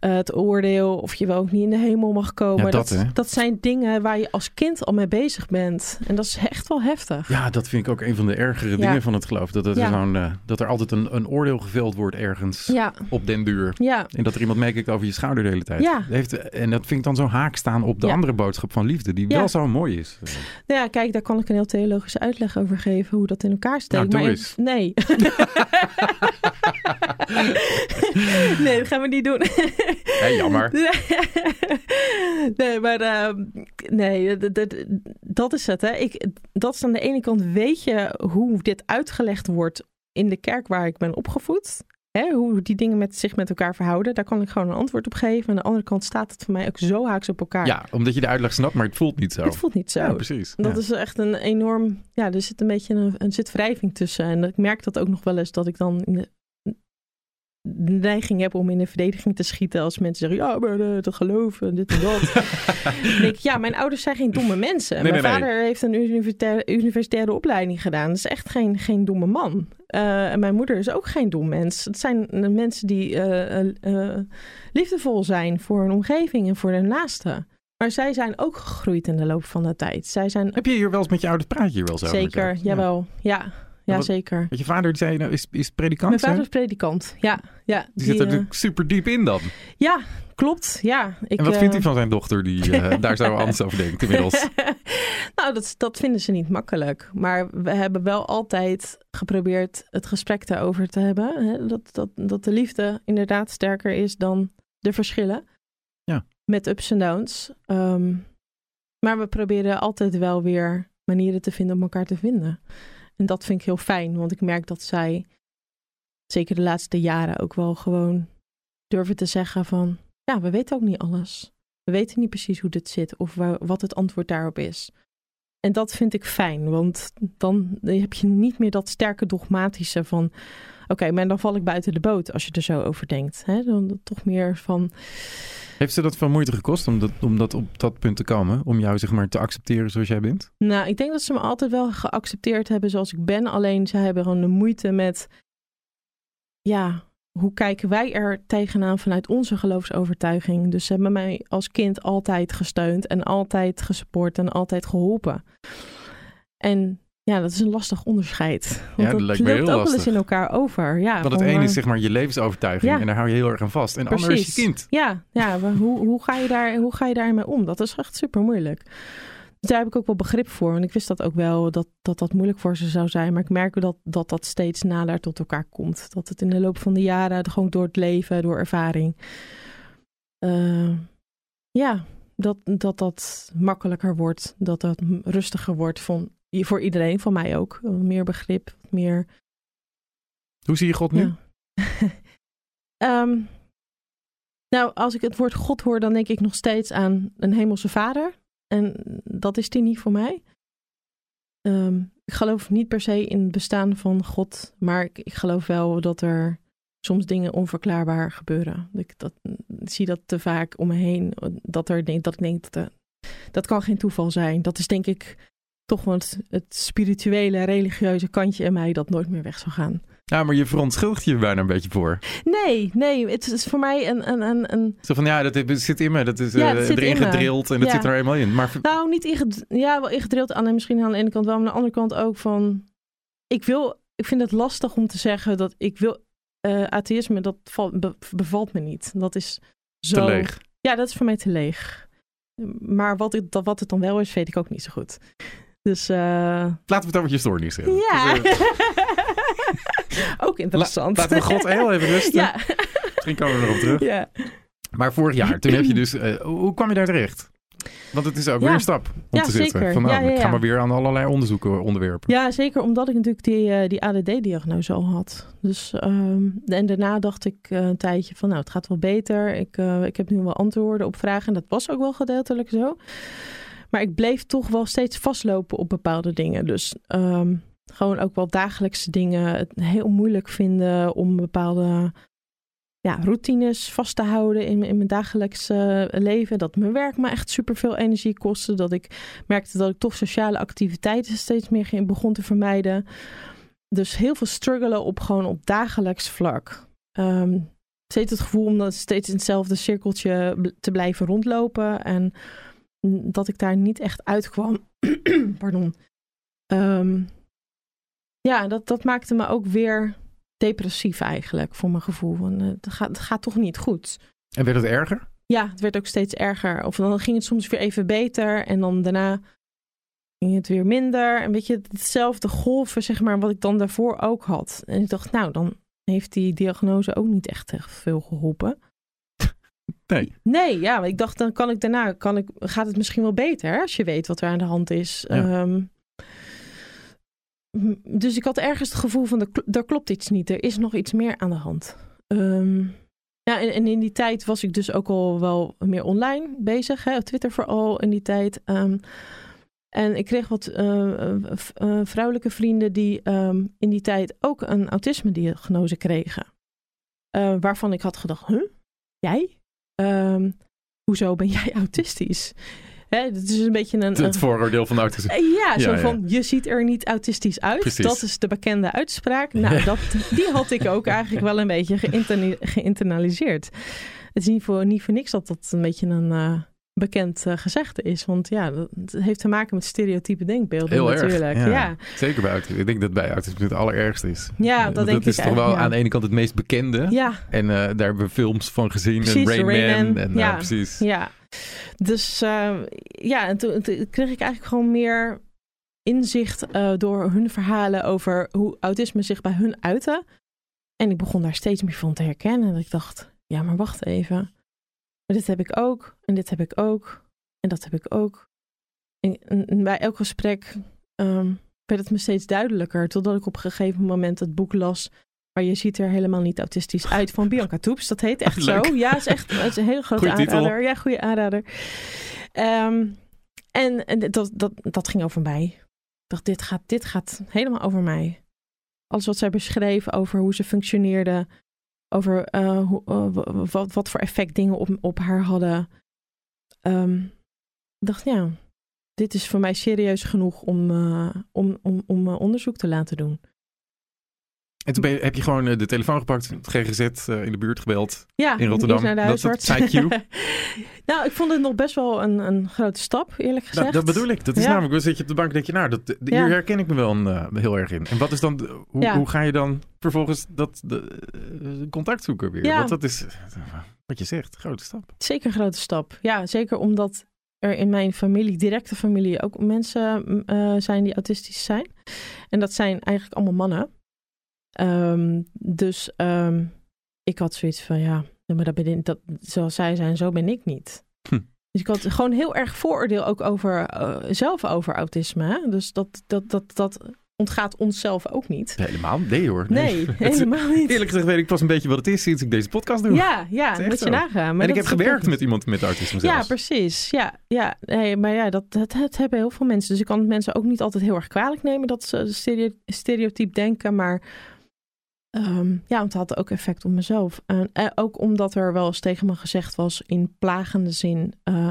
eh, het oordeel of je wel ook niet in de hemel mag komen. Ja, dat, dat zijn dingen waar je als kind al mee bezig bent. En dat is echt wel heftig. Ja, dat vind ik ook een van de ergere Ja. dingen van het geloof. Dat, het Ja. zo'n, eh, dat er altijd een, een oordeel geveld wordt ergens op den duur. En dat er iemand meekijkt over je schouder de hele tijd. Dat Heeft, en dat vind ik dan zo haak staan op de andere boodschap van liefde, die wel zo mooi is. Nou ja, kijk, daar kan ik een heel theologische uitleg over geven hoe dat in elkaar steekt. Nou, maar ik- nee. nee, dat gaan we niet doen. Hé, jammer. nee, maar ehm, nee, dat, is het. Hè. Ik, dat is aan de ene kant weet je hoe dit uitgelegd wordt in de kerk waar ik ben opgevoed. Hè, hoe die dingen met, zich met elkaar verhouden. Daar kan ik gewoon een antwoord op geven. Aan de andere kant staat het voor mij ook zo haaks op elkaar. Ja, omdat je de uitleg snapt, maar het voelt niet zo. Het voelt niet zo. Ja, precies. Dat Ja. is echt een enorm. Ja, er zit een beetje een, er zit wrijving tussen. En ik merk dat ook nog wel eens dat ik dan in de, de neiging heb om in de verdediging te schieten als mensen zeggen: Ja, maar eh, te geloven, dit en dat. Dan denk ik, ja, mijn ouders zijn geen domme mensen. Nee, mijn nee, nee. vader heeft een universitaire, universitaire opleiding gedaan. Dat is echt geen, geen domme man. Eh, en mijn moeder is ook geen dom mens. Het zijn mensen die eh, liefdevol zijn voor hun omgeving en voor hun naasten. Maar zij zijn ook gegroeid in de loop van de tijd. Zij zijn Heb je hier wel eens met je ouders praat je hier wel zo? Zeker, jawel. Ja, ja, wat- zeker. Want je vader die zei, nou, is, is predikant? Mijn vader hè? is predikant. Ja, ja. Die, zit er eh, natuurlijk super diep in dan. ja, klopt. Ja. Ik, en wat eh, vindt hij van zijn dochter die eh, daar zo anders over denkt inmiddels? nou, dat, dat vinden ze niet makkelijk. Maar we hebben wel altijd geprobeerd het gesprek daarover te hebben. Hè? Dat, dat, dat de liefde inderdaad sterker is dan de verschillen. Ja. Met ups en downs. Ehm, maar we proberen altijd wel weer manieren te vinden om elkaar te vinden. En dat vind ik heel fijn, want ik merk dat zij, zeker de laatste jaren, ook wel gewoon durven te zeggen van, ja, we weten ook niet alles. We weten niet precies hoe dit zit of wa- wat het antwoord daarop is. En dat vind ik fijn, want dan heb je niet meer dat sterke dogmatische van, Oké, maar dan val ik buiten de boot als je er zo over denkt. Hè? Dan toch meer van. Heeft ze dat veel moeite gekost om dat, om dat op dat punt te komen? Om jou zeg maar te accepteren zoals jij bent? Nou, ik denk dat ze me altijd wel geaccepteerd hebben zoals ik ben. Alleen ze hebben gewoon de moeite met. Ja, hoe kijken wij er tegenaan vanuit onze geloofsovertuiging? Dus ze hebben mij als kind altijd gesteund en altijd gesupport en altijd geholpen. En ja, dat is een lastig onderscheid. Want Ja, dat dat lijkt me heel loopt ook wel eens lastig. in elkaar over. Ja, Want het ene eh, is zeg maar je levensovertuiging Ja. en daar hou je heel erg aan vast. En het andere is je kind. Ja, ja maar hoe, hoe, ga je daar, hoe ga je daarmee om? Dat is echt super moeilijk. Dus daar heb ik ook wel begrip voor. Want ik wist dat ook wel, dat dat, dat moeilijk voor ze zou zijn. Maar ik merk dat, dat dat steeds nader tot elkaar komt. Dat het in de loop van de jaren, gewoon door het leven, door ervaring. eh, ja, dat, dat dat makkelijker wordt. Dat dat rustiger wordt van, voor iedereen, van mij ook. Meer begrip, meer... Hoe zie je God nu? Ja. Ehm, nou, als ik het woord God hoor, dan denk ik nog steeds aan een hemelse vader. En dat is die niet voor mij. Ehm, ik geloof niet per se in het bestaan van God, maar ik, ik geloof wel dat er soms dingen onverklaarbaar gebeuren. Ik, dat, ik zie dat te vaak om me heen, dat, er, dat ik denk dat dat kan geen toeval zijn. Dat is denk ik toch wel het, het spirituele, religieuze kantje in mij dat nooit meer weg zal gaan. Ja, maar je verontschuldigt je bijna een beetje voor. Nee, nee, het is voor mij een, een, een, een Zo van ja, dat zit in me. Dat is Ja, eh, het erin gedrild en dat Ja. zit er helemaal in. Maar nou niet inged, ja, wel ingedrild aan en misschien aan de ene kant wel, maar aan de andere kant ook van, ik wil, ik vind het lastig om te zeggen dat ik wil eh, atheïsme, dat be- bevalt me niet. Dat is zo. te leeg. Ja, dat is voor mij te leeg. Maar wat, het- dat, wat het dan wel is, weet ik ook niet zo goed. Dus eh, Laten we het over je stoornis hebben. ja, Dus, eh, ook interessant. laten we God heel even rusten. ja. Misschien komen we erop terug. ja. Maar vorig jaar, toen heb je dus... eh, hoe kwam je daar terecht? Want het is ook Ja. weer een stap om Ja, te zitten. zeker. Van, nou, Ja, ik ga maar weer aan allerlei onderzoeken onderwerpen. Ja, zeker omdat ik natuurlijk die, die ADD-diagnose al had. Dus, ehm, en daarna dacht ik een tijdje van, nou, het gaat wel beter. Ik, ik heb nu wel antwoorden op vragen. En dat was ook wel gedeeltelijk zo. Maar ik bleef toch wel steeds vastlopen op bepaalde dingen. Dus ehm, gewoon ook wel dagelijkse dingen. Het heel moeilijk vinden om bepaalde ja, routines vast te houden in, in mijn dagelijkse leven. Dat mijn werk me echt superveel energie kostte. Dat ik merkte dat ik toch sociale activiteiten steeds meer begon te vermijden. Dus heel veel struggelen op gewoon op dagelijks vlak. Ehm, steeds het gevoel om steeds in hetzelfde cirkeltje te blijven rondlopen. En dat ik daar niet echt uitkwam. Pardon. Ehm, ja, dat, dat maakte me ook weer depressief eigenlijk, voor mijn gevoel. Van, eh, het, gaat, het gaat toch niet goed. En werd het erger? Ja, het werd ook steeds erger. Of dan ging het soms weer even beter en dan daarna ging het weer minder. En weet je, hetzelfde golven, zeg maar, wat ik dan daarvoor ook had. En ik dacht, nou, dan heeft die diagnose ook niet echt echt veel geholpen. Nee. Nee, ja, ik dacht, dan kan ik daarna, kan ik, gaat het misschien wel beter hè, als je weet wat er aan de hand is. Ja. Ehm, dus ik had ergens het gevoel van, er, kl- klopt iets niet. Er is nog iets meer aan de hand. Ehm, ja, en, en in die tijd was ik dus ook al wel meer online bezig. Hè, op Twitter vooral in die tijd. Ehm, en ik kreeg wat eh, eh, vrouwelijke vrienden die in die tijd ook een autisme-diagnose kregen. Eh, waarvan ik had gedacht, huh? Jij? Ehm, hoezo ben jij autistisch? Hè, dat is een beetje een... Het, een- het vooroordeel van autisme. eh, Ja, zo Ja, ja. van je ziet er niet autistisch uit. Precies. Dat is de bekende uitspraak. Nou, dat, die had ik ook eigenlijk wel een beetje geïnternaliseerd. Het is niet voor, niet voor niks dat dat een beetje een eh, bekend eh, gezegde is. Want ja, dat het heeft te maken met stereotype denkbeelden Heel erg. natuurlijk. Ja. Ja. Ja. Zeker bij autisme. Ik denk dat bij autisme het allerergste is. Ja, dat Want denk ik is toch wel ja. aan de ene kant het meest bekende. ja. En eh, daar hebben we films van gezien. Precies, en Rain, Rain Man. Man. En, Ja. eh, precies. Ja, dus eh, ja, en toen, toen kreeg ik eigenlijk gewoon meer inzicht eh, door hun verhalen over hoe autisme zich bij hun uitte. En ik begon daar steeds meer van te herkennen. En ik dacht, ja, maar wacht even. Maar dit heb ik ook, en dit heb ik ook, en dat heb ik ook. En, en- en bij elk gesprek ehm, werd het me steeds duidelijker. Totdat ik op een gegeven moment het boek las. Maar je ziet er helemaal niet autistisch uit van Bianca Toeps. Dat heet echt Leuk. zo. Ja, is echt het is een hele grote Goeie titel. aanrader. Ja, goede aanrader. Ehm, en en dat, dat, dat ging over mij. Ik dacht, dit gaat, dit gaat helemaal over mij. alles wat zij beschreef over hoe ze functioneerde, over eh, uh, wat, wat voor effect dingen op, op haar hadden. Um, dacht, ja, dit is voor mij serieus genoeg om, uh, om, om, om onderzoek te laten doen. En toen je, heb je gewoon de telefoon gepakt, het GGZ uh, in de buurt gebeld ja, in Rotterdam. Naar de huisarts. Dat, dat nou, ik vond het nog best wel een, een grote stap, eerlijk gezegd. Nou, dat bedoel ik. Dat is ja. namelijk, dan zit je op de bank en denk je, nou, dat, de, hier herken ik me wel een, uh, heel erg in. En wat is dan, hoe, hoe ga je dan vervolgens dat de, uh, contact zoeken weer? Want dat is, wat je zegt, grote stap. Zeker een grote stap. Ja, zeker omdat er in mijn familie, directe familie, ook mensen zijn die autistisch zijn. En dat zijn eigenlijk allemaal mannen. Um, dus um, ik had zoiets van, ja, maar dat ben ik, dat, zoals zij zijn, zo ben ik niet. Hm. Dus ik had gewoon heel erg vooroordeel ook over, uh, zelf over autisme. Hè? Dus dat, dat, dat, dat ontgaat onszelf ook niet. Helemaal nee hoor. Nee, nee helemaal niet. Eerlijk gezegd weet ik pas een beetje wat het is sinds ik deze podcast doe. Ja, ja, moet je nagaan. Maar en ik heb gewerkt met iemand met autisme zelfs. Ja, precies. Ja, ja. Nee, maar ja, dat, dat, dat, hebben heel veel mensen. Dus ik kan mensen ook niet altijd heel erg kwalijk nemen dat ze stereotyp denken. Maar Um, ja, want het had ook effect op mezelf. En uh, ook omdat er wel eens tegen me gezegd was in plagende zin. Uh,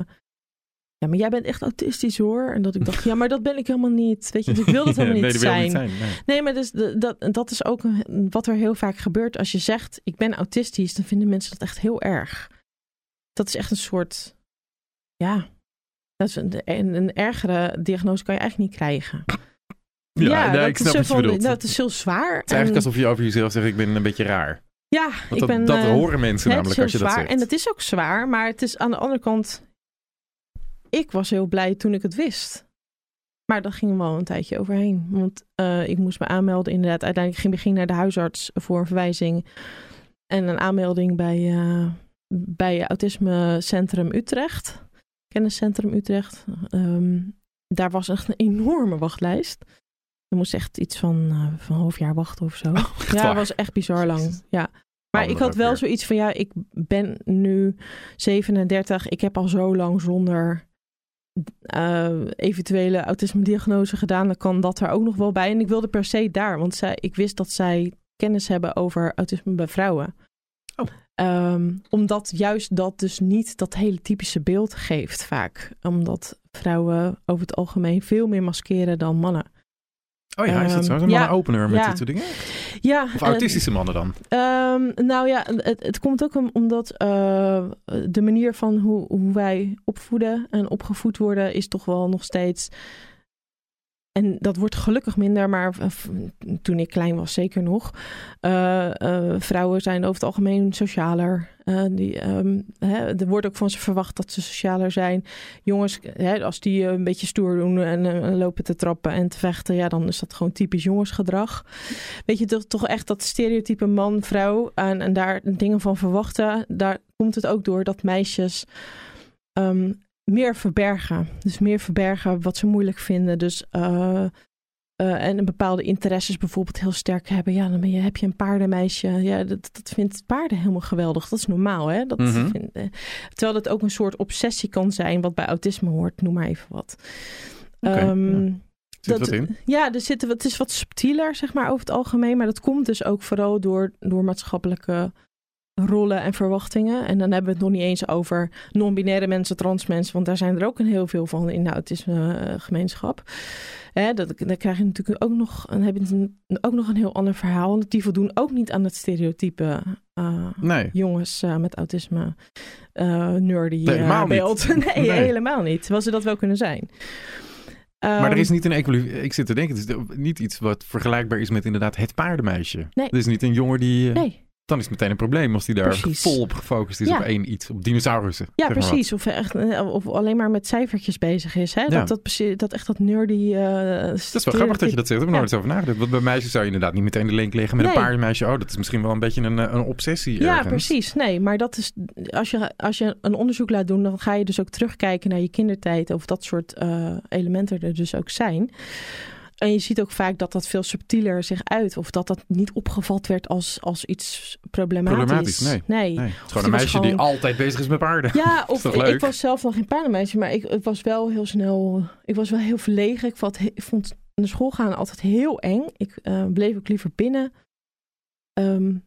ja, maar jij bent echt autistisch hoor. En dat ik dacht, ja, maar dat ben ik helemaal niet. Weet je, dus ik wil dat helemaal nee, niet, zijn. niet zijn. Nee, nee maar dus, dat, dat is ook wat er heel vaak gebeurt. Als je zegt, ik ben autistisch, dan vinden mensen dat echt heel erg. Dat is echt een soort, ja, dat is een, een, een ergere diagnose kan je eigenlijk niet krijgen. Ja, nee, ik snap wat je bedoelt. Dat is heel zwaar. Het is eigenlijk alsof je over jezelf zegt, ik ben een beetje raar. Ja, Want ik dat, ben... dat uh, horen mensen namelijk als je zwaar. dat zegt. En het is ook zwaar, maar het is aan de andere kant... Ik was heel blij toen ik het wist. Maar dat ging wel een tijdje overheen. Want uh, ik moest me aanmelden inderdaad. Uiteindelijk ging ik naar de huisarts voor een verwijzing. En een aanmelding bij, uh, bij Autisme Centrum Utrecht. Kenniscentrum Utrecht. Um, daar was echt een enorme wachtlijst. Je moest echt iets van, uh, van een half jaar wachten of zo. Oh, ja, dat was echt bizar lang. Ja. Maar Andere ik had wel weer. zoiets van, ja, ik ben nu 37. Ik heb al zo lang zonder uh, eventuele autisme-diagnose gedaan. Dan kan dat er ook nog wel bij. En ik wilde per se daar, want zij, ik wist dat zij kennis hebben over autisme bij vrouwen. Oh. Um, omdat juist dat dus niet dat hele typische beeld geeft vaak. Omdat vrouwen over het algemeen veel meer maskeren dan mannen. Oh ja, is dat zo? Is een ja, mannen opener met ja. dit soort dingen? Ja, Of autistische mannen dan? Um, nou ja, het, het komt ook om, omdat uh, de manier van hoe, hoe wij opvoeden en opgevoed worden is toch wel nog steeds. En dat wordt gelukkig minder, maar toen ik klein was zeker nog. Uh, uh, vrouwen zijn over het algemeen socialer. Uh, die, um, hè, er wordt ook van ze verwacht dat ze socialer zijn. Jongens, hè, als die een beetje stoer doen en lopen te trappen en te vechten, ja, dan is dat gewoon typisch jongensgedrag. Weet je, toch, toch echt dat stereotype man-vrouw en, en daar dingen van verwachten. Daar komt het ook door dat meisjes. Um, meer verbergen. Dus meer verbergen wat ze moeilijk vinden. Dus uh, uh, en bepaalde interesses bijvoorbeeld heel sterk hebben. Ja, dan ben je, heb je een paardenmeisje. Ja, dat, dat vindt paarden helemaal geweldig. Dat is normaal, hè? Dat Mhm. vind, uh, terwijl dat ook een soort obsessie kan zijn, wat bij autisme hoort. Noem maar even wat. Um, ja. Zit wat in? Ja, er zitten, het is wat subtieler, zeg maar, over het algemeen. Maar dat komt dus ook vooral door, door maatschappelijke rollen en verwachtingen. En dan hebben we het nog niet eens over non-binaire mensen, trans mensen, want daar zijn er ook een heel veel van in de autisme-gemeenschap. Hè, dat, dan krijg je natuurlijk ook nog, dan heb je ook nog een heel ander verhaal. Want die voldoen ook niet aan het stereotype uh, nee. jongens uh, met autisme, uh, nerdy Nee, helemaal beeld. niet. nee, Nee. helemaal niet. Terwijl ze dat wel kunnen zijn. Maar er Ehm, is niet een equilibrium. Ik zit te denken, het is niet iets wat vergelijkbaar is met inderdaad het paardenmeisje. Nee. Het is niet een jongen die... eh, Nee, Dan is het meteen een probleem als die daar Precies. vol op gefocust is Ja. op één iets. Op dinosaurussen. ja, precies. Of, echt, eh, of alleen maar met cijfertjes bezig is. Hè? Ja. Dat, dat, dat echt dat nerdy... eh Dat is wel grappig dat je dat zegt. Ik heb Ja. nooit eens over nagedacht. Want bij meisjes zou je inderdaad niet meteen de link leggen met Nee. een paardenmeisje. Oh, dat is misschien wel een beetje een, eh, een obsessie Ja, ergens. precies. Nee, maar dat is als je, als je een onderzoek laat doen, dan ga je dus ook terugkijken naar je kindertijd of dat soort elementen er dus ook zijn. En je ziet ook vaak dat dat veel subtieler zich uit, of dat dat niet opgevat werd als, als iets problematisch. Problematisch, nee. nee. Nee, het is gewoon een meisje die altijd bezig is met paarden. Ja, of ik, was zelf nog geen paardenmeisje, maar ik, ik was wel heel snel, ik was wel heel verlegen. Ik vond, ik vond naar school gaan altijd heel eng. Ik uh, bleef ook liever binnen. Um,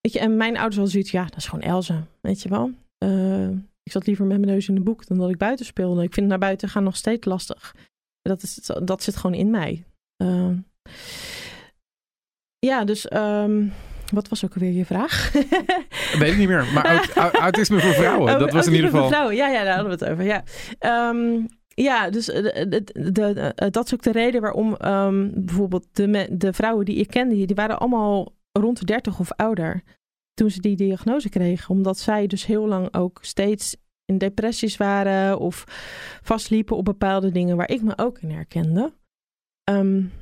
weet je, en mijn ouders hadden zoiets, ja, dat is gewoon Elze, weet je wel. Uh, ik zat liever met mijn neus in de boek dan dat ik buiten speelde. Ik vind naar buiten gaan nog steeds lastig. Dat, is, dat zit gewoon in mij. Uh, ja, dus um, wat was ook alweer je vraag? Weet ik niet meer. Maar autisme voor vrouwen, oh, dat was in ieder geval. Voor vrouwen, ja, ja, daar hadden we het over. Ja, um, ja dus de, de, de, dat is ook de reden waarom um, bijvoorbeeld de, de vrouwen die ik kende, die waren allemaal rond de 30 of ouder toen ze die diagnose kregen. Omdat zij dus heel lang ook steeds in depressies waren of vastliepen op bepaalde dingen waar ik me ook in herkende. Um,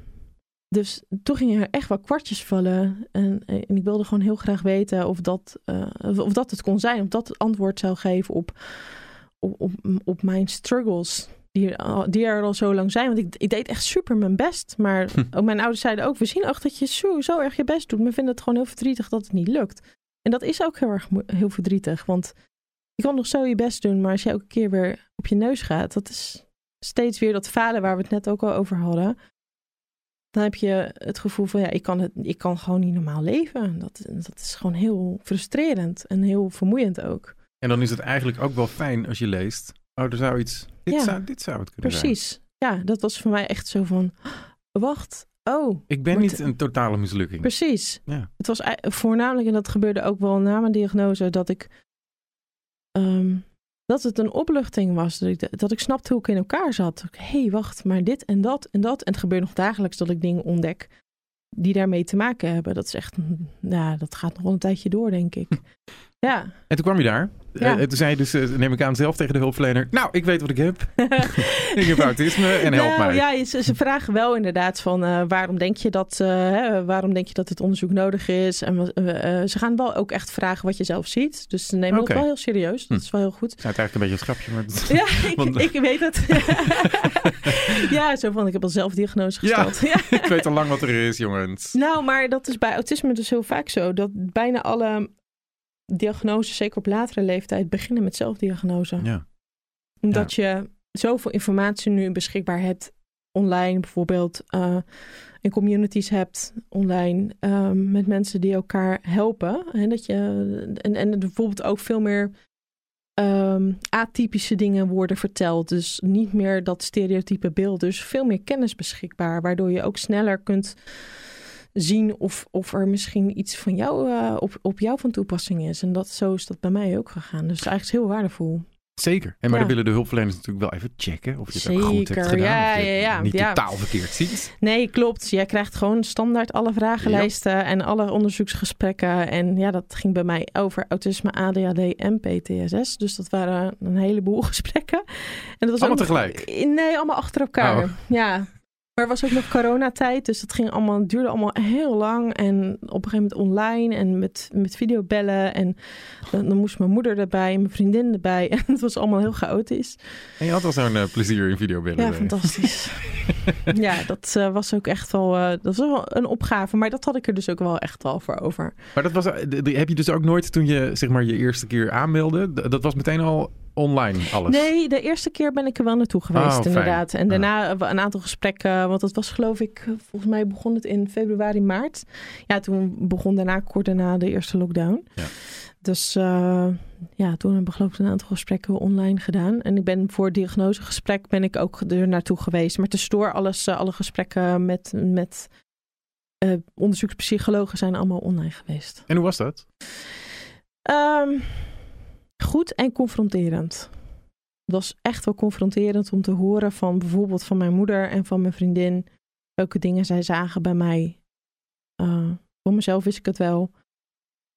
dus toen gingen er echt wel kwartjes vallen. En, en, ik wilde gewoon heel graag weten of dat, uh, of dat het kon zijn. Of dat het antwoord zou geven op, op, op, op mijn struggles. Die, die, er al zo lang zijn. Want ik, ik deed echt super mijn best. Maar hm. ook mijn ouders zeiden ook... we zien ook dat je zo, zo erg je best doet. Maar vinden het gewoon heel verdrietig dat het niet lukt. En dat is ook heel erg heel verdrietig. Want je kan nog zo je best doen. Maar als je elke keer weer op je neus gaat... dat is steeds weer dat falen waar we het net ook al over hadden dan heb je het gevoel van ja, ik kan, het, ik kan gewoon niet normaal leven. Dat, dat is gewoon heel frustrerend en heel vermoeiend ook. En dan is het eigenlijk ook wel fijn als je leest, oh, er zou iets, dit, ja, zou, dit zou het kunnen precies. zijn. Precies, ja, dat was voor mij echt zo van, wacht, oh. Ik ben niet een totale mislukking. Precies. Ja. Het was voornamelijk, en dat gebeurde ook wel na mijn diagnose, dat ik um, dat het een opluchting was. Dat ik, dat ik snapte hoe ik in elkaar zat. Hé, hey, wacht, maar dit en dat en dat. En het gebeurt nog dagelijks dat ik dingen ontdek die daarmee te maken hebben. Dat is echt, nou, dat gaat nog wel een tijdje door, denk ik. Ja. En toen kwam je daar. Ja. Uh, toen zei je dus, uh, neem ik aan zelf tegen de hulpverlener. Nou, ik weet wat ik heb. ik heb autisme en help nou, mij. Ja, ze, ze, vragen wel inderdaad van uh, waarom denk je dat, hè, waarom denk je dat dit onderzoek nodig is? En ze gaan wel ook echt vragen wat je zelf ziet. Dus ze nemen okay. het wel heel serieus. Dat hm. is wel heel goed. Het is eigenlijk een beetje een grapje. Maar ja, ik, want... ik, weet het. ja, zo van ik heb al zelf diagnose gesteld. Ja, ik weet al lang wat er is, jongens. Nou, maar dat is bij autisme dus heel vaak zo. Dat bijna alle diagnoses, zeker op latere leeftijd, beginnen met zelfdiagnose. Ja. Omdat je zoveel informatie nu beschikbaar hebt online, bijvoorbeeld uh, in communities hebt online um, met mensen die elkaar helpen. En dat je en, en bijvoorbeeld ook veel meer um, atypische dingen worden verteld. Dus niet meer dat stereotype beeld. Dus veel meer kennis beschikbaar, waardoor je ook sneller kunt zien of, of er misschien iets van jou, uh, op, op jou van toepassing is. En dat, zo is dat bij mij ook gegaan. Dus eigenlijk is heel waardevol. Zeker. En maar dan willen de hulpverleners natuurlijk wel even checken of je het ook goed hebt gedaan. Ja, ja, ja. niet totaal verkeerd ziet. Nee, klopt. Jij krijgt gewoon standaard alle vragenlijsten en alle onderzoeksgesprekken. En ja, dat ging bij mij over autisme, ADHD en PTSS. Dus dat waren een heleboel gesprekken. En dat was allemaal tegelijk? Nee, allemaal achter elkaar. Oh. Ja, maar er was ook nog coronatijd, dus dat ging allemaal, duurde allemaal heel lang. En op een gegeven moment online en met, met videobellen. En dan, dan moest mijn moeder erbij en mijn vriendin erbij. En het was allemaal heel chaotisch. En je had al zo'n uh, plezier in videobellen. Ja, fantastisch. ja, dat uh, was ook echt wel, uh, dat was wel een opgave. Maar dat had ik er dus ook wel echt wel voor over. Maar dat was, heb je dus ook nooit toen je zeg maar je eerste keer aanmeldde, dat was meteen al online alles? Nee, de eerste keer ben ik er wel naartoe geweest, oh, inderdaad. En daarna een aantal gesprekken, want het was geloof ik, volgens mij begon het in februari, maart. Ja, toen begon daarna, kort daarna, de eerste lockdown. Ja. Dus uh, ja, toen hebben we geloof ik een aantal gesprekken online gedaan. En ik ben voor het diagnosegesprek ben ik ook er naartoe geweest. Maar tussendoor alles, uh, alle gesprekken met, met uh, onderzoekspsychologen zijn allemaal online geweest. En hoe was dat? Um, goed en confronterend. Het was echt wel confronterend om te horen van bijvoorbeeld van mijn moeder en van mijn vriendin welke dingen zij zagen bij mij. Uh, voor mezelf wist ik het wel.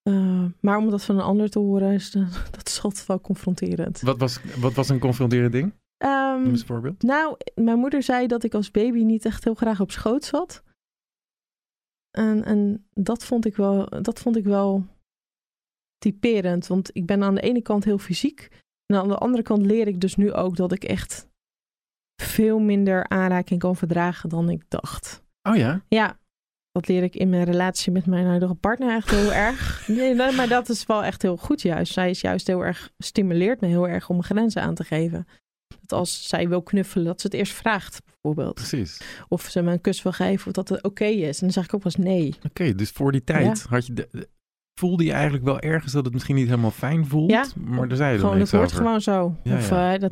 Uh, maar om dat van een ander te horen, is dat is altijd wel confronterend. Wat was, wat was een confronterend ding? Um, een voorbeeld. Nou, mijn moeder zei dat ik als baby niet echt heel graag op schoot zat. En, en dat, vond ik wel, dat vond ik wel typerend. Want ik ben aan de ene kant heel fysiek. En aan de andere kant leer ik dus nu ook dat ik echt veel minder aanraking kan verdragen dan ik dacht. Oh ja? Ja. Dat leer ik in mijn relatie met mijn huidige partner echt heel erg. Nee, maar dat is wel echt heel goed juist. Zij is juist heel erg, stimuleert me heel erg om grenzen aan te geven. Dat als zij wil knuffelen, dat ze het eerst vraagt, bijvoorbeeld. Precies. Of ze me een kus wil geven, of dat het oké is. En dan zeg ik ook wel eens nee. Oké, dus voor die tijd had je de, voelde je eigenlijk wel ergens dat het misschien niet helemaal fijn voelt. Ja, maar daar zei je dan Gewoon, het over. gewoon zo. Ja, of ja, eh, dat,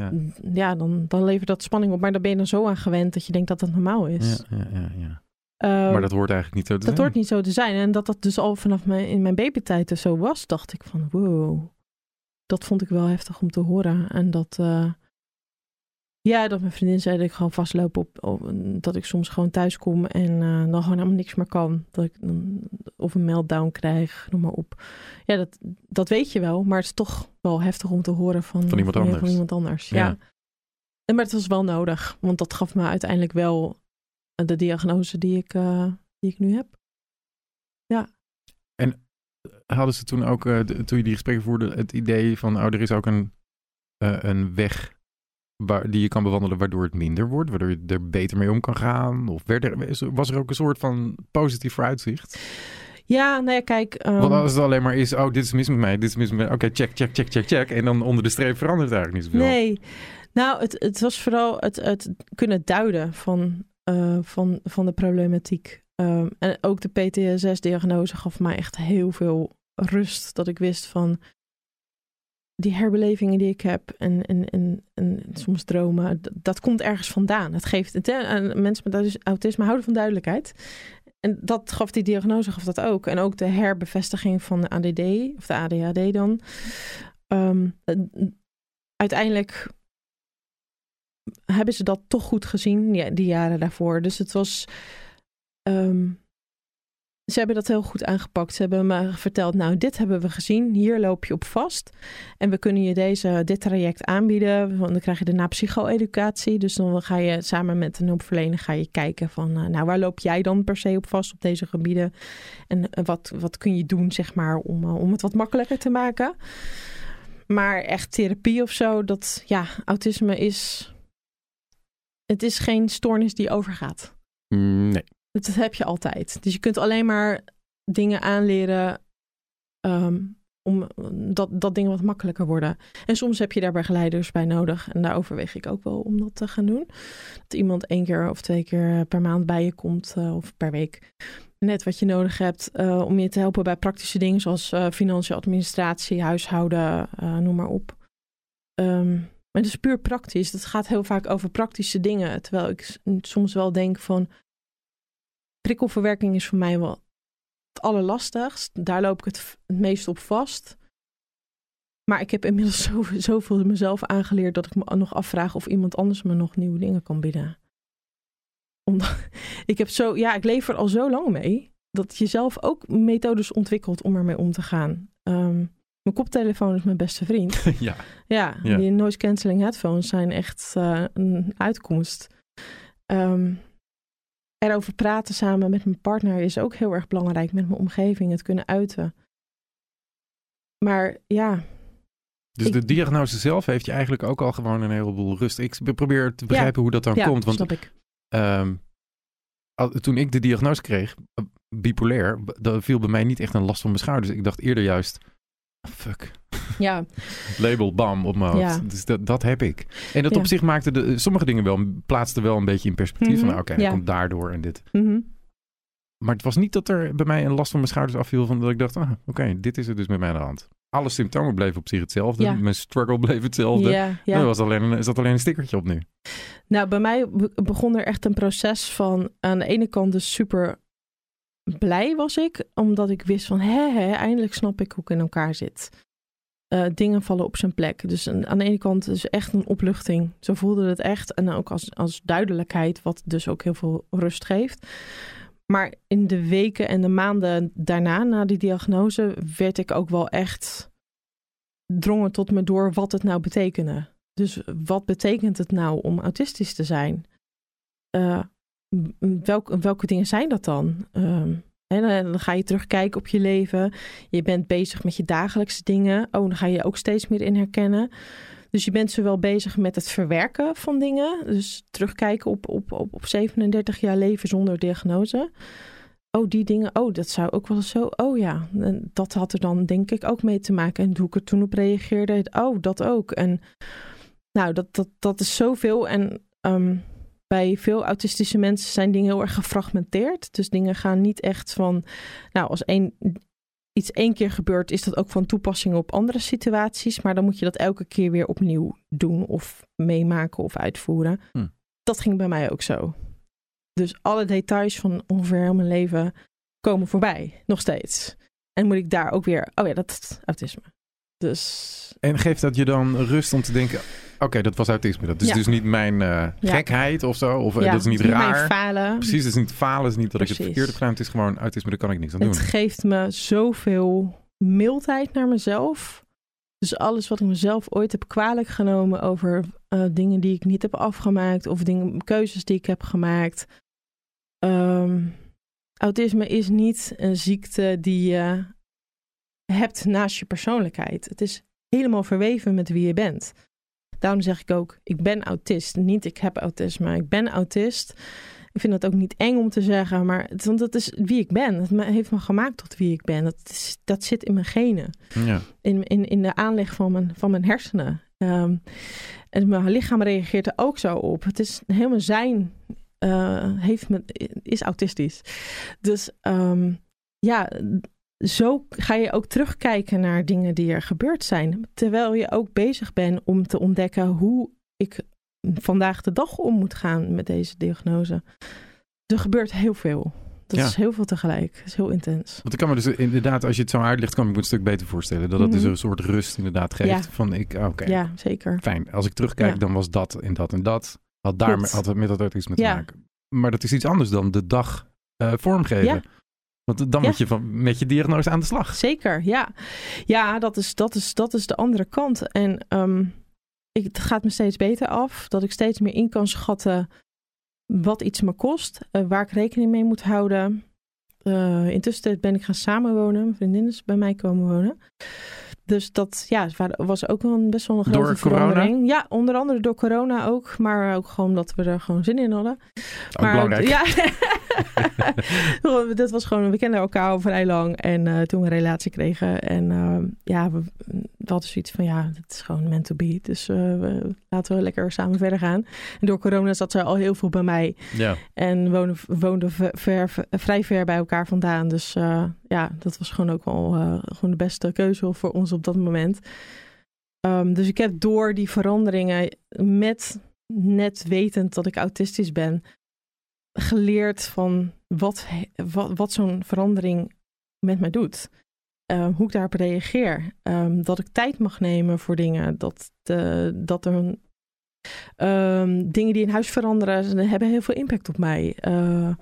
ja. dan, dan levert dat spanning op. Maar daar ben je dan zo aan gewend dat je denkt dat dat normaal is. Ja, ja, ja, ja. Ehm, Maar dat hoort eigenlijk niet zo te dat zijn. hoort niet zo te zijn. En dat dat dus al vanaf mijn, in mijn babytijd dus zo was, dacht ik van wow. Dat vond ik wel heftig om te horen. En dat, eh, ja, dat mijn vriendin zei dat ik gewoon vastloop op, op dat ik soms gewoon thuis kom en eh, dan gewoon helemaal niks meer kan. Dat ik dan, of een meltdown krijg, noem maar op. Ja, dat, dat weet je wel, maar het is toch wel heftig om te horen van, Van iemand anders. Van iemand anders. Ja. Ja. En, maar het was wel nodig, want dat gaf me uiteindelijk wel de diagnose die ik, eh, die ik nu heb. Hadden ze toen ook, eh, toen je die gesprekken voerde, het idee van, oh, er is ook een, eh, een weg waar, die je kan bewandelen waardoor het minder wordt, waardoor je er beter mee om kan gaan? Of werd er, was er ook een soort van positief vooruitzicht? Ja, nou ja, kijk. ehm, Want als het alleen maar is, oh, dit is mis met mij, dit is mis met mij. Oké, check, check, check, check, check. En dan onder de streep verandert het eigenlijk niet zoveel. nee, nou, het, het was vooral het, het kunnen duiden van, eh, van, van de problematiek. Ehm, en ook de PTSS-diagnose gaf mij echt heel veel rust. Dat ik wist van die herbelevingen die ik heb en, en, en, en soms dromen, dat, komt ergens vandaan. Het geeft het, en mensen met autis- autisme houden van duidelijkheid. En dat gaf die diagnose gaf dat ook. En ook de herbevestiging van de ADD, of de ADHD dan. Ehm, eh, uiteindelijk hebben ze dat toch goed gezien, die jaren daarvoor. Dus het was. ehm, ze hebben dat heel goed aangepakt. Ze hebben me verteld: Nou, dit hebben we gezien. Hier loop je op vast. En we kunnen je deze, dit traject aanbieden. Want dan krijg je daarna psycho-educatie. Dus dan ga je samen met een hulpverlener ga je kijken van... eh, nou, waar loop jij dan per se op vast op deze gebieden? En eh, wat, wat kun je doen, zeg maar, om, eh, om het wat makkelijker te maken? Maar echt therapie of zo, dat... Ja, autisme is... Het is geen stoornis die overgaat. Mm, nee. Dat heb je altijd. Dus je kunt alleen maar dingen aanleren ehm, om dat, dat dingen wat makkelijker worden. En soms heb je daar begeleiders bij nodig. En daar overweeg ik ook wel om dat te gaan doen. Dat iemand één keer of twee keer per maand bij je komt eh, of per week. Net wat je nodig hebt eh, om je te helpen bij praktische dingen zoals eh financiën, administratie, huishouden, noem maar op. Ehm, maar het is puur praktisch. Het gaat heel vaak over praktische dingen. Terwijl ik soms wel denk van prikkelverwerking is voor mij wel het allerlastigst. Daar loop ik het, meest op vast. Maar ik heb inmiddels zo, zoveel mezelf aangeleerd dat ik me nog afvraag of iemand anders me nog nieuwe dingen kan bieden. Omdat, ik heb zo, ja, ik leef er al zo lang mee dat je zelf ook methodes ontwikkelt om ermee om te gaan. Ehm, mijn koptelefoon is mijn beste vriend. ja. Ja, Ja. die noise cancelling headphones zijn echt eh, een uitkomst. Ehm, erover praten samen met mijn partner is ook heel erg belangrijk. Met mijn omgeving, het kunnen uiten. Maar ja, Dus Ik- de diagnose zelf heeft je eigenlijk ook al gewoon een heleboel rust. Ik probeer te begrijpen hoe dat dan ja komt. Want snap ik. ehm, toen ik de diagnose kreeg, eh, bipolair, dat viel bij mij niet echt een last van mijn schouders. Ik dacht eerder juist, ah, fuck, Ja, label bam op mijn hoofd. Ja. Dus dat, dat heb ik. En dat Ja. op zich maakte de, sommige dingen wel, plaatste wel een beetje in perspectief. Mhm, Van oké, ja. dat komt daardoor en dit. mhm. Maar het was niet dat er bij mij een last van mijn schouders afviel. Van dat ik dacht, ah, oké, dit is er dus met mij aan de hand. Alle symptomen bleven op zich hetzelfde. Ja. Mijn struggle bleef hetzelfde. ja, Er was alleen, zat alleen een stickertje op nu. Nou, bij mij be- begon er echt een proces van aan de ene kant dus super blij was ik, omdat ik wist van hè, hè eindelijk snap ik hoe ik in elkaar zit. Eh, dingen vallen op zijn plek. Dus aan de ene kant is echt een opluchting. Zo voelde het echt. En ook als, als duidelijkheid, wat dus ook heel veel rust geeft. Maar in de weken en de maanden daarna, na die diagnose, werd ik ook wel echt drongen tot me door wat het nou betekende. Dus wat betekent het nou om autistisch te zijn? Eh, welke dingen zijn dat dan? Ehm, en dan, ga je terugkijken op je leven. Je bent bezig met je dagelijkse dingen. Oh, dan ga je ook steeds meer in herkennen. Dus je bent zowel bezig met het verwerken van dingen. Dus terugkijken op, op, op, op 37 jaar leven zonder diagnose. Oh, die dingen. Oh, dat zou ook wel zo. Oh ja, dat had er dan denk ik ook mee te maken. En hoe ik er toen op reageerde. Oh, dat ook. En nou, dat, dat, dat is zoveel. En ehm, bij veel autistische mensen zijn dingen heel erg gefragmenteerd. Dus dingen gaan niet echt van, nou, als één, iets één keer gebeurt, is dat ook van toepassing op andere situaties. Maar dan moet je dat elke keer weer opnieuw doen of meemaken of uitvoeren. Hm. Dat ging bij mij ook zo. Dus alle details van ongeveer heel mijn leven komen voorbij, nog steeds. En moet ik daar ook weer, oh ja, dat is autisme. Dus En geeft dat je dan rust om te denken... Oké, dat was autisme. Dat is Ja. dus niet mijn eh, gekheid of zo. Of eh, dat is niet mijn raar. falen. Precies, het is niet falen. Het is niet dat ik het gedaan heb. Het is gewoon autisme. Daar kan ik niks aan doen. Het geeft me zoveel mildheid naar mezelf. Dus alles wat ik mezelf ooit heb kwalijk genomen over eh, dingen die ik niet heb afgemaakt of dingen, keuzes die ik heb gemaakt. Ehm, autisme is niet een ziekte die je hebt naast je persoonlijkheid. Het is helemaal verweven met wie je bent. Daarom zeg ik ook, ik ben autist. Niet ik heb autisme, ik ben autist. Ik vind het ook niet eng om te zeggen, maar want dat is wie ik ben. Het heeft me gemaakt tot wie ik ben. Dat, is, dat zit in mijn genen, Ja. in, in, in de aanleg van mijn, van mijn hersenen. Ehm, en mijn lichaam reageert er ook zo op. Het is helemaal zijn, eh, heeft me, is autistisch. Dus ehm, ja, zo ga je ook terugkijken naar dingen die er gebeurd zijn. Terwijl je ook bezig bent om te ontdekken hoe ik vandaag de dag om moet gaan met deze diagnose. Er gebeurt heel veel. Dat Ja. is heel veel tegelijk. Dat is heel intens. Want ik kan me dus inderdaad, als je het zo uitlegt, kan ik me een stuk beter voorstellen. Dat het Mhm. dus een soort rust inderdaad geeft. Ja. Van ik, ah, oké, Ja, zeker. fijn. Als ik terugkijk, Ja. dan was dat en dat en dat. Had, daar, had het met dat autisme te Ja. maken. Maar dat is iets anders dan de dag eh, vormgeven. Want dan Ja. moet je van, met je diagnose aan de slag. Zeker, ja. Ja, dat is, dat is, dat is de andere kant. En ehm, ik, het gaat me steeds beter af. Dat ik steeds meer in kan schatten wat iets me kost. eh, waar ik rekening mee moet houden. Eh intussen ben ik gaan samenwonen. Mijn vriendin is bij mij komen wonen. Dus dat ja, was ook wel een, best wel een grote Door corona? verandering. Ja, onder andere door corona ook. Maar ook gewoon dat we er gewoon zin in hadden. Ook belangrijk. Ja, dat was gewoon, we kenden elkaar al vrij lang. En eh, toen we een relatie kregen. En eh, ja, we, we hadden zoiets van, ja, het is gewoon meant to be. Dus eh, we, laten we lekker samen verder gaan. En door corona zat ze al heel veel bij mij. Ja. En woonden, woonden ver, ver- vrij ver bij elkaar vandaan. Dus ja, dat was gewoon ook wel gewoon de beste keuze voor ons op dat moment. Ehm, dus ik heb door die veranderingen met net wetend dat ik autistisch ben, geleerd van wat, wat, zo'n verandering met mij doet. Ehm, hoe ik daarop reageer. Ehm, dat ik tijd mag nemen voor dingen. Dat, dat er dingen die in huis veranderen, hebben heel veel impact op mij. Eh,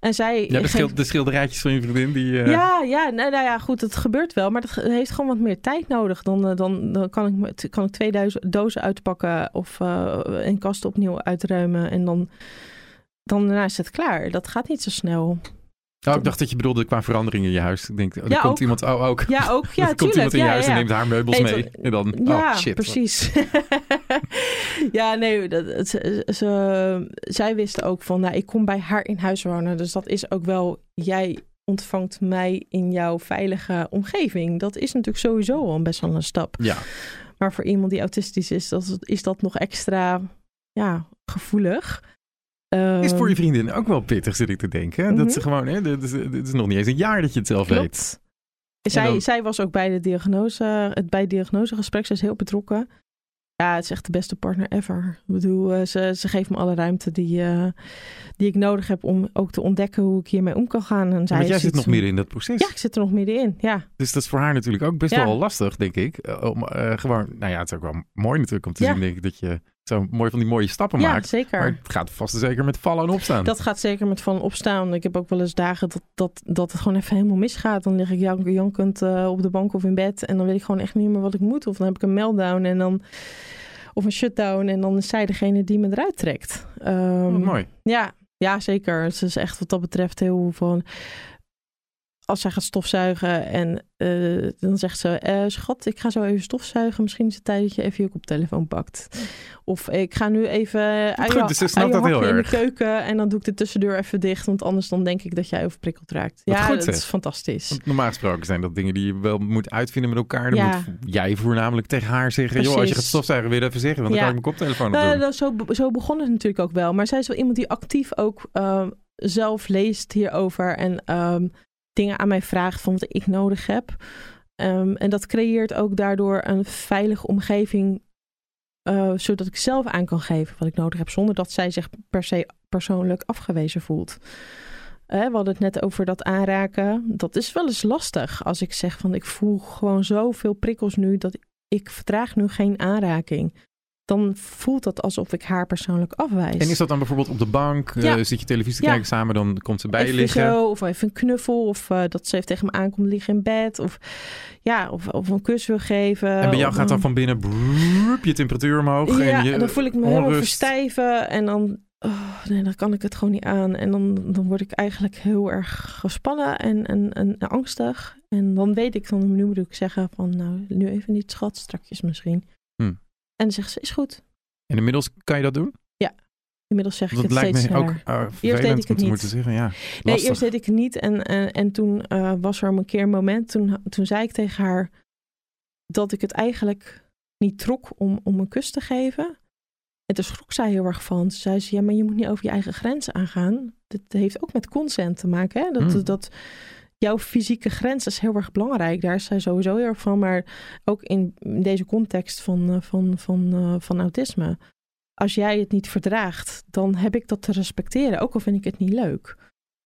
en zij. Ja, de, schil- de schilderijtjes van je vriendin, die... eh, ja, ja, nou, nou ja, goed, het gebeurt wel, maar dat heeft gewoon wat meer tijd nodig. Dan, eh, dan, dan kan, ik, kan ik twee duizen- dozen uitpakken of eh, een kast opnieuw uitruimen en dan, dan daarna is het klaar. Dat gaat niet zo snel. Oh, ik dacht dat je bedoelde qua verandering in je huis. Ik denk, oh, er Ja, komt ook. iemand, oh, ook. Ja, ook. Ja, komt tuurlijk. iemand in je ja, huis ja, en neemt haar meubels Nee, mee. En dan, Ja, oh shit. precies. ja, nee, dat, het- ze, ze- zij wisten ook van, nou, ik kom bij haar in huis wonen. Dus dat is ook wel, jij ontvangt mij in jouw veilige omgeving. Dat is natuurlijk sowieso al best wel een stap. Ja, Maar voor iemand die autistisch is, dat, is dat nog extra ja, gevoelig. Is voor je Ehm, vriendin ook wel pittig, zit ik te denken. Dat Mhm. ze gewoon, hè, dit is, dit is nog niet eens een jaar dat je het zelf weet. Zij, dan- zij was ook bij, de diagnose, het, bij het diagnosegesprek. Ze is heel betrokken. Ja, het is echt de beste partner ever. Ik bedoel, eh, ze, ze geeft me alle ruimte die, eh, die ik nodig heb om ook te ontdekken hoe ik hiermee om kan gaan. En zij jij zit nog midden in dat proces. Ja, ik zit er nog middenin. Ja, Dus dat is voor haar natuurlijk ook best Ja. wel lastig, denk ik. eh, Om gewoon, nou ja, het is ook wel mooi natuurlijk om te Ja. zien, denk ik, dat je zo mooi van die mooie stappen ja maakt. zeker. Maar het gaat vast en zeker met vallen en opstaan. Dat gaat zeker met van opstaan. Ik heb ook wel eens dagen dat, dat, dat het gewoon even helemaal misgaat. Dan lig ik jank, jankend eh, op de bank of in bed. En dan weet ik gewoon echt niet meer wat ik moet. Of dan heb ik een meltdown en dan... Of een shutdown. En dan is zij degene die me eruit trekt. Oh, mooi. Ja, ja, zeker. Ze is echt wat dat betreft heel van... als zij gaat stofzuigen en eh, dan zegt ze: eh, Schat, ik ga zo even stofzuigen. Misschien is het tijd dat je even je koptelefoon pakt. Of ik ga nu even aan je, Goed, dus je dat heel in erg. de keuken en dan doe ik de tussendeur even dicht. Want anders dan denk ik dat jij overprikkeld raakt. Ja, goed, dat zeg. is fantastisch. Want normaal gesproken zijn dat dingen die je wel moet uitvinden met elkaar. Dan Ja. moet jij voornamelijk tegen haar zeggen: joh, als je gaat stofzuigen, wil je even zeggen, want dan kan ik mijn koptelefoon op Nou, doen. dat, zo, zo begon het natuurlijk ook wel. Maar zij is wel iemand die actief ook eh, zelf leest hierover en ehm, dingen aan mij vraagt van wat ik nodig heb. Ehm, en dat creëert ook daardoor een veilige omgeving, eh, zodat ik zelf aan kan geven wat ik nodig heb, zonder dat zij zich per se persoonlijk afgewezen voelt. Hè, we hadden het net over dat aanraken. Dat is wel eens lastig als ik zeg van ik voel gewoon zoveel prikkels nu dat ik verdraag nu geen aanraking dan voelt dat alsof ik haar persoonlijk afwijs. En is dat dan bijvoorbeeld op de bank? eh, Ja. zit je televisie te Ja. kijken samen, dan komt ze bij je even liggen. zo, of even een knuffel, of eh, dat ze even tegen me aankomt liggen in bed, of ja, of, of een kus wil geven. En bij jou gaat dan van binnen je temperatuur omhoog. Ja, en, je, en dan voel ik me helemaal verstijven en dan, oh, nee, dan kan ik het gewoon niet aan. En dan, dan word ik eigenlijk heel erg gespannen en, en, en angstig. En dan weet ik van, nu moet ik zeggen van, nou, nu even niet schat, strakjes misschien. Hm. En dan zegt ze, is goed. En inmiddels kan je dat doen? Inmiddels zeg ik Dat het lijkt steeds me ook sneller. uh, vervelend ik het niet. moeten zeggen. Ja, Nee, eerst deed ik het niet. En, en, en toen eh, was er een keer een moment, toen, toen zei ik tegen haar dat ik het eigenlijk niet trok om, om een kus te geven. En toen schrok zij heel erg van. Toen zei ze, ja, maar je moet niet over je eigen grenzen aangaan. Dit heeft ook met consent te maken. Hè? Dat, Hmm. dat jouw fysieke grens is heel erg belangrijk. Daar is zij sowieso heel erg van. Maar ook in deze context van, eh, van, van, eh, van autisme. Als jij het niet verdraagt, dan heb ik dat te respecteren. Ook al vind ik het niet leuk.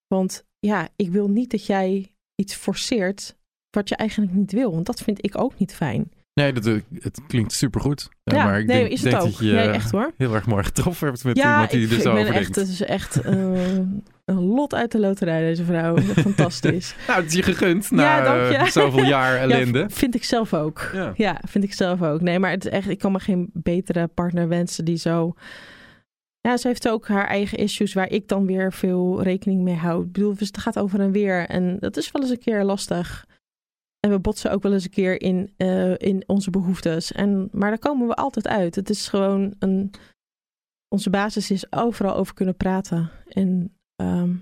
Want ja, ik wil niet dat jij iets forceert wat je eigenlijk niet wil. Want dat vind ik ook niet fijn. Nee, dat, eh, het klinkt supergoed. Ja, maar ik nee, denk, is het denk ook. dat je Nee, eh, echt hoor. heel erg mooi getroffen hebt met ja, iemand die ik, er zo over echt, denkt. het is echt eh, een lot uit de loterij, deze vrouw. Fantastisch. Nou, het is je gegund Ja, na eh, zoveel jaar ellende. Ja, vind ik zelf ook. Ja. Vind ik zelf ook. Nee, maar het is echt, ik kan me geen betere partner wensen die zo. Ja, ze heeft ook haar eigen issues waar ik dan weer veel rekening mee hou. Ik bedoel, dus het gaat over en weer. En dat is wel eens een keer lastig. En we botsen ook wel eens een keer in, eh, in onze behoeftes. En, maar daar komen we altijd uit. Het is gewoon een. Onze basis is overal over kunnen praten. En ehm,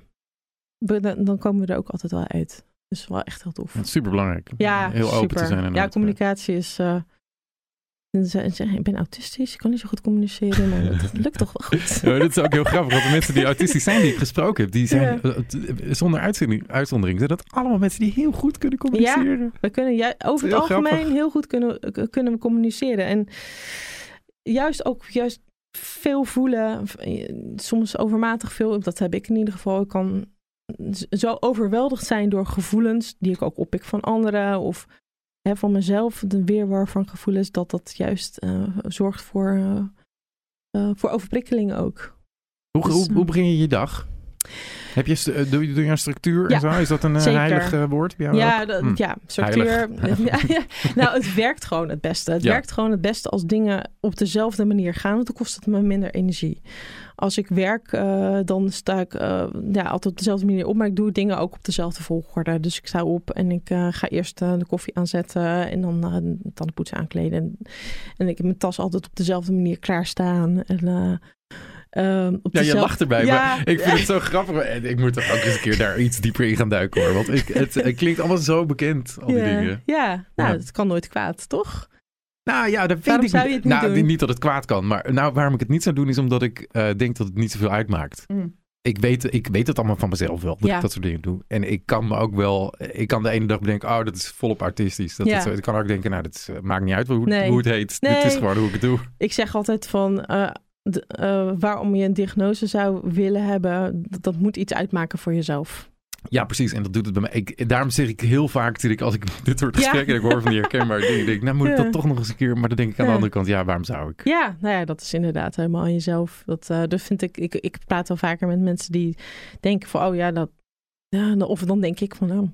we- dan komen we er ook altijd wel uit. Dus wel echt heel tof. Het is superbelangrijk. Ja, heel open super. te zijn. Ja, communicatie is. eh, en ze zeggen, ik ben autistisch, ik kan niet zo goed communiceren, maar dat lukt toch wel goed. Ja, dat is ook heel grappig, want de mensen die autistisch zijn die ik gesproken heb, die zijn Ja. eh, t- zonder uitzondering, uitzondering, zijn dat allemaal mensen die heel goed kunnen communiceren. We kunnen ju- over het Heel algemeen grappig. heel goed kunnen, k- kunnen communiceren. En juist ook juist veel voelen, eh, soms overmatig veel, dat heb ik in ieder geval. Ik kan zo overweldigd zijn door gevoelens die ik ook oppik van anderen of hè, van mezelf, de weerwar van gevoelens, dat dat juist eh, zorgt voor, eh, voor overprikkeling ook. Hoe, Dus, hoe, eh, hoe begin je je dag? Heb je, eh, doe, je, doe je een structuur Ja, en zo? Is dat een eh, zeker. heilig eh, woord bij jou? Ja, ook? dat, Hm. ja, structuur. Nou, het werkt gewoon het beste. Het Ja. werkt gewoon het beste als dingen op dezelfde manier gaan, want dan kost het me minder energie. Als ik werk, eh, dan sta ik eh, ja, altijd op dezelfde manier op, maar ik doe dingen ook op dezelfde volgorde. Dus ik sta op en ik eh, ga eerst eh, de koffie aanzetten en dan uh, tandenpoetsen aankleden. En, en ik heb mijn tas altijd op dezelfde manier klaarstaan. En, eh, ehm, op Ja, je lacht erbij, Ja. maar ik vind het zo grappig. En Ik moet er ook eens een keer daar iets dieper in gaan duiken hoor. Want ik, het, het klinkt allemaal zo bekend, al die ja, dingen. Ja, nou, het kan nooit kwaad, toch? Nou ja, dat weet Waarom ik zou je het niet nou, doen? niet dat het kwaad kan. Maar nou, waarom ik het niet zou doen is omdat ik eh, denk dat het niet zoveel uitmaakt. Ik weet, ik weet het allemaal van mezelf wel, dat Ja. ik dat soort dingen doe. En ik kan me ook wel, ik kan de ene dag bedenken, oh, dat is volop artistisch. Dat Ja. zo. Ik kan ook denken, nou, dat is, eh, maakt niet uit hoe, Nee. hoe het heet. Dit Nee. is gewoon hoe ik het doe. Ik zeg altijd van eh, de- eh, waarom je een diagnose zou willen hebben, dat, dat moet iets uitmaken voor jezelf. Ja, precies. En dat doet het bij mij. Ik, daarom zeg ik heel vaak, ik, als ik dit soort Ja. gesprekken en ik hoor van die herkenbare dingen, denk ik, nou moet ik Ja. dat toch nog eens een keer. Maar dan denk ik aan de Ja. andere kant, ja, waarom zou ik? Ja, nou ja, dat is inderdaad helemaal aan jezelf. Dat, eh, dat vind ik, ik, ik praat wel vaker met mensen die denken van, oh ja, dat, Ja, of dan denk ik van nou,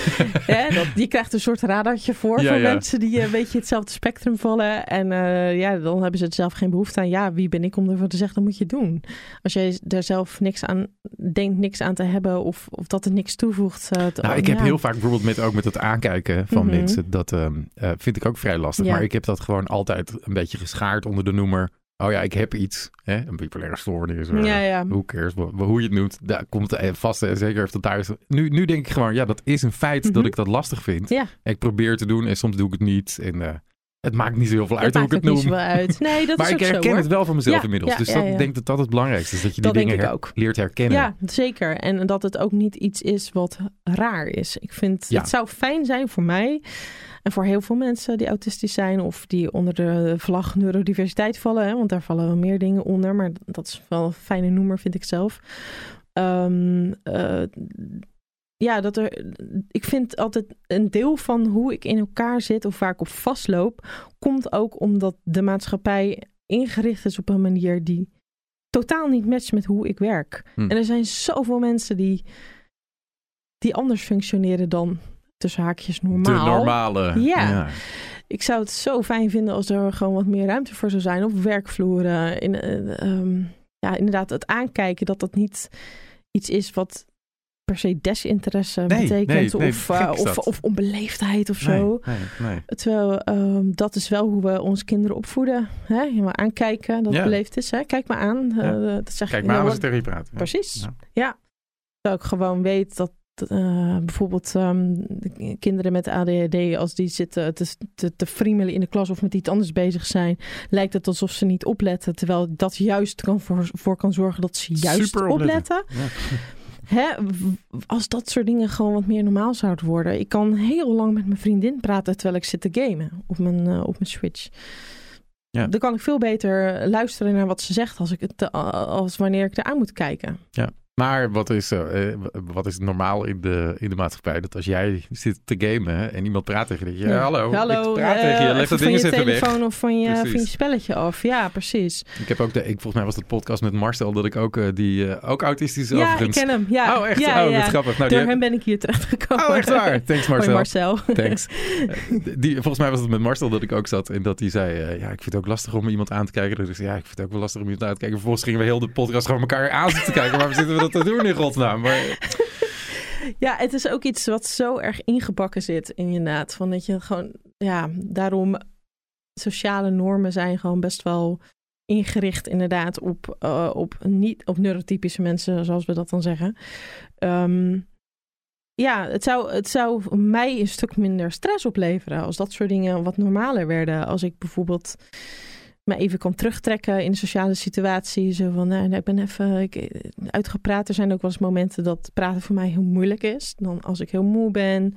hè, dat, je krijgt een soort radartje voor Ja, voor ja. mensen die een beetje hetzelfde spectrum vallen. En eh, ja, dan hebben ze er zelf geen behoefte aan. Ja, wie ben ik om ervoor te zeggen, dat moet je doen. Als jij daar zelf niks aan denkt, niks aan te hebben of, of dat het niks toevoegt. eh, te- Nou, ik heb heel vaak bijvoorbeeld met, ook met het aankijken van Mhm. mensen. Dat ehm, eh, vind ik ook vrij lastig. Maar ik heb dat gewoon altijd een beetje geschaard onder de noemer. Oh ja, ik heb iets. Hè? Een bipolaire stoornis. eh, Ja, ja. Hoe cares, hoe je het noemt. Daar komt het vast en zeker heeft het daar. is- Nu, nu denk ik gewoon, ja, dat is een feit dat Mhm. ik dat lastig vind. Ja. Ik probeer te doen en soms doe ik het niet. En eh, het maakt niet zo heel veel uit Dat hoe ik het noem. uit. Nee, dat maar is ik herken zo, het wel van mezelf Ja, inmiddels. ja, dus dat, ja. ik denk dat dat het belangrijkste is. Dat je die Dat dingen her- ook. leert herkennen. Ja, zeker. En dat het ook niet iets is wat raar is. Ik vind, Ja. het zou fijn zijn voor mij en voor heel veel mensen die autistisch zijn of die onder de vlag neurodiversiteit vallen. Hè, want daar vallen wel meer dingen onder, maar dat is wel een fijne noemer, vind ik zelf. Ehm, eh, ja, dat er, ik vind altijd een deel van hoe ik in elkaar zit of waar ik op vastloop, komt ook omdat de maatschappij ingericht is op een manier die totaal niet matcht met hoe ik werk. Hm. En er zijn zoveel mensen die, die anders functioneren dan tussen haakjes normaal. De normale. Ja. Ik zou het zo fijn vinden als er gewoon wat meer ruimte voor zou zijn op werkvloeren. In, eh, ehm, ja, inderdaad, het aankijken dat dat niet iets is wat per se desinteresse Nee, betekent nee, of, eh, of, of onbeleefdheid of zo. nee, nee. Terwijl ehm, dat is wel hoe we onze kinderen opvoeden. Hè? Je maar aankijken dat Ja. het beleefd is. Hè? Kijk maar aan. Ja. Dat zeg Kijk ik maar aan als ik tegen je praat. Precies. Ja. Ja. Terwijl ik gewoon weet dat eh, bijvoorbeeld ehm, de kinderen met ADHD, als die zitten te, te, te friemelen in de klas of met iets anders bezig zijn, lijkt het alsof ze niet opletten. Terwijl dat juist kan voor, voor kan zorgen dat ze juist Super opletten. opletten. Ja. Hè? Als dat soort dingen gewoon wat meer normaal zouden worden. Ik kan heel lang met mijn vriendin praten terwijl ik zit te gamen op mijn, eh, op mijn Switch. Ja. Dan kan ik veel beter luisteren naar wat ze zegt als, ik het, als wanneer ik eraan moet kijken. Maar wat is, eh, eh, wat is normaal in de, in de maatschappij? Dat als jij zit te gamen en iemand praat tegen je. Ja, Ja. hallo, Hallo, ik praat eh, tegen je. Leg even dat van ding je telefoon of van je, van je spelletje af. Ja, precies. Ik heb ook de, ik, volgens mij was het podcast met Marcel dat ik ook eh, die, eh, ook autistisch is Ja, ik ken hem. Ja, oh, echt? Ja, oh, ja. grappig. Nou, Door hem ben ik hier terechtgekomen. Oh, echt waar? Thanks Hoi Marcel. Thanks. Eh, Die, volgens mij was het met Marcel dat ik ook zat. En dat hij zei, eh, ja, ik vind het ook lastig om iemand aan te kijken. Dus ja, ik vind het ook wel lastig om iemand aan te kijken. Vervolgens gingen we heel de podcast gewoon elkaar aan zitten kijken. Zitten we dat doen in godsnaam? Maar Ja, het is ook iets wat zo erg ingebakken zit inderdaad. Van dat je gewoon, ja, daarom sociale normen zijn gewoon best wel ingericht inderdaad op, eh, op, niet, op neurotypische mensen, zoals we dat dan zeggen. Ehm, ja, het zou, het zou mij een stuk minder stress opleveren als dat soort dingen wat normaler werden. Als ik bijvoorbeeld me even kan terugtrekken in de sociale situatie. Zo van, nou, ik ben even ik, uitgepraat. Er zijn ook wel eens momenten dat praten voor mij heel moeilijk is. Dan als ik heel moe ben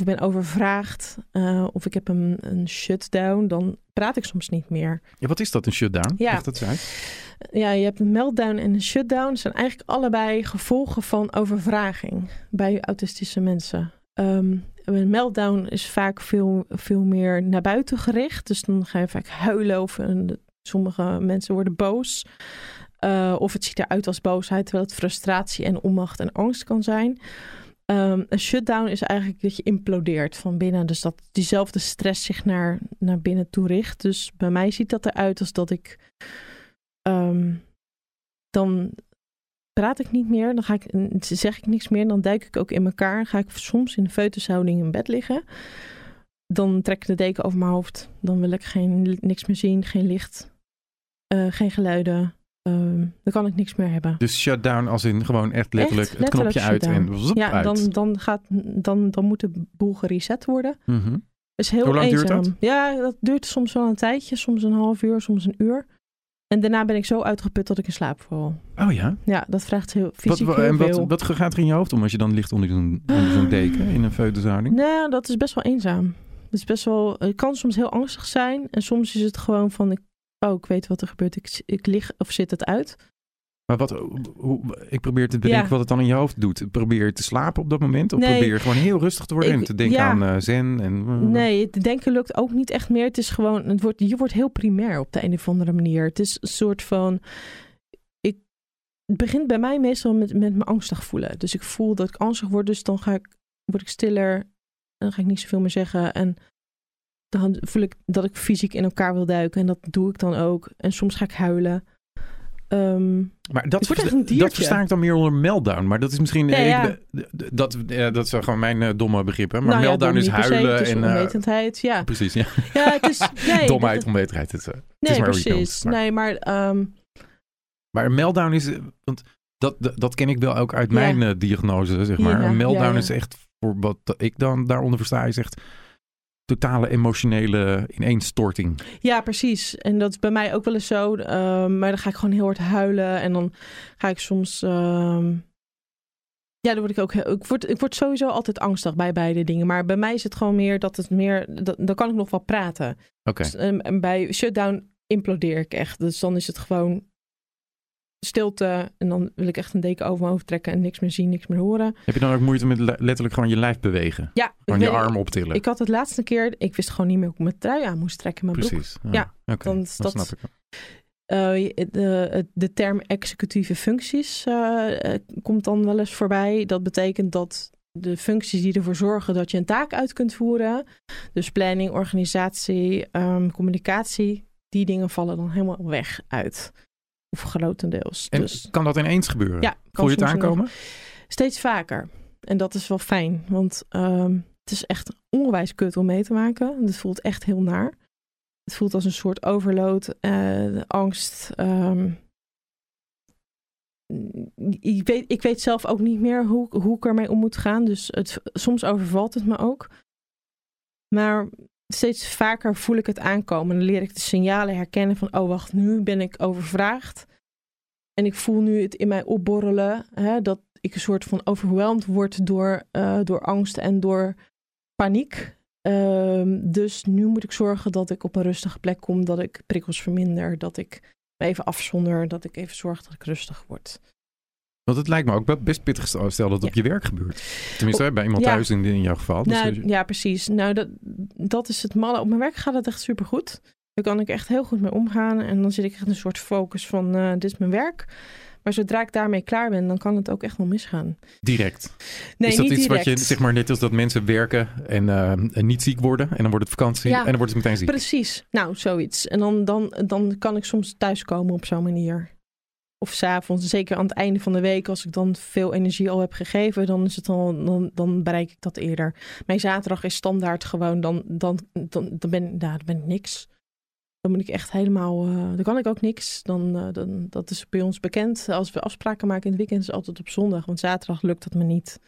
of ik ben overvraagd eh, of ik heb een, een shutdown, dan praat ik soms niet meer. ja, wat is dat, een shutdown? Ja. Leg dat uit. Ja, je hebt een meltdown en een shutdown. Dat zijn eigenlijk allebei gevolgen van overvraging bij autistische mensen. Ehm, een meltdown is vaak veel, veel meer naar buiten gericht. Dus dan ga je vaak huilen of een- sommige mensen worden boos. Eh, of het ziet eruit als boosheid, terwijl het frustratie en onmacht en angst kan zijn. Ehm, een shutdown is eigenlijk dat je implodeert van binnen. Dus dat diezelfde stress zich naar, naar binnen toe richt. Dus bij mij ziet dat eruit als dat ik Ehm, dan praat ik niet meer, dan ga ik, zeg ik niks meer, dan duik ik ook in elkaar. Ga ik soms in de foetushouding in bed liggen. Dan trek ik de deken over mijn hoofd. Dan wil ik geen, niks meer zien, geen licht, eh, geen geluiden. Ehm, dan kan ik niks meer hebben. Dus shutdown als in gewoon echt letterlijk Echt het knopje uit en zoep Ja, uit. dan, dan, gaat, dan, dan moet de boel gereset worden. Mhm. is heel Hoe lang duurt dat? Ja, dat duurt soms wel een tijdje. Soms een half uur, soms een uur. En daarna ben ik zo uitgeput dat ik in slaap val. Oh ja? Ja, dat vraagt heel Wat, fysiek wa- heel en wat, veel. wat gaat er in je hoofd om als je dan ligt onder zo'n deken in een foetushouding? Nou, dat is best wel eenzaam. Het is best wel, het kan soms heel angstig zijn. En soms is het gewoon van, ik, oh, ik weet wat er gebeurt. Ik, ik lig of zit het uit. Maar wat, hoe, ik probeer te bedenken Ja. wat het dan in je hoofd doet. Probeer je te slapen op dat moment? Of Nee. probeer je gewoon heel rustig te worden Ik- en te denken ja. aan eh, zen? En, Nee, het denken lukt ook niet echt meer. Het is gewoon, het wordt, je wordt heel primair op de een of andere manier. Het is een soort van, ik het begint bij mij meestal met, met me angstig voelen. Dus ik voel dat ik angstig word, dus dan ga ik, word ik stiller. Dan ga ik niet zoveel meer zeggen. En dan voel ik dat ik fysiek in elkaar wil duiken. En dat doe ik dan ook. En soms ga ik huilen. Ehm, Maar dat, versta- dat versta ik dan meer onder meltdown. Maar dat is misschien... Ja, ik- dat, dat is gewoon mijn eh, domme begrippen. Maar nou meltdown is se, huilen het is en... eh, onwetendheid, ja. precies, ja. Ja, het is... Nee, Domheid, onwetendheid. Het, is, eh, het is Nee, maar precies. Maar, Nee, maar... ehm, maar een meltdown is... Want dat, dat, dat ken ik wel ook uit mijn eh, diagnose, zeg maar. Een meltdown is echt... Voor wat ik dan daaronder versta, is echt... Totale emotionele ineenstorting. Ja, precies. En dat is bij mij ook wel eens zo. ehm, maar dan ga ik gewoon heel hard huilen. En dan ga ik soms. ehm, ja, dan word ik ook. heel- Ik word, ik word sowieso altijd angstig bij beide dingen. Maar bij mij is het gewoon meer dat het meer. Dat, dan kan ik nog wel praten. Oké. Dus, ehm, en bij shutdown implodeer ik echt. Dus dan is het gewoon stilte. En dan wil ik echt een deken over mijn hoofd trekken en niks meer zien, niks meer horen. Heb je dan ook moeite met le- letterlijk gewoon je lijf bewegen? Ja, Gewoon je arm optillen? ik had het laatste keer. Ik wist gewoon niet meer hoe ik mijn trui aan moest trekken. Mijn broek. Precies. Ja, Oké, dan dat- snap ik je- de, de term executieve functies eh, komt dan wel eens voorbij. Dat betekent dat de functies die ervoor zorgen dat je een taak uit kunt voeren, dus planning, organisatie, ehm, communicatie, die dingen vallen dan helemaal weg uit. Of grotendeels. En dus kan dat ineens gebeuren? ja, kan Voel je het nog- aankomen? Steeds vaker. En dat is wel fijn, want ehm, het is echt onwijs kut om mee te maken. Het voelt echt heel naar. Het voelt als een soort overload, eh, angst. ehm. ik, weet, ik weet zelf ook niet meer hoe, hoe ik ermee om moet gaan. Dus het, soms overvalt het me ook. Maar steeds vaker voel ik het aankomen. Dan leer ik de signalen herkennen van... oh, wacht, nu ben ik overvraagd. En ik voel nu het in mij opborrelen... Hè, dat ik een soort van overweldigd word door, eh, door angst en door paniek. Ehm, dus nu moet ik zorgen dat ik op een rustige plek kom, dat ik prikkels verminder, dat ik even afzonder, dat ik even zorg dat ik rustig word. Want het lijkt me ook best pittig stel dat het op je werk gebeurt. Tenminste, bij iemand Ja. thuis in, in jouw geval. Dus nou, dus- ja, precies. Nou, dat, dat is het malle. Op mijn werk gaat het echt supergoed. Daar kan ik echt heel goed mee omgaan. En dan zit ik echt in een soort focus van, eh, dit is mijn werk. Maar zodra ik daarmee klaar ben, dan kan het ook echt wel misgaan. direct. Nee, is dat niet iets direct. wat je, zeg maar, net als dat mensen werken en, eh, en niet ziek worden. En dan wordt het vakantie Ja. en dan wordt het meteen ziek. Precies. Nou, zoiets. En dan, dan, dan kan ik soms thuiskomen op zo'n manier. Of s'avonds, zeker aan het einde van de week, als ik dan veel energie al heb gegeven, dan, is het al, dan, dan bereik ik dat eerder. Mijn zaterdag is standaard gewoon, dan, dan, dan, dan, ben, nou, ben ik niks. Dan moet ik echt helemaal, eh, dan kan ik ook niks. Dan, eh, dan, dat is bij ons bekend. Als we afspraken maken in het weekend, is het altijd op zondag. Want zaterdag lukt dat me niet.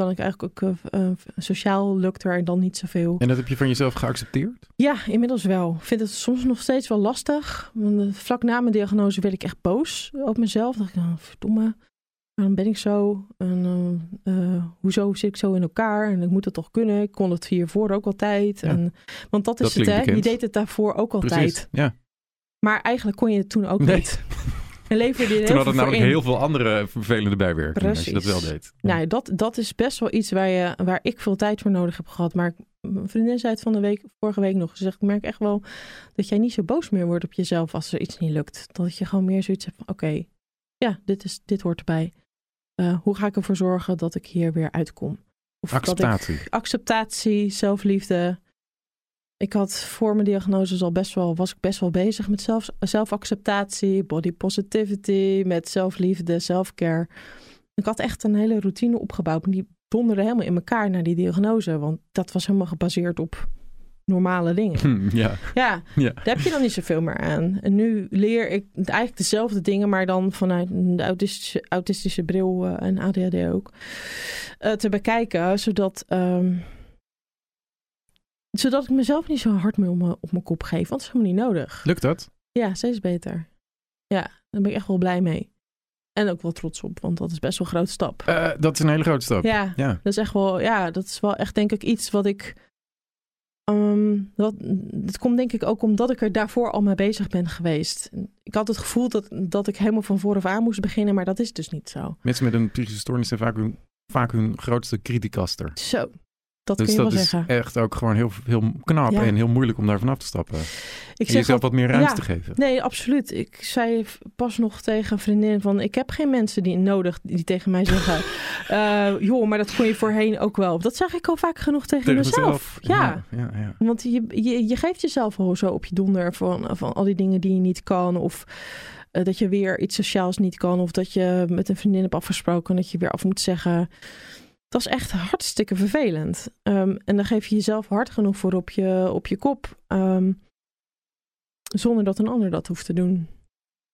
Dan kan ik eigenlijk ook, eh, eh, sociaal lukt er dan niet zoveel. En dat heb je van jezelf geaccepteerd? Ja, inmiddels wel. Ik vind het soms nog steeds wel lastig. Want eh, vlak na mijn diagnose werd ik echt boos op mezelf. Dacht ik, nou, verdomme, waarom ben ik zo? En hoezo zit ik zo in elkaar? En ik moet het toch kunnen? Ik kon het hiervoor ook altijd. Ja. En, want dat Dat is het, hè? Je deed het daarvoor ook altijd. Precies. Ja. Maar eigenlijk kon je het toen ook Nee. niet. En leverde je er Toen had het namelijk in. heel veel andere vervelende bijwerkingen als je dat wel Precies. deed. Nou, dat, dat is best wel iets waar, je, waar ik veel tijd voor nodig heb gehad. Maar mijn vriendin zei het van de week, vorige week nog. Ze zegt, ik merk echt wel dat jij niet zo boos meer wordt op jezelf als er iets niet lukt. Dat je gewoon meer zoiets hebt van, oké, ja, dit, is, dit hoort erbij. Eh, hoe ga ik ervoor zorgen dat ik hier weer uitkom? Of dat Acceptatie. ik, acceptatie, zelfliefde. Ik had voor mijn diagnose al best wel, was ik best wel bezig met zelf, zelfacceptatie, body positivity, met zelfliefde, selfcare. Ik had echt een hele routine opgebouwd. maar Die donderde helemaal in elkaar na die diagnose. Want dat was helemaal gebaseerd op normale dingen. Hm, ja. Ja, Ja. daar heb je dan niet zoveel meer aan. En nu leer ik eigenlijk dezelfde dingen, maar dan vanuit de autistische, autistische bril eh, en ADHD ook. eh, te bekijken, zodat, ehm, zodat ik mezelf niet zo hard mee op mijn, op mijn kop geef. Want dat is helemaal niet nodig. Lukt dat? Ja, steeds beter. Ja, daar ben ik echt wel blij mee. En ook wel trots op, want dat is best wel een grote stap. Eh, dat is een hele grote stap. Ja, Ja. dat is echt wel, ja, dat is wel echt denk ik iets wat ik. ehm dat, dat komt denk ik ook omdat ik er daarvoor al mee bezig ben geweest. Ik had het gevoel dat, dat ik helemaal van vooraf aan moest beginnen, maar dat is dus niet zo. Mensen met een psychische stoornis zijn vaak hun, vaak hun grootste criticaster. Zo, dat Dus kun je dat wel is zeggen. echt ook gewoon heel, heel knap Ja. en heel moeilijk om daar vanaf te stappen. Ik En jezelf al- wat meer ruimte ja. te geven. Nee, absoluut. Ik zei pas nog tegen een vriendin van... ik heb geen mensen die nodig die tegen mij zeggen... eh, joh, maar dat kon je voorheen ook wel. Dat zeg ik al vaak genoeg tegen, Tegen mezelf. Ja. ja, ja, ja. Want je, je, je geeft jezelf al zo op je donder van, van al die dingen die je niet kan. Of eh, dat je weer iets sociaals niet kan. Of dat je met een vriendin hebt afgesproken dat je weer af moet zeggen. Dat is echt hartstikke vervelend. Ehm, en dan geef je jezelf hard genoeg voor op je, op je kop. ehm, zonder dat een ander dat hoeft te doen.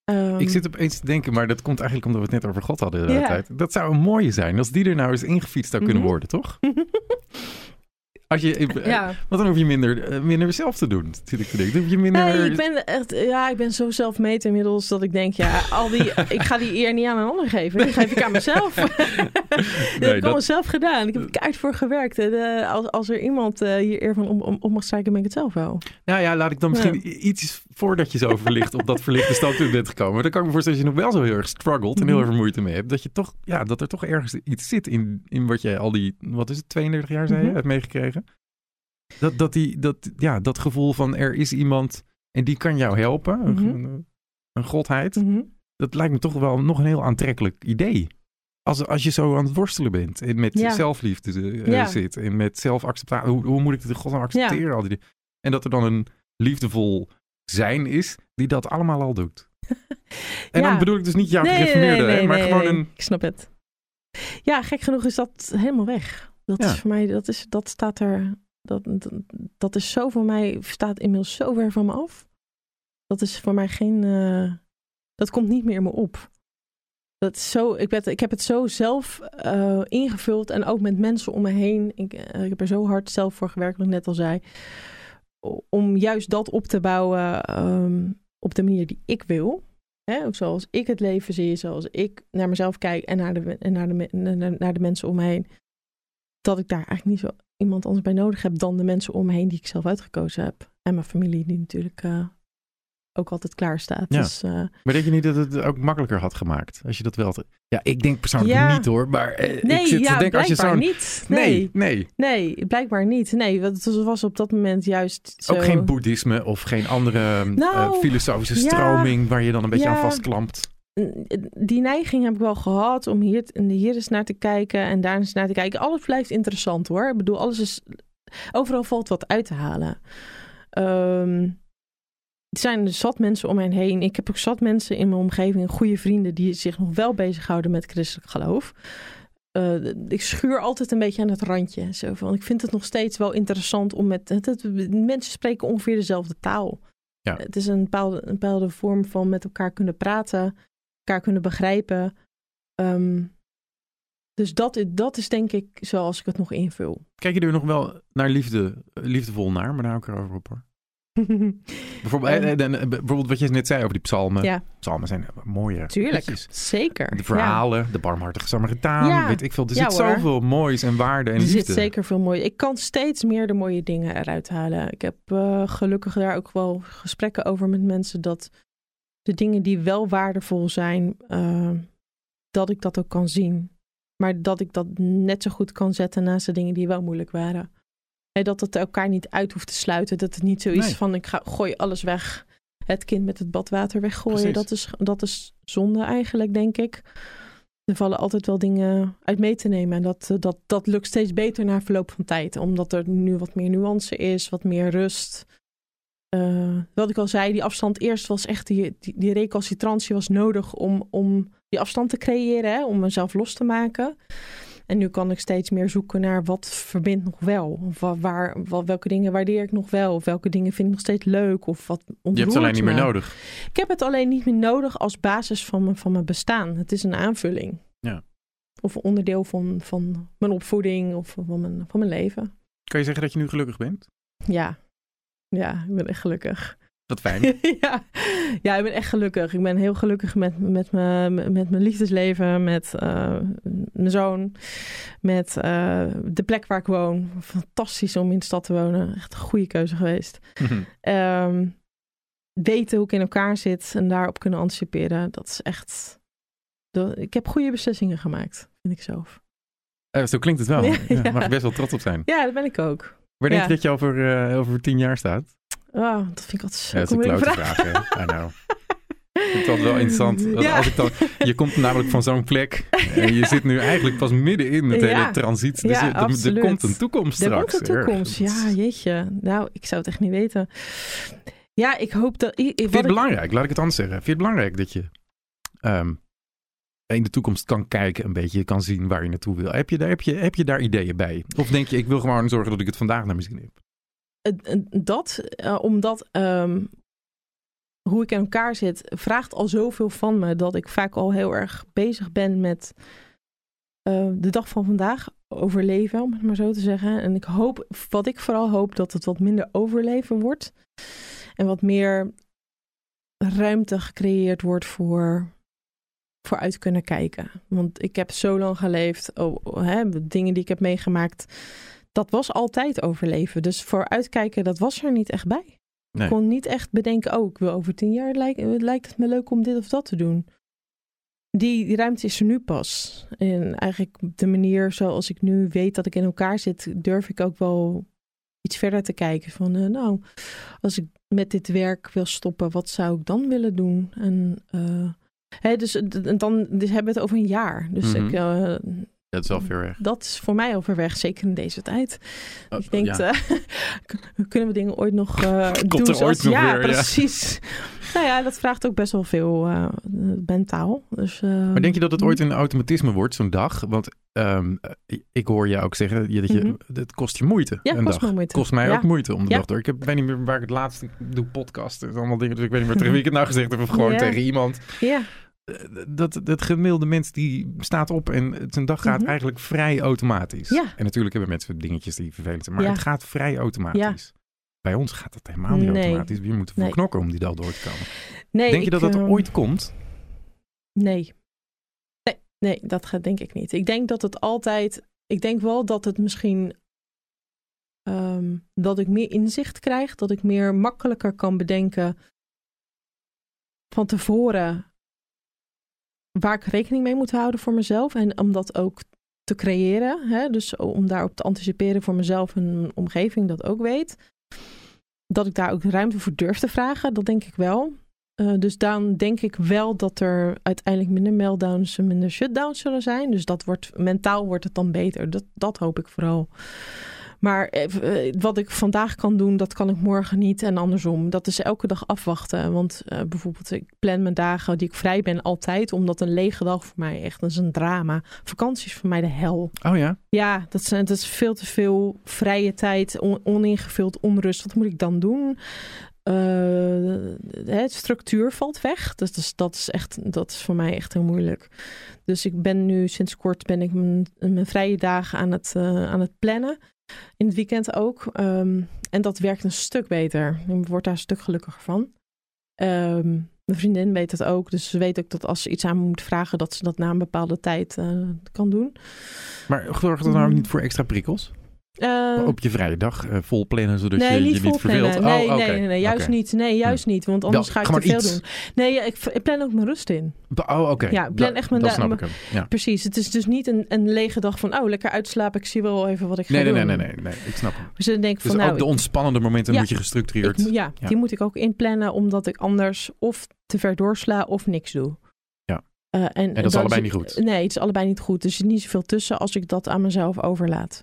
Ehm, Ik zit opeens te denken, maar dat komt eigenlijk omdat we het net over God hadden de hele Ja. tijd. Dat zou een mooie zijn als die er nou eens ingefietst zou kunnen Mhm. worden, toch? Als je, eh, ja. Want dan hoef je minder, eh, minder zelf te doen, denken. Dan hoef je minder... Nee, ik ben echt, ja, ik ben zo zelfmeet inmiddels dat ik denk, ja, al die, ik ga die eer niet aan een ander geven. Die geef ik aan mezelf. dat heb ik allemaal zelf gedaan. Ik heb er keihard voor gewerkt. Eh, als, als er iemand eh, hier eer van op, op mag strijken, ben ik het zelf wel. Nou ja, laat ik dan misschien iets voordat je zo verlicht op dat verlichte standpunt bent gekomen. Dan kan ik me voorstellen dat je nog wel zo heel erg struggelt en heel Mhm. erg moeite mee hebt. Dat je toch, ja, dat er toch ergens iets zit in, in wat jij al die, wat is het, 32 jaar zei je, Mhm. hebt meegekregen. Dat, dat, die, dat, ja, dat gevoel van er is iemand en die kan jou helpen, een, Mhm. een, een godheid. Dat lijkt me toch wel nog een heel aantrekkelijk idee. Als, als je zo aan het worstelen bent en met Ja. zelfliefde eh, Ja. zit en met zelfacceptatie. Hoe, hoe moet ik het in godsnaam accepteren? Al die. En dat er dan een liefdevol zijn is die dat allemaal al doet. En Ja. dan bedoel ik dus niet jouw Nee, gereformeerde, nee, hè, nee, maar nee, gewoon nee. een... Ik snap het. Ja, gek genoeg is dat helemaal weg. Dat Ja. is voor mij, dat, is, dat staat er, dat, dat, dat is zo voor mij, staat inmiddels zo ver van me af. Dat is voor mij geen, eh, dat komt niet meer in me op. Dat is zo, ik, ben, ik heb het zo zelf eh, ingevuld en ook met mensen om me heen. Ik, eh, ik heb er zo hard zelf voor gewerkt, wat ik net al zei. Om juist dat op te bouwen ehm, op de manier die ik wil. Hè, zoals ik het leven zie, zoals ik naar mezelf kijk en naar de, en naar de, naar de mensen om me heen. Dat ik daar eigenlijk niet zo iemand anders bij nodig heb dan de mensen om me heen die ik zelf uitgekozen heb. En mijn familie die natuurlijk eh, ook altijd klaar staat. Ja. Dus, eh, Maar denk je niet dat het ook makkelijker had gemaakt? Als je dat wel... te- Ja, ik denk persoonlijk Ja. niet hoor, maar eh, nee, ik zit ja, te denken als je zo'n... niet. Nee, Nee, nee. nee, blijkbaar niet. Nee, want het was op dat moment juist zo... Ook geen boeddhisme of geen andere Nou, eh, filosofische ja. stroming waar je dan een beetje aan vastklampt. die neiging heb ik wel gehad om hier, hier eens naar te kijken en daar eens naar te kijken. Alles blijft interessant hoor. Ik bedoel, alles is. Overal valt wat uit te halen. Ehm, er zijn dus zat mensen om mij heen. Ik heb ook zat mensen in mijn omgeving, goede vrienden, die zich nog wel bezighouden met christelijk geloof. Eh, ik schuur altijd een beetje aan het randje. Zo van, ik vind het nog steeds wel interessant om met. Het, het- mensen spreken ongeveer dezelfde taal. Ja. Het is een bepaalde, een bepaalde vorm van met elkaar kunnen praten, elkaar kunnen begrijpen. Ehm, dus dat, is- dat is denk ik zoals ik het nog invul. Kijk je er nog wel naar liefde, liefdevol naar, maar daar hou ik erover op hoor. Bijvoorbeeld, Ehm. eh, eh, eh, bijvoorbeeld wat je net zei over die psalmen. ja, Psalmen zijn mooie tuurlijk. liedjes. Zeker. De verhalen, de barmhartige Samaritaan, Ja. weet ik veel. Er zit zoveel moois en waarde en. Er liefde. zit zeker veel mooi. Ik kan steeds meer de mooie dingen eruit halen. Ik heb gelukkig daar ook wel gesprekken over met mensen dat de dingen die wel waardevol zijn, dat ik dat ook kan zien. Maar dat ik dat net zo goed kan zetten naast de dingen die wel moeilijk waren. Dat het elkaar niet uit hoeft te sluiten. Dat het niet zo is Nee. van ik ga, gooi alles weg. Het kind met het badwater weggooien. Precies. Dat is, dat is zonde eigenlijk, denk ik. Er vallen altijd wel dingen uit mee te nemen. En dat, eh, dat, dat lukt steeds beter na verloop van tijd. Omdat er nu wat meer nuance is, wat meer rust. Eh, wat ik al zei, die afstand eerst was echt... Die, die, die recalcitrantie was nodig om, om die afstand te creëren. Hè, om mezelf los te maken. En nu kan ik steeds meer zoeken naar wat verbindt nog wel. Of wa- waar, wa- welke dingen waardeer ik nog wel. Of welke dingen vind ik nog steeds leuk. Of wat je hebt het alleen niet meer me. nodig. Ik heb het alleen niet meer nodig als basis van mijn, van mijn bestaan. Het is een aanvulling. Ja. Of een onderdeel van, van mijn opvoeding of van mijn, van mijn leven. Kan je zeggen dat je nu gelukkig bent? Ja. Ja, ik ben echt gelukkig. Wat fijn. ja. ja, ik ben echt gelukkig. Ik ben heel gelukkig met, met, mijn, met mijn liefdesleven, met eh, mijn zoon, met eh, de plek waar ik woon. Fantastisch om in de stad te wonen. Echt een goede keuze geweest. Ehm, weten hoe ik in elkaar zit en daarop kunnen anticiperen. Dat is echt. ik heb goede beslissingen gemaakt, vind ik zelf. Eh, zo klinkt het wel. Ja, Ja, ja. Mag je best wel trots op zijn. Ja, dat ben ik ook. Waar denk je dat je over, over tien jaar staat? Oh, dat vind ik altijd zo Ja, dat is een klote vraag. vraag, hè? I know. Ik vind dat wel interessant. Ja. Als ik dan, je komt namelijk van zo'n plek en je zit nu eigenlijk pas middenin met de Ja. hele transitie. Dus Ja, er, er komt een toekomst Er straks. komt een toekomst. ergens. Ja, jeetje. Nou, ik zou het echt niet weten. Ja, ik hoop dat... Ik, Vind je het ik- belangrijk, laat ik het anders zeggen. Vind je het belangrijk dat je ehm, in de toekomst kan kijken, een beetje kan zien waar je naartoe wil? Heb je, daar, heb, je, heb je daar ideeën bij? Of denk je, ik wil gewoon zorgen dat ik het vandaag naar mijn zin heb? Dat, eh, omdat ehm, hoe ik in elkaar zit, vraagt al zoveel van me dat ik vaak al heel erg bezig ben met eh, de dag van vandaag overleven, om het maar zo te zeggen. En ik hoop, wat ik vooral hoop, dat het wat minder overleven wordt en wat meer ruimte gecreëerd wordt voor vooruit kunnen kijken. Want ik heb zo lang geleefd, oh, hè, dingen die ik heb meegemaakt, dat was altijd overleven. Dus vooruitkijken, dat was er niet echt bij. Nee. Ik kon niet echt bedenken, oh, ik wil over tien jaar, lijkt, lijkt het me leuk om dit of dat te doen. Die, die ruimte is er nu pas. En eigenlijk de manier zoals ik nu weet dat ik in elkaar zit, durf ik ook wel iets verder te kijken. Van, eh, nou, als ik met dit werk wil stoppen, wat zou ik dan willen doen? En eh, hè, dus, dan dus hebben we het over een jaar. Dus Mhm. ik, eh, Dat is ver weg. dat is voor mij overweg, zeker in deze tijd. Oh, ik denk, ja. eh, kunnen we dingen ooit nog eh, doen zoals... ooit nog ja, weer, ja. precies. nou ja, dat vraagt ook best wel veel eh, mentaal. Dus, eh, Maar denk je dat het ooit een automatisme wordt, zo'n dag? Want ehm, eh, ik hoor je ook zeggen je- dat je, Mhm. het kost je moeite. Ja, een kost dag. moeite. Kost mij ook moeite om de dag door. Ik heb, weet niet meer waar ik het laatst doe podcast en allemaal dingen. Dus ik weet niet meer tegen wie ik het nou gezegd heb. Of gewoon tegen iemand. Ja, Dat, dat gemiddelde mens die staat op en zijn dag gaat Mhm. eigenlijk vrij automatisch. Ja. En natuurlijk hebben mensen dingetjes die vervelend zijn. Maar Ja. het gaat vrij automatisch. Bij ons gaat het helemaal niet Nee. automatisch. Je moet ervoor Nee. knokken om die dag door te komen. nee, Denk je dat dat ehm, ooit komt? Nee. nee. Nee, dat gaat denk ik niet. Ik denk dat het altijd... Ik denk wel dat het misschien... ehm, dat ik meer inzicht krijg. Dat ik meer makkelijker kan bedenken... van tevoren... waar ik rekening mee moet houden voor mezelf. En om dat ook te creëren. Hè? Dus om daarop te anticiperen voor mezelf en omgeving dat ook weet. Dat ik daar ook ruimte voor durf te vragen, dat denk ik wel. Eh, dus dan denk ik wel dat er uiteindelijk minder meltdowns en minder shutdowns zullen zijn. Dus dat wordt, mentaal wordt het dan beter. Dat, dat hoop ik vooral. Maar eh, wat ik vandaag kan doen, dat kan ik morgen niet. En andersom. Dat is elke dag afwachten. Want eh, bijvoorbeeld, ik plan mijn dagen die ik vrij ben altijd. Omdat een lege dag voor mij echt dat is een drama. Vakantie is voor mij de hel. Oh ja? Ja, dat, zijn, dat is veel te veel vrije tijd, on- oningevuld onrust. Wat moet ik dan doen? Eh, het structuur valt weg. Dus dat is, dat is echt, dat is voor mij echt heel moeilijk. Dus ik ben nu sinds kort ben ik mijn, mijn vrije dagen aan het, eh, aan het plannen. In het weekend ook. Ehm, en dat werkt een stuk beter. Ik word daar een stuk gelukkiger van. Ehm, mijn vriendin weet het ook. Dus ze weet ook dat als ze iets aan me moet vragen, dat ze dat na een bepaalde tijd eh, kan doen. Maar zorgt dat nou niet voor extra prikkels? Eh, op je vrije dag eh, vol plannen, zodat nee, je niet je niet verveelt? Nee, oh, nee, nee, nee, juist niet. Nee, juist niet. Want anders Wel, ga ik te veel iets. doen. Nee, ja, ik, ik plan ook mijn rust in. Oh, oké. Ja, ik plan Da- echt mijn Dat da- snap ik mijn- hem. Ja. Precies. Het is dus niet een, een lege dag van, oh, lekker uitslapen. Ik zie wel even wat ik ga Nee, nee, doen. nee, nee, nee, nee, ik snap hem. Dus dan denk ik Dus van, nou, ook de ontspannende momenten Ja. moet je gestructureerd... ik, ja, die moet ik ook inplannen, omdat ik anders of te ver doorsla of niks doe. Ja. Eh, en, En dat is allebei niet goed. Nee, het is allebei niet goed. Er zit niet zoveel tussen als ik dat aan mezelf overlaat.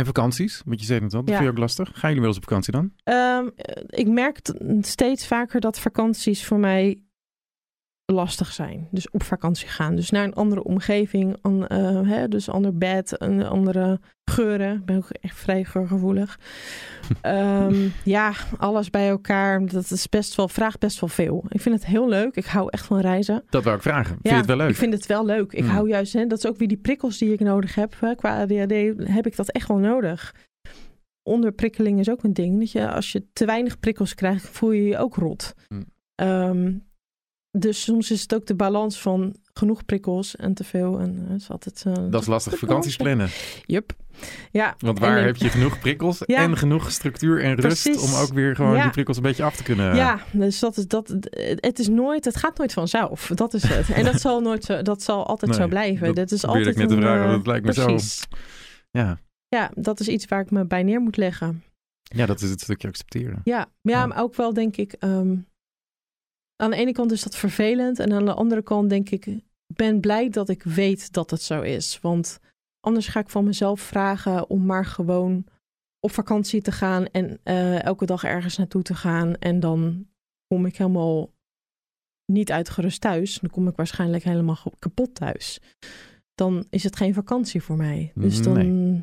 En vakanties, want je zei het al, dat Ja. vind je ook lastig. Gaan jullie wel eens op vakantie dan? Ehm, eh, ik merk steeds vaker dat vakanties voor mij lastig zijn. Dus op vakantie gaan. Dus naar een andere omgeving. An, eh, hè, dus ander bed, een andere geuren. Ik ben ook echt vrij geurgevoelig. Ehm, ja, alles bij elkaar. Dat is best wel, vraagt best wel veel. Ik vind het heel leuk. Ik hou echt van reizen. Dat wou ik vragen. Vind Ja, je het wel leuk? Ik vind het wel leuk. Ik Hmm. hou juist, hè, dat is ook weer die prikkels die ik nodig heb. Hè. Qua ADHD heb ik dat echt wel nodig. Onderprikkeling is ook een ding. Dat je, als je te weinig prikkels krijgt, voel je je ook rot. Ehm, dus soms is het ook de balans van genoeg prikkels en te veel. En uh, is altijd. eh, Dat is lastig, de vakanties plannen. Yup. Ja. Want waar ik- heb je genoeg prikkels Ja. en genoeg structuur en rust Precies. om ook weer gewoon Ja. die prikkels een beetje af te kunnen... Ja, dus dat is dat. Het is nooit. Het gaat nooit vanzelf. Dat is het. En dat zal nooit. Zo, dat zal altijd Nee, zo blijven. dat Dat is altijd. ik net te een, vragen, eh, dat lijkt me zo-. Ja. Ja, dat is iets waar ik me bij neer moet leggen. Ja, dat is het stukje accepteren. Ja, ja, Ja. maar ook wel denk ik. ehm, aan de ene kant is dat vervelend. En aan de andere kant denk ik. Ben blij dat ik weet dat het zo is. Want anders ga ik van mezelf vragen om maar gewoon op vakantie te gaan. En eh, elke dag ergens naartoe te gaan. En dan kom ik helemaal niet uitgerust thuis. Dan kom ik waarschijnlijk helemaal kapot thuis. Dan is het geen vakantie voor mij. Dus dan. Nee.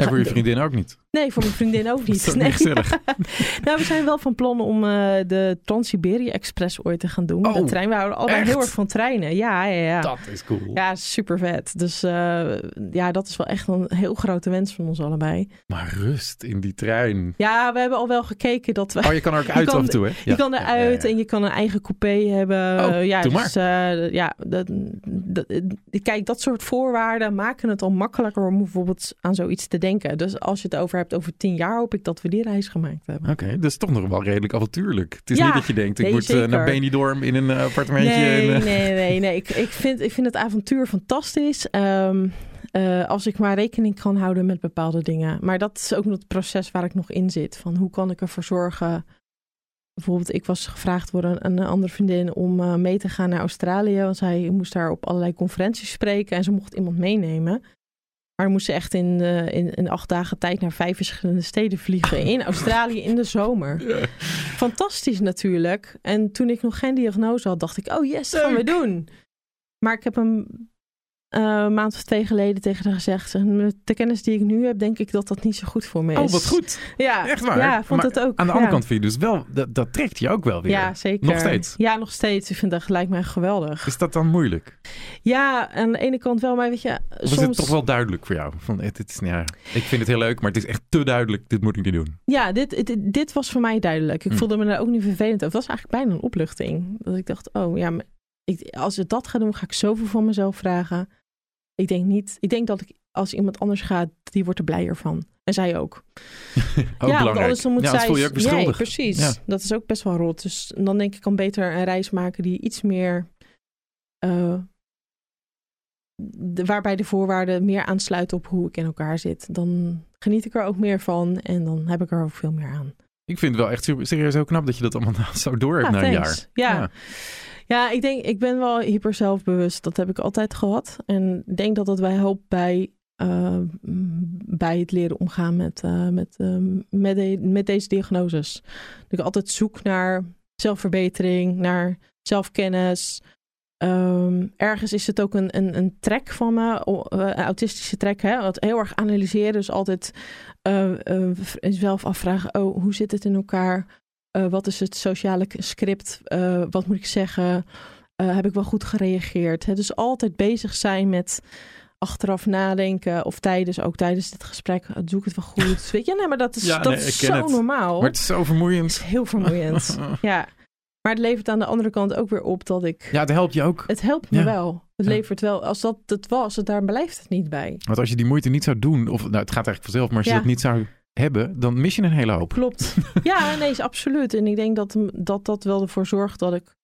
En voor je vriendin ook niet. Nee, voor mijn vriendin ook niet. Nee. nou, we zijn wel van plan om eh, de Trans-Siberië Express ooit te gaan doen. Oh, de trein. We houden echt? heel erg van treinen. Ja, ja, ja. Dat is cool. Ja, super vet. Dus eh, ja, dat is wel echt een heel grote wens van ons allebei. Maar rust in die trein. Ja, we hebben al wel gekeken dat we... Oh, je kan er ook uit kan- af en toe, hè? Je kan eruit en je kan een eigen coupé hebben. Oh, ja, doe dus, eh, ja, dat, dat, kijk, dat soort voorwaarden maken het al makkelijker om bijvoorbeeld aan zoiets te denken. Dus als je het over hebt over tien jaar, hoop ik dat we die reis gemaakt hebben. Oké, dat is toch nog wel redelijk avontuurlijk. Het is Ja, niet dat je denkt, ik nee, moet eh, zeker. naar Benidorm in een eh, appartementje. Nee, en, eh, nee, nee, nee. Ik, ik, vind, ik vind het avontuur fantastisch. Ehm, eh, als ik maar rekening kan houden met bepaalde dingen. Maar dat is ook nog het proces waar ik nog in zit. Van hoe kan ik ervoor zorgen. Bijvoorbeeld, ik was gevraagd door een, een andere vriendin om mee te gaan naar Australië. Want zij moest daar op allerlei conferenties spreken en ze mocht iemand meenemen. Maar dan moest ze echt in, eh, in, in acht dagen tijd naar vijf verschillende steden vliegen in Australië in de zomer. Ja. Fantastisch natuurlijk. En toen ik nog geen diagnose had, dacht ik, oh yes, dat gaan we doen. Maar ik heb een eh, maand of twee geleden tegen haar gezegd, zeg, met de kennis die ik nu heb, denk ik dat dat niet zo goed voor me is. Oh, wat goed. Ja, Echt waar? Ja, vond Maar het ook. Aan de ja. andere kant vind je dus wel, dat, dat trekt je ook wel weer. Ja, zeker. Nog steeds? Ja, nog steeds. Ik vind dat gelijk mij geweldig. Is dat dan moeilijk? Ja, aan de ene kant wel, maar weet je, Of is soms... het toch wel duidelijk voor jou? Van, het, het is, ja, ik vind het heel leuk, maar het is echt te duidelijk. Dit moet ik niet doen. Ja, dit, dit, dit was voor mij duidelijk. Ik Hm. voelde me daar ook niet vervelend over. Dat was eigenlijk bijna een opluchting. Dat ik dacht, oh ja, maar ik, als ik dat ga doen, ga ik zoveel van mezelf vragen. Ik denk niet, ik denk dat ik, als iemand anders gaat, die wordt er blijer van. En zij ook. Ook ja, belangrijk. anders dan moet ja, zij... voel je ook beschuldigd. precies. Ja. Dat is ook best wel rot. Dus dan denk ik, kan beter een reis maken die iets meer... de, waarbij de voorwaarden meer aansluiten op hoe ik in elkaar zit. Dan geniet ik er ook meer van en dan heb ik er ook veel meer aan. Ik vind het wel echt super- serieus heel knap dat je dat allemaal zo door hebt Ja, na een jaar. Ja. Ja. Ik denk, ik ben wel hyper zelfbewust. Dat heb ik altijd gehad. En ik denk dat dat mij helpt bij, eh, m, bij het leren omgaan met, eh, met, eh, met, de- met deze diagnoses. Dat ik altijd zoek naar zelfverbetering, naar zelfkennis. Ehm, ergens is het ook een, een, een trek van me, eh, autistische trek. Hè? Wat heel erg analyseren, dus altijd eh, zelf afvragen: oh, hoe zit het in elkaar? Eh, wat is het sociale script? Eh, wat moet ik zeggen? Eh, heb ik wel goed gereageerd? Hè? Dus altijd bezig zijn met achteraf nadenken. Of tijdens, ook tijdens dit gesprek, doe ik het wel goed? Weet je, nee, maar dat is, Ja, dat nee, is ik ken zo het. normaal. Maar het is zo vermoeiend. Het is heel vermoeiend. ja. Maar het levert aan de andere kant ook weer op dat ik... Ja, het helpt je ook. Het helpt me Ja. wel. Het Ja. levert wel. Als dat het was, daar blijft het niet bij. Want als je die moeite niet zou doen, of nou, het gaat eigenlijk vanzelf, maar als je dat niet zou hebben, dan mis je een hele hoop. Klopt. Ja, nee, is absoluut. En ik denk dat dat, dat wel ervoor zorgt dat ik...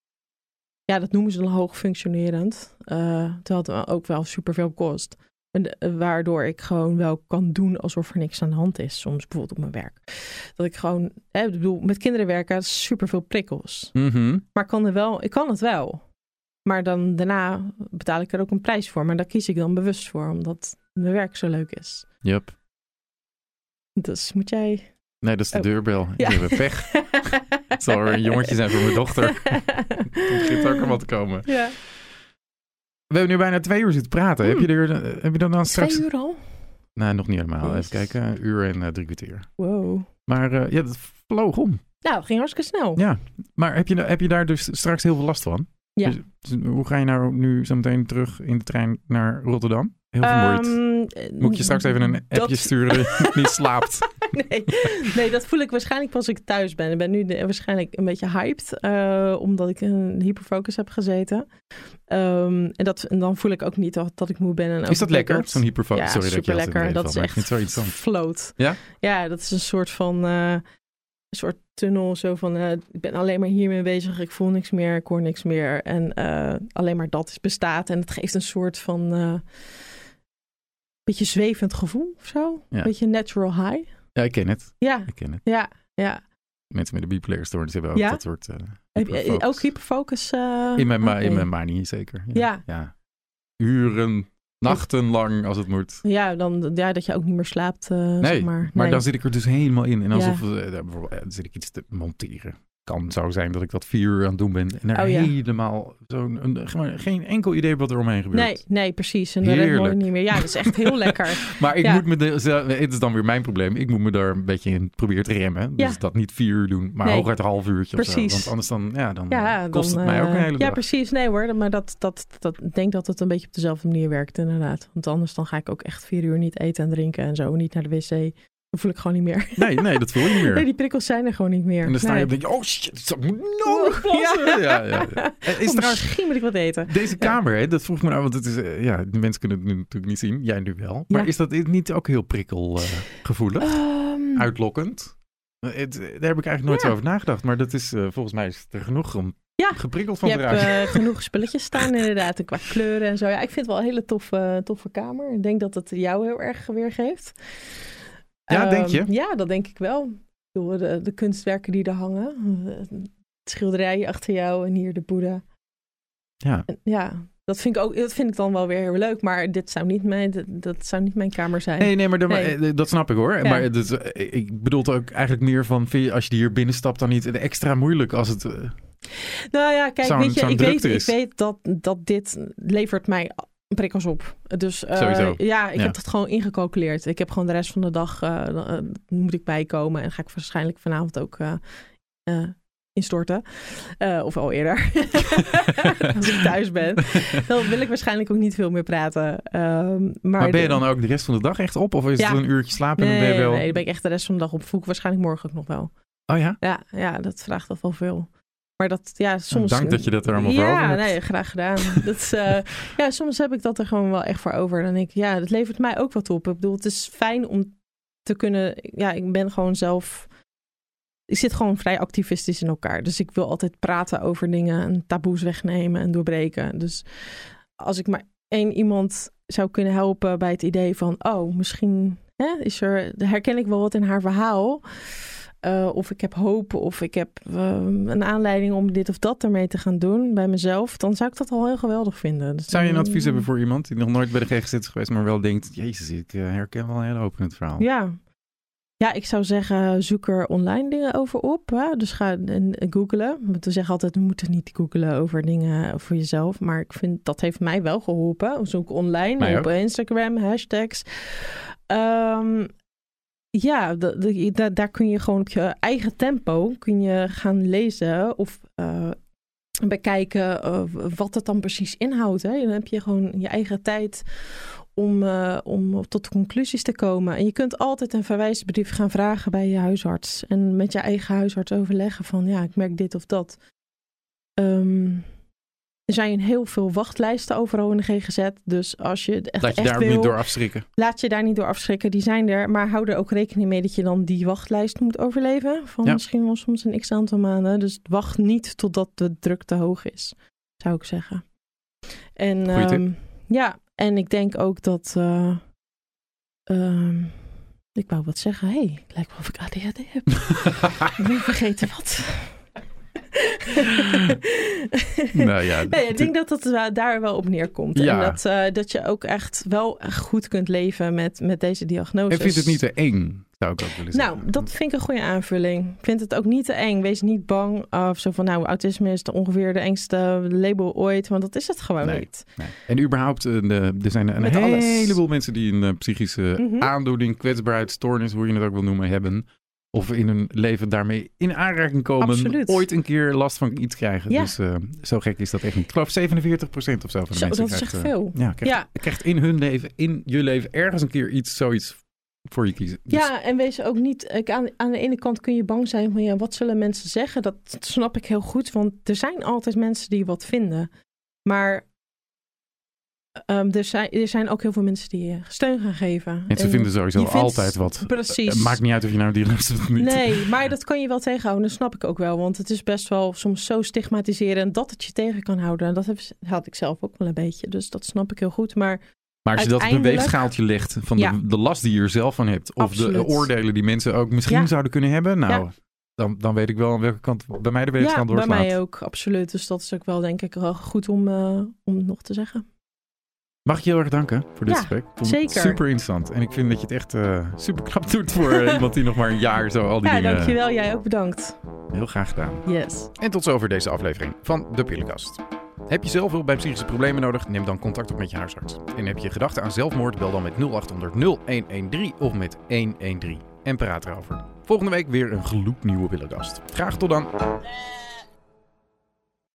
Ja, dat noemen ze dan hoog functionerend. eh terwijl het ook wel superveel kost. En, eh, waardoor ik gewoon wel kan doen alsof er niks aan de hand is. Soms bijvoorbeeld op mijn werk. Dat ik gewoon... Hè, ik bedoel, met kinderen werken, superveel prikkels. Mhm. Maar ik kan, er wel, ik kan het wel. Maar dan daarna betaal ik er ook een prijs voor. Maar daar kies ik dan bewust voor, omdat mijn werk zo leuk is. Yep. Dus moet jij... Nee, dat is de Oh. deurbel. Ja. Je hebt pech. Het zal een jongetje zijn voor mijn dochter. Het begint ook al wat te komen. Ja. We hebben nu bijna twee uur zitten praten. Heb, je er, eh, heb je dan dan straks... Twee uur al? Nee, nog niet helemaal. Even kijken. Een uur en eh, drie kwartier. Wow. Maar eh, ja, dat vloog om. Nou, ging hartstikke snel. Ja. Maar heb je, heb je daar dus straks heel veel last van? Ja. Dus hoe ga je nou nu zo meteen terug in de trein naar Rotterdam? Heel vermoeid. Ehm, Moet ik je straks even een appje dat- sturen dat niet slaapt? nee, nee, dat voel ik waarschijnlijk pas als ik thuis ben. Ik ben nu waarschijnlijk een beetje hyped, eh, omdat ik een hyperfocus heb gezeten. Ehm, en, dat, en dan voel ik ook niet dat, dat ik moe ben. En Is dat lekker? Zo'n hyperfocus? Ja, Sorry dat super altijd lekker. Dat is echt zo float. Ja? Ja, dat is een soort van eh, een soort tunnel. Zo van, eh, ik ben alleen maar hiermee bezig. Ik voel niks meer, ik hoor niks meer. En alleen maar dat is bestaat. En het geeft een soort van beetje zwevend gevoel of zo. Ja. Beetje natural high. Ja, ik ken het. Ja, Ik ken het. ja, ja. Mensen met een bipolaire stoornis hebben ook Ja? dat soort uh, Heb je ook hyperfocus? eh, In mijn, oké. in mijn manie zeker. Ja. ja. Uren, nachtenlang als het moet. Ja, dan, ja, dat je ook niet meer slaapt, eh, Nee, zeg maar, maar. Nee. dan zit ik er dus helemaal in. En Ja. alsof daar bijvoorbeeld, dan zit ik iets te monteren. Kan zo zijn dat ik dat vier uur aan het doen ben. En er Oh, ja. helemaal zo'n, geen enkel idee wat er omheen gebeurt. Nee, nee, precies. En dan Heerlijk. niet meer. Ja, dat is echt heel lekker. Maar ik Ja. moet me, de, het is dan weer mijn probleem. Ik moet me daar een beetje in proberen te remmen. Dus Ja. dat niet vier uur doen, maar Nee. hooguit een half uurtje zo. Precies. Want anders dan, ja, dan Ja, kost dan, het mij ook een eh, hele Ja, dag. precies. Nee hoor, maar dat, dat, dat, ik denk dat het een beetje op dezelfde manier werkt inderdaad. Want anders dan ga ik ook echt vier uur niet eten en drinken en zo. Niet naar de wc. Voel ik gewoon niet meer. Nee, nee, dat voel je niet meer. Nee, die prikkels zijn er gewoon niet meer. En dan sta je Nee. op en denk je, oh shit, ik moet nodig plassen. Ja, ja, ja. En Is Oh, misschien moet ik wat eten. deze kamer, hè, dat vroeg me nou, want het is, eh, ja, de mensen kunnen het nu natuurlijk niet zien. Jij nu wel. Maar Ja. is dat niet ook heel prikkelgevoelig? Ehm, Uitlokkend? Eh, Het, daar heb ik eigenlijk nooit Ja. over nagedacht. Maar dat is, eh, volgens mij is er genoeg om Ja, geprikkeld van je hebt eh, genoeg spulletjes staan inderdaad. En qua kleuren en zo. Ja, ik vind het wel een hele toffe, toffe kamer. Ik denk dat het jou heel erg weergeeft. Ja, denk je? Ehm, Ja, dat denk ik wel. De, de kunstwerken die er hangen. eh, Schilderijen achter jou en hier de Boeddha. Ja. En ja, dat vind, ik ook, dat vind ik dan wel weer heel leuk. Maar dit zou niet mijn, dat, zou niet mijn kamer zijn. Nee, nee, maar Nee. eh, dat snap ik hoor. Ja. Maar eh, ik bedoel het ook eigenlijk meer van, vind je, als je hier binnenstapt dan niet extra moeilijk als het... Nou ja, kijk, weet je, ik weet, ik weet dat, dat dit levert mij prikkels op. Dus eh, ja, ik Ja. heb dat gewoon ingecalculeerd. Ik heb gewoon de rest van de dag, eh, moet ik bijkomen. En ga ik waarschijnlijk vanavond ook instorten. Of al eerder. Als ik thuis ben. Dan wil ik waarschijnlijk ook niet veel meer praten. Ehm, maar maar ben je dan ook de rest van de dag echt op? Of is Ja. het een uurtje slapen en Nee, dan ben je wel... nee, dan ben ik echt de rest van de dag op. Voel ik waarschijnlijk morgen ook nog wel. Oh ja? Ja, ja, dat vraagt wel veel. Maar dat, ja, soms... dank dat je dat er allemaal voor ja, over hebt. nee, graag gedaan. dat eh, ja, soms heb ik dat er gewoon wel echt voor over. Dan denk ik, ja, dat levert mij ook wat op. Ik bedoel, het is fijn om te kunnen... Ja, ik ben gewoon zelf... Ik zit gewoon vrij activistisch in elkaar. Dus ik wil altijd praten over dingen en taboes wegnemen en doorbreken. Dus als ik maar één iemand zou kunnen helpen bij het idee van... Oh, misschien hè, is er, herken ik wel wat in haar verhaal... Eh, of ik heb hoop, of ik heb eh, een aanleiding om dit of dat ermee te gaan doen bij mezelf, dan zou ik dat al heel geweldig vinden. Dus Zou je een advies hebben voor iemand die nog nooit bij de GGZ is geweest, maar wel denkt, jezus, ik eh, herken wel een hele hoop in het verhaal. Ja. Ja, ik zou zeggen, zoek er online dingen over op. Hè? Dus ga en, en googlen. Want we zeggen altijd, we moeten niet googlen over dingen voor jezelf. Maar ik vind, dat heeft mij wel geholpen. Zoek online, op. Instagram, hashtags. Ehm, ja, da- da- da- daar kun je gewoon op je eigen tempo kun je gaan lezen of eh, bekijken eh, wat het dan precies inhoudt. Hè? Dan heb je gewoon je eigen tijd om, eh, om tot conclusies te komen. En je kunt altijd een verwijsbrief gaan vragen bij je huisarts. En met je eigen huisarts overleggen van ja, ik merk dit of dat. Ehm, er zijn heel veel wachtlijsten overal in de GGZ. Dus als je het echt, Laat je echt daar wil, niet door afschrikken. laat je daar niet door afschrikken. Die zijn er. Maar hou er ook rekening mee dat je dan die wachtlijst moet overleven. Van Ja. misschien wel soms een x aantal maanden. Dus wacht niet totdat de druk te hoog is, zou ik zeggen. En ehm, ja, en ik denk ook dat. eh, ehm, ik wou wat zeggen. Hé, hey, lijkt wel of ik ADHD heb. Ik ben vergeten wat. nou ja, ik denk dat wel- daar wel op neerkomt. Ja. En dat, eh, dat je ook echt wel goed kunt leven met, met deze diagnose. en vind het niet te eng, zou ik ook willen zeggen. Nou, dat vind ik een goede aanvulling. Ik vind het ook niet te eng. Wees niet bang of zo van, nou, autisme is de ongeveer de engste label ooit. Want dat is het gewoon Nee. niet. Nee. En überhaupt, eh, er zijn een Met alles. heleboel mensen die een eh, psychische Mhm. aandoening, kwetsbaarheid, stoornis, hoe je het ook wil noemen, hebben. Of in hun leven daarmee in aanraking komen. Absoluut. Ooit een keer last van iets krijgen. Ja. Dus eh, zo gek is dat echt niet. Ik geloof 47% of zo van de Zo, mensen dat is echt eh, veel. Ja, krijgt, Ja. krijgt in hun leven, in je leven ergens een keer iets, zoiets voor je kiezen. Dus Ja, en wees ook niet. Ik, aan, aan de ene kant kun je bang zijn van ja, wat zullen mensen zeggen? Dat snap ik heel goed, want er zijn altijd mensen die wat vinden. Maar ehm, er, zijn, er zijn ook heel veel mensen die je steun gaan geven. En vinden sowieso altijd wat. Precies. Het maakt niet uit of je nou die luistert of niet. Nee, maar dat kan je wel tegenhouden. Dat snap ik ook wel. Want het is best wel soms zo stigmatiserend dat het je tegen kan houden. En dat heb- had ik zelf ook wel een beetje. Dus dat snap ik heel goed. Maar Maar als je dat op een weegschaaltje legt van Ja. de, de last die je er zelf van hebt, of de oordelen die mensen ook misschien Ja. zouden kunnen hebben, nou, Ja. dan, dan weet ik wel aan welke kant bij mij de weegschaal Ja, bij mij ook, absoluut. Dus dat is ook wel, denk ik, wel goed om, eh, om nog te zeggen. Mag ik je heel erg danken voor dit Ja, gesprek? Zeker. super interessant. En ik vind dat je het echt eh, super knap doet voor eh, iemand die nog maar een jaar zo al die Ja, dingen... dankjewel. Jij ook bedankt. Heel graag gedaan. Yes. En tot zover deze aflevering van De Pillenkast. Heb je zelf hulp bij psychische problemen nodig? Neem dan contact op met je huisarts. En heb je gedachten aan zelfmoord? Bel dan met 0800 0113 of met 113 en praat erover. Volgende week weer een gloednieuwe Pillenkast. Graag tot dan.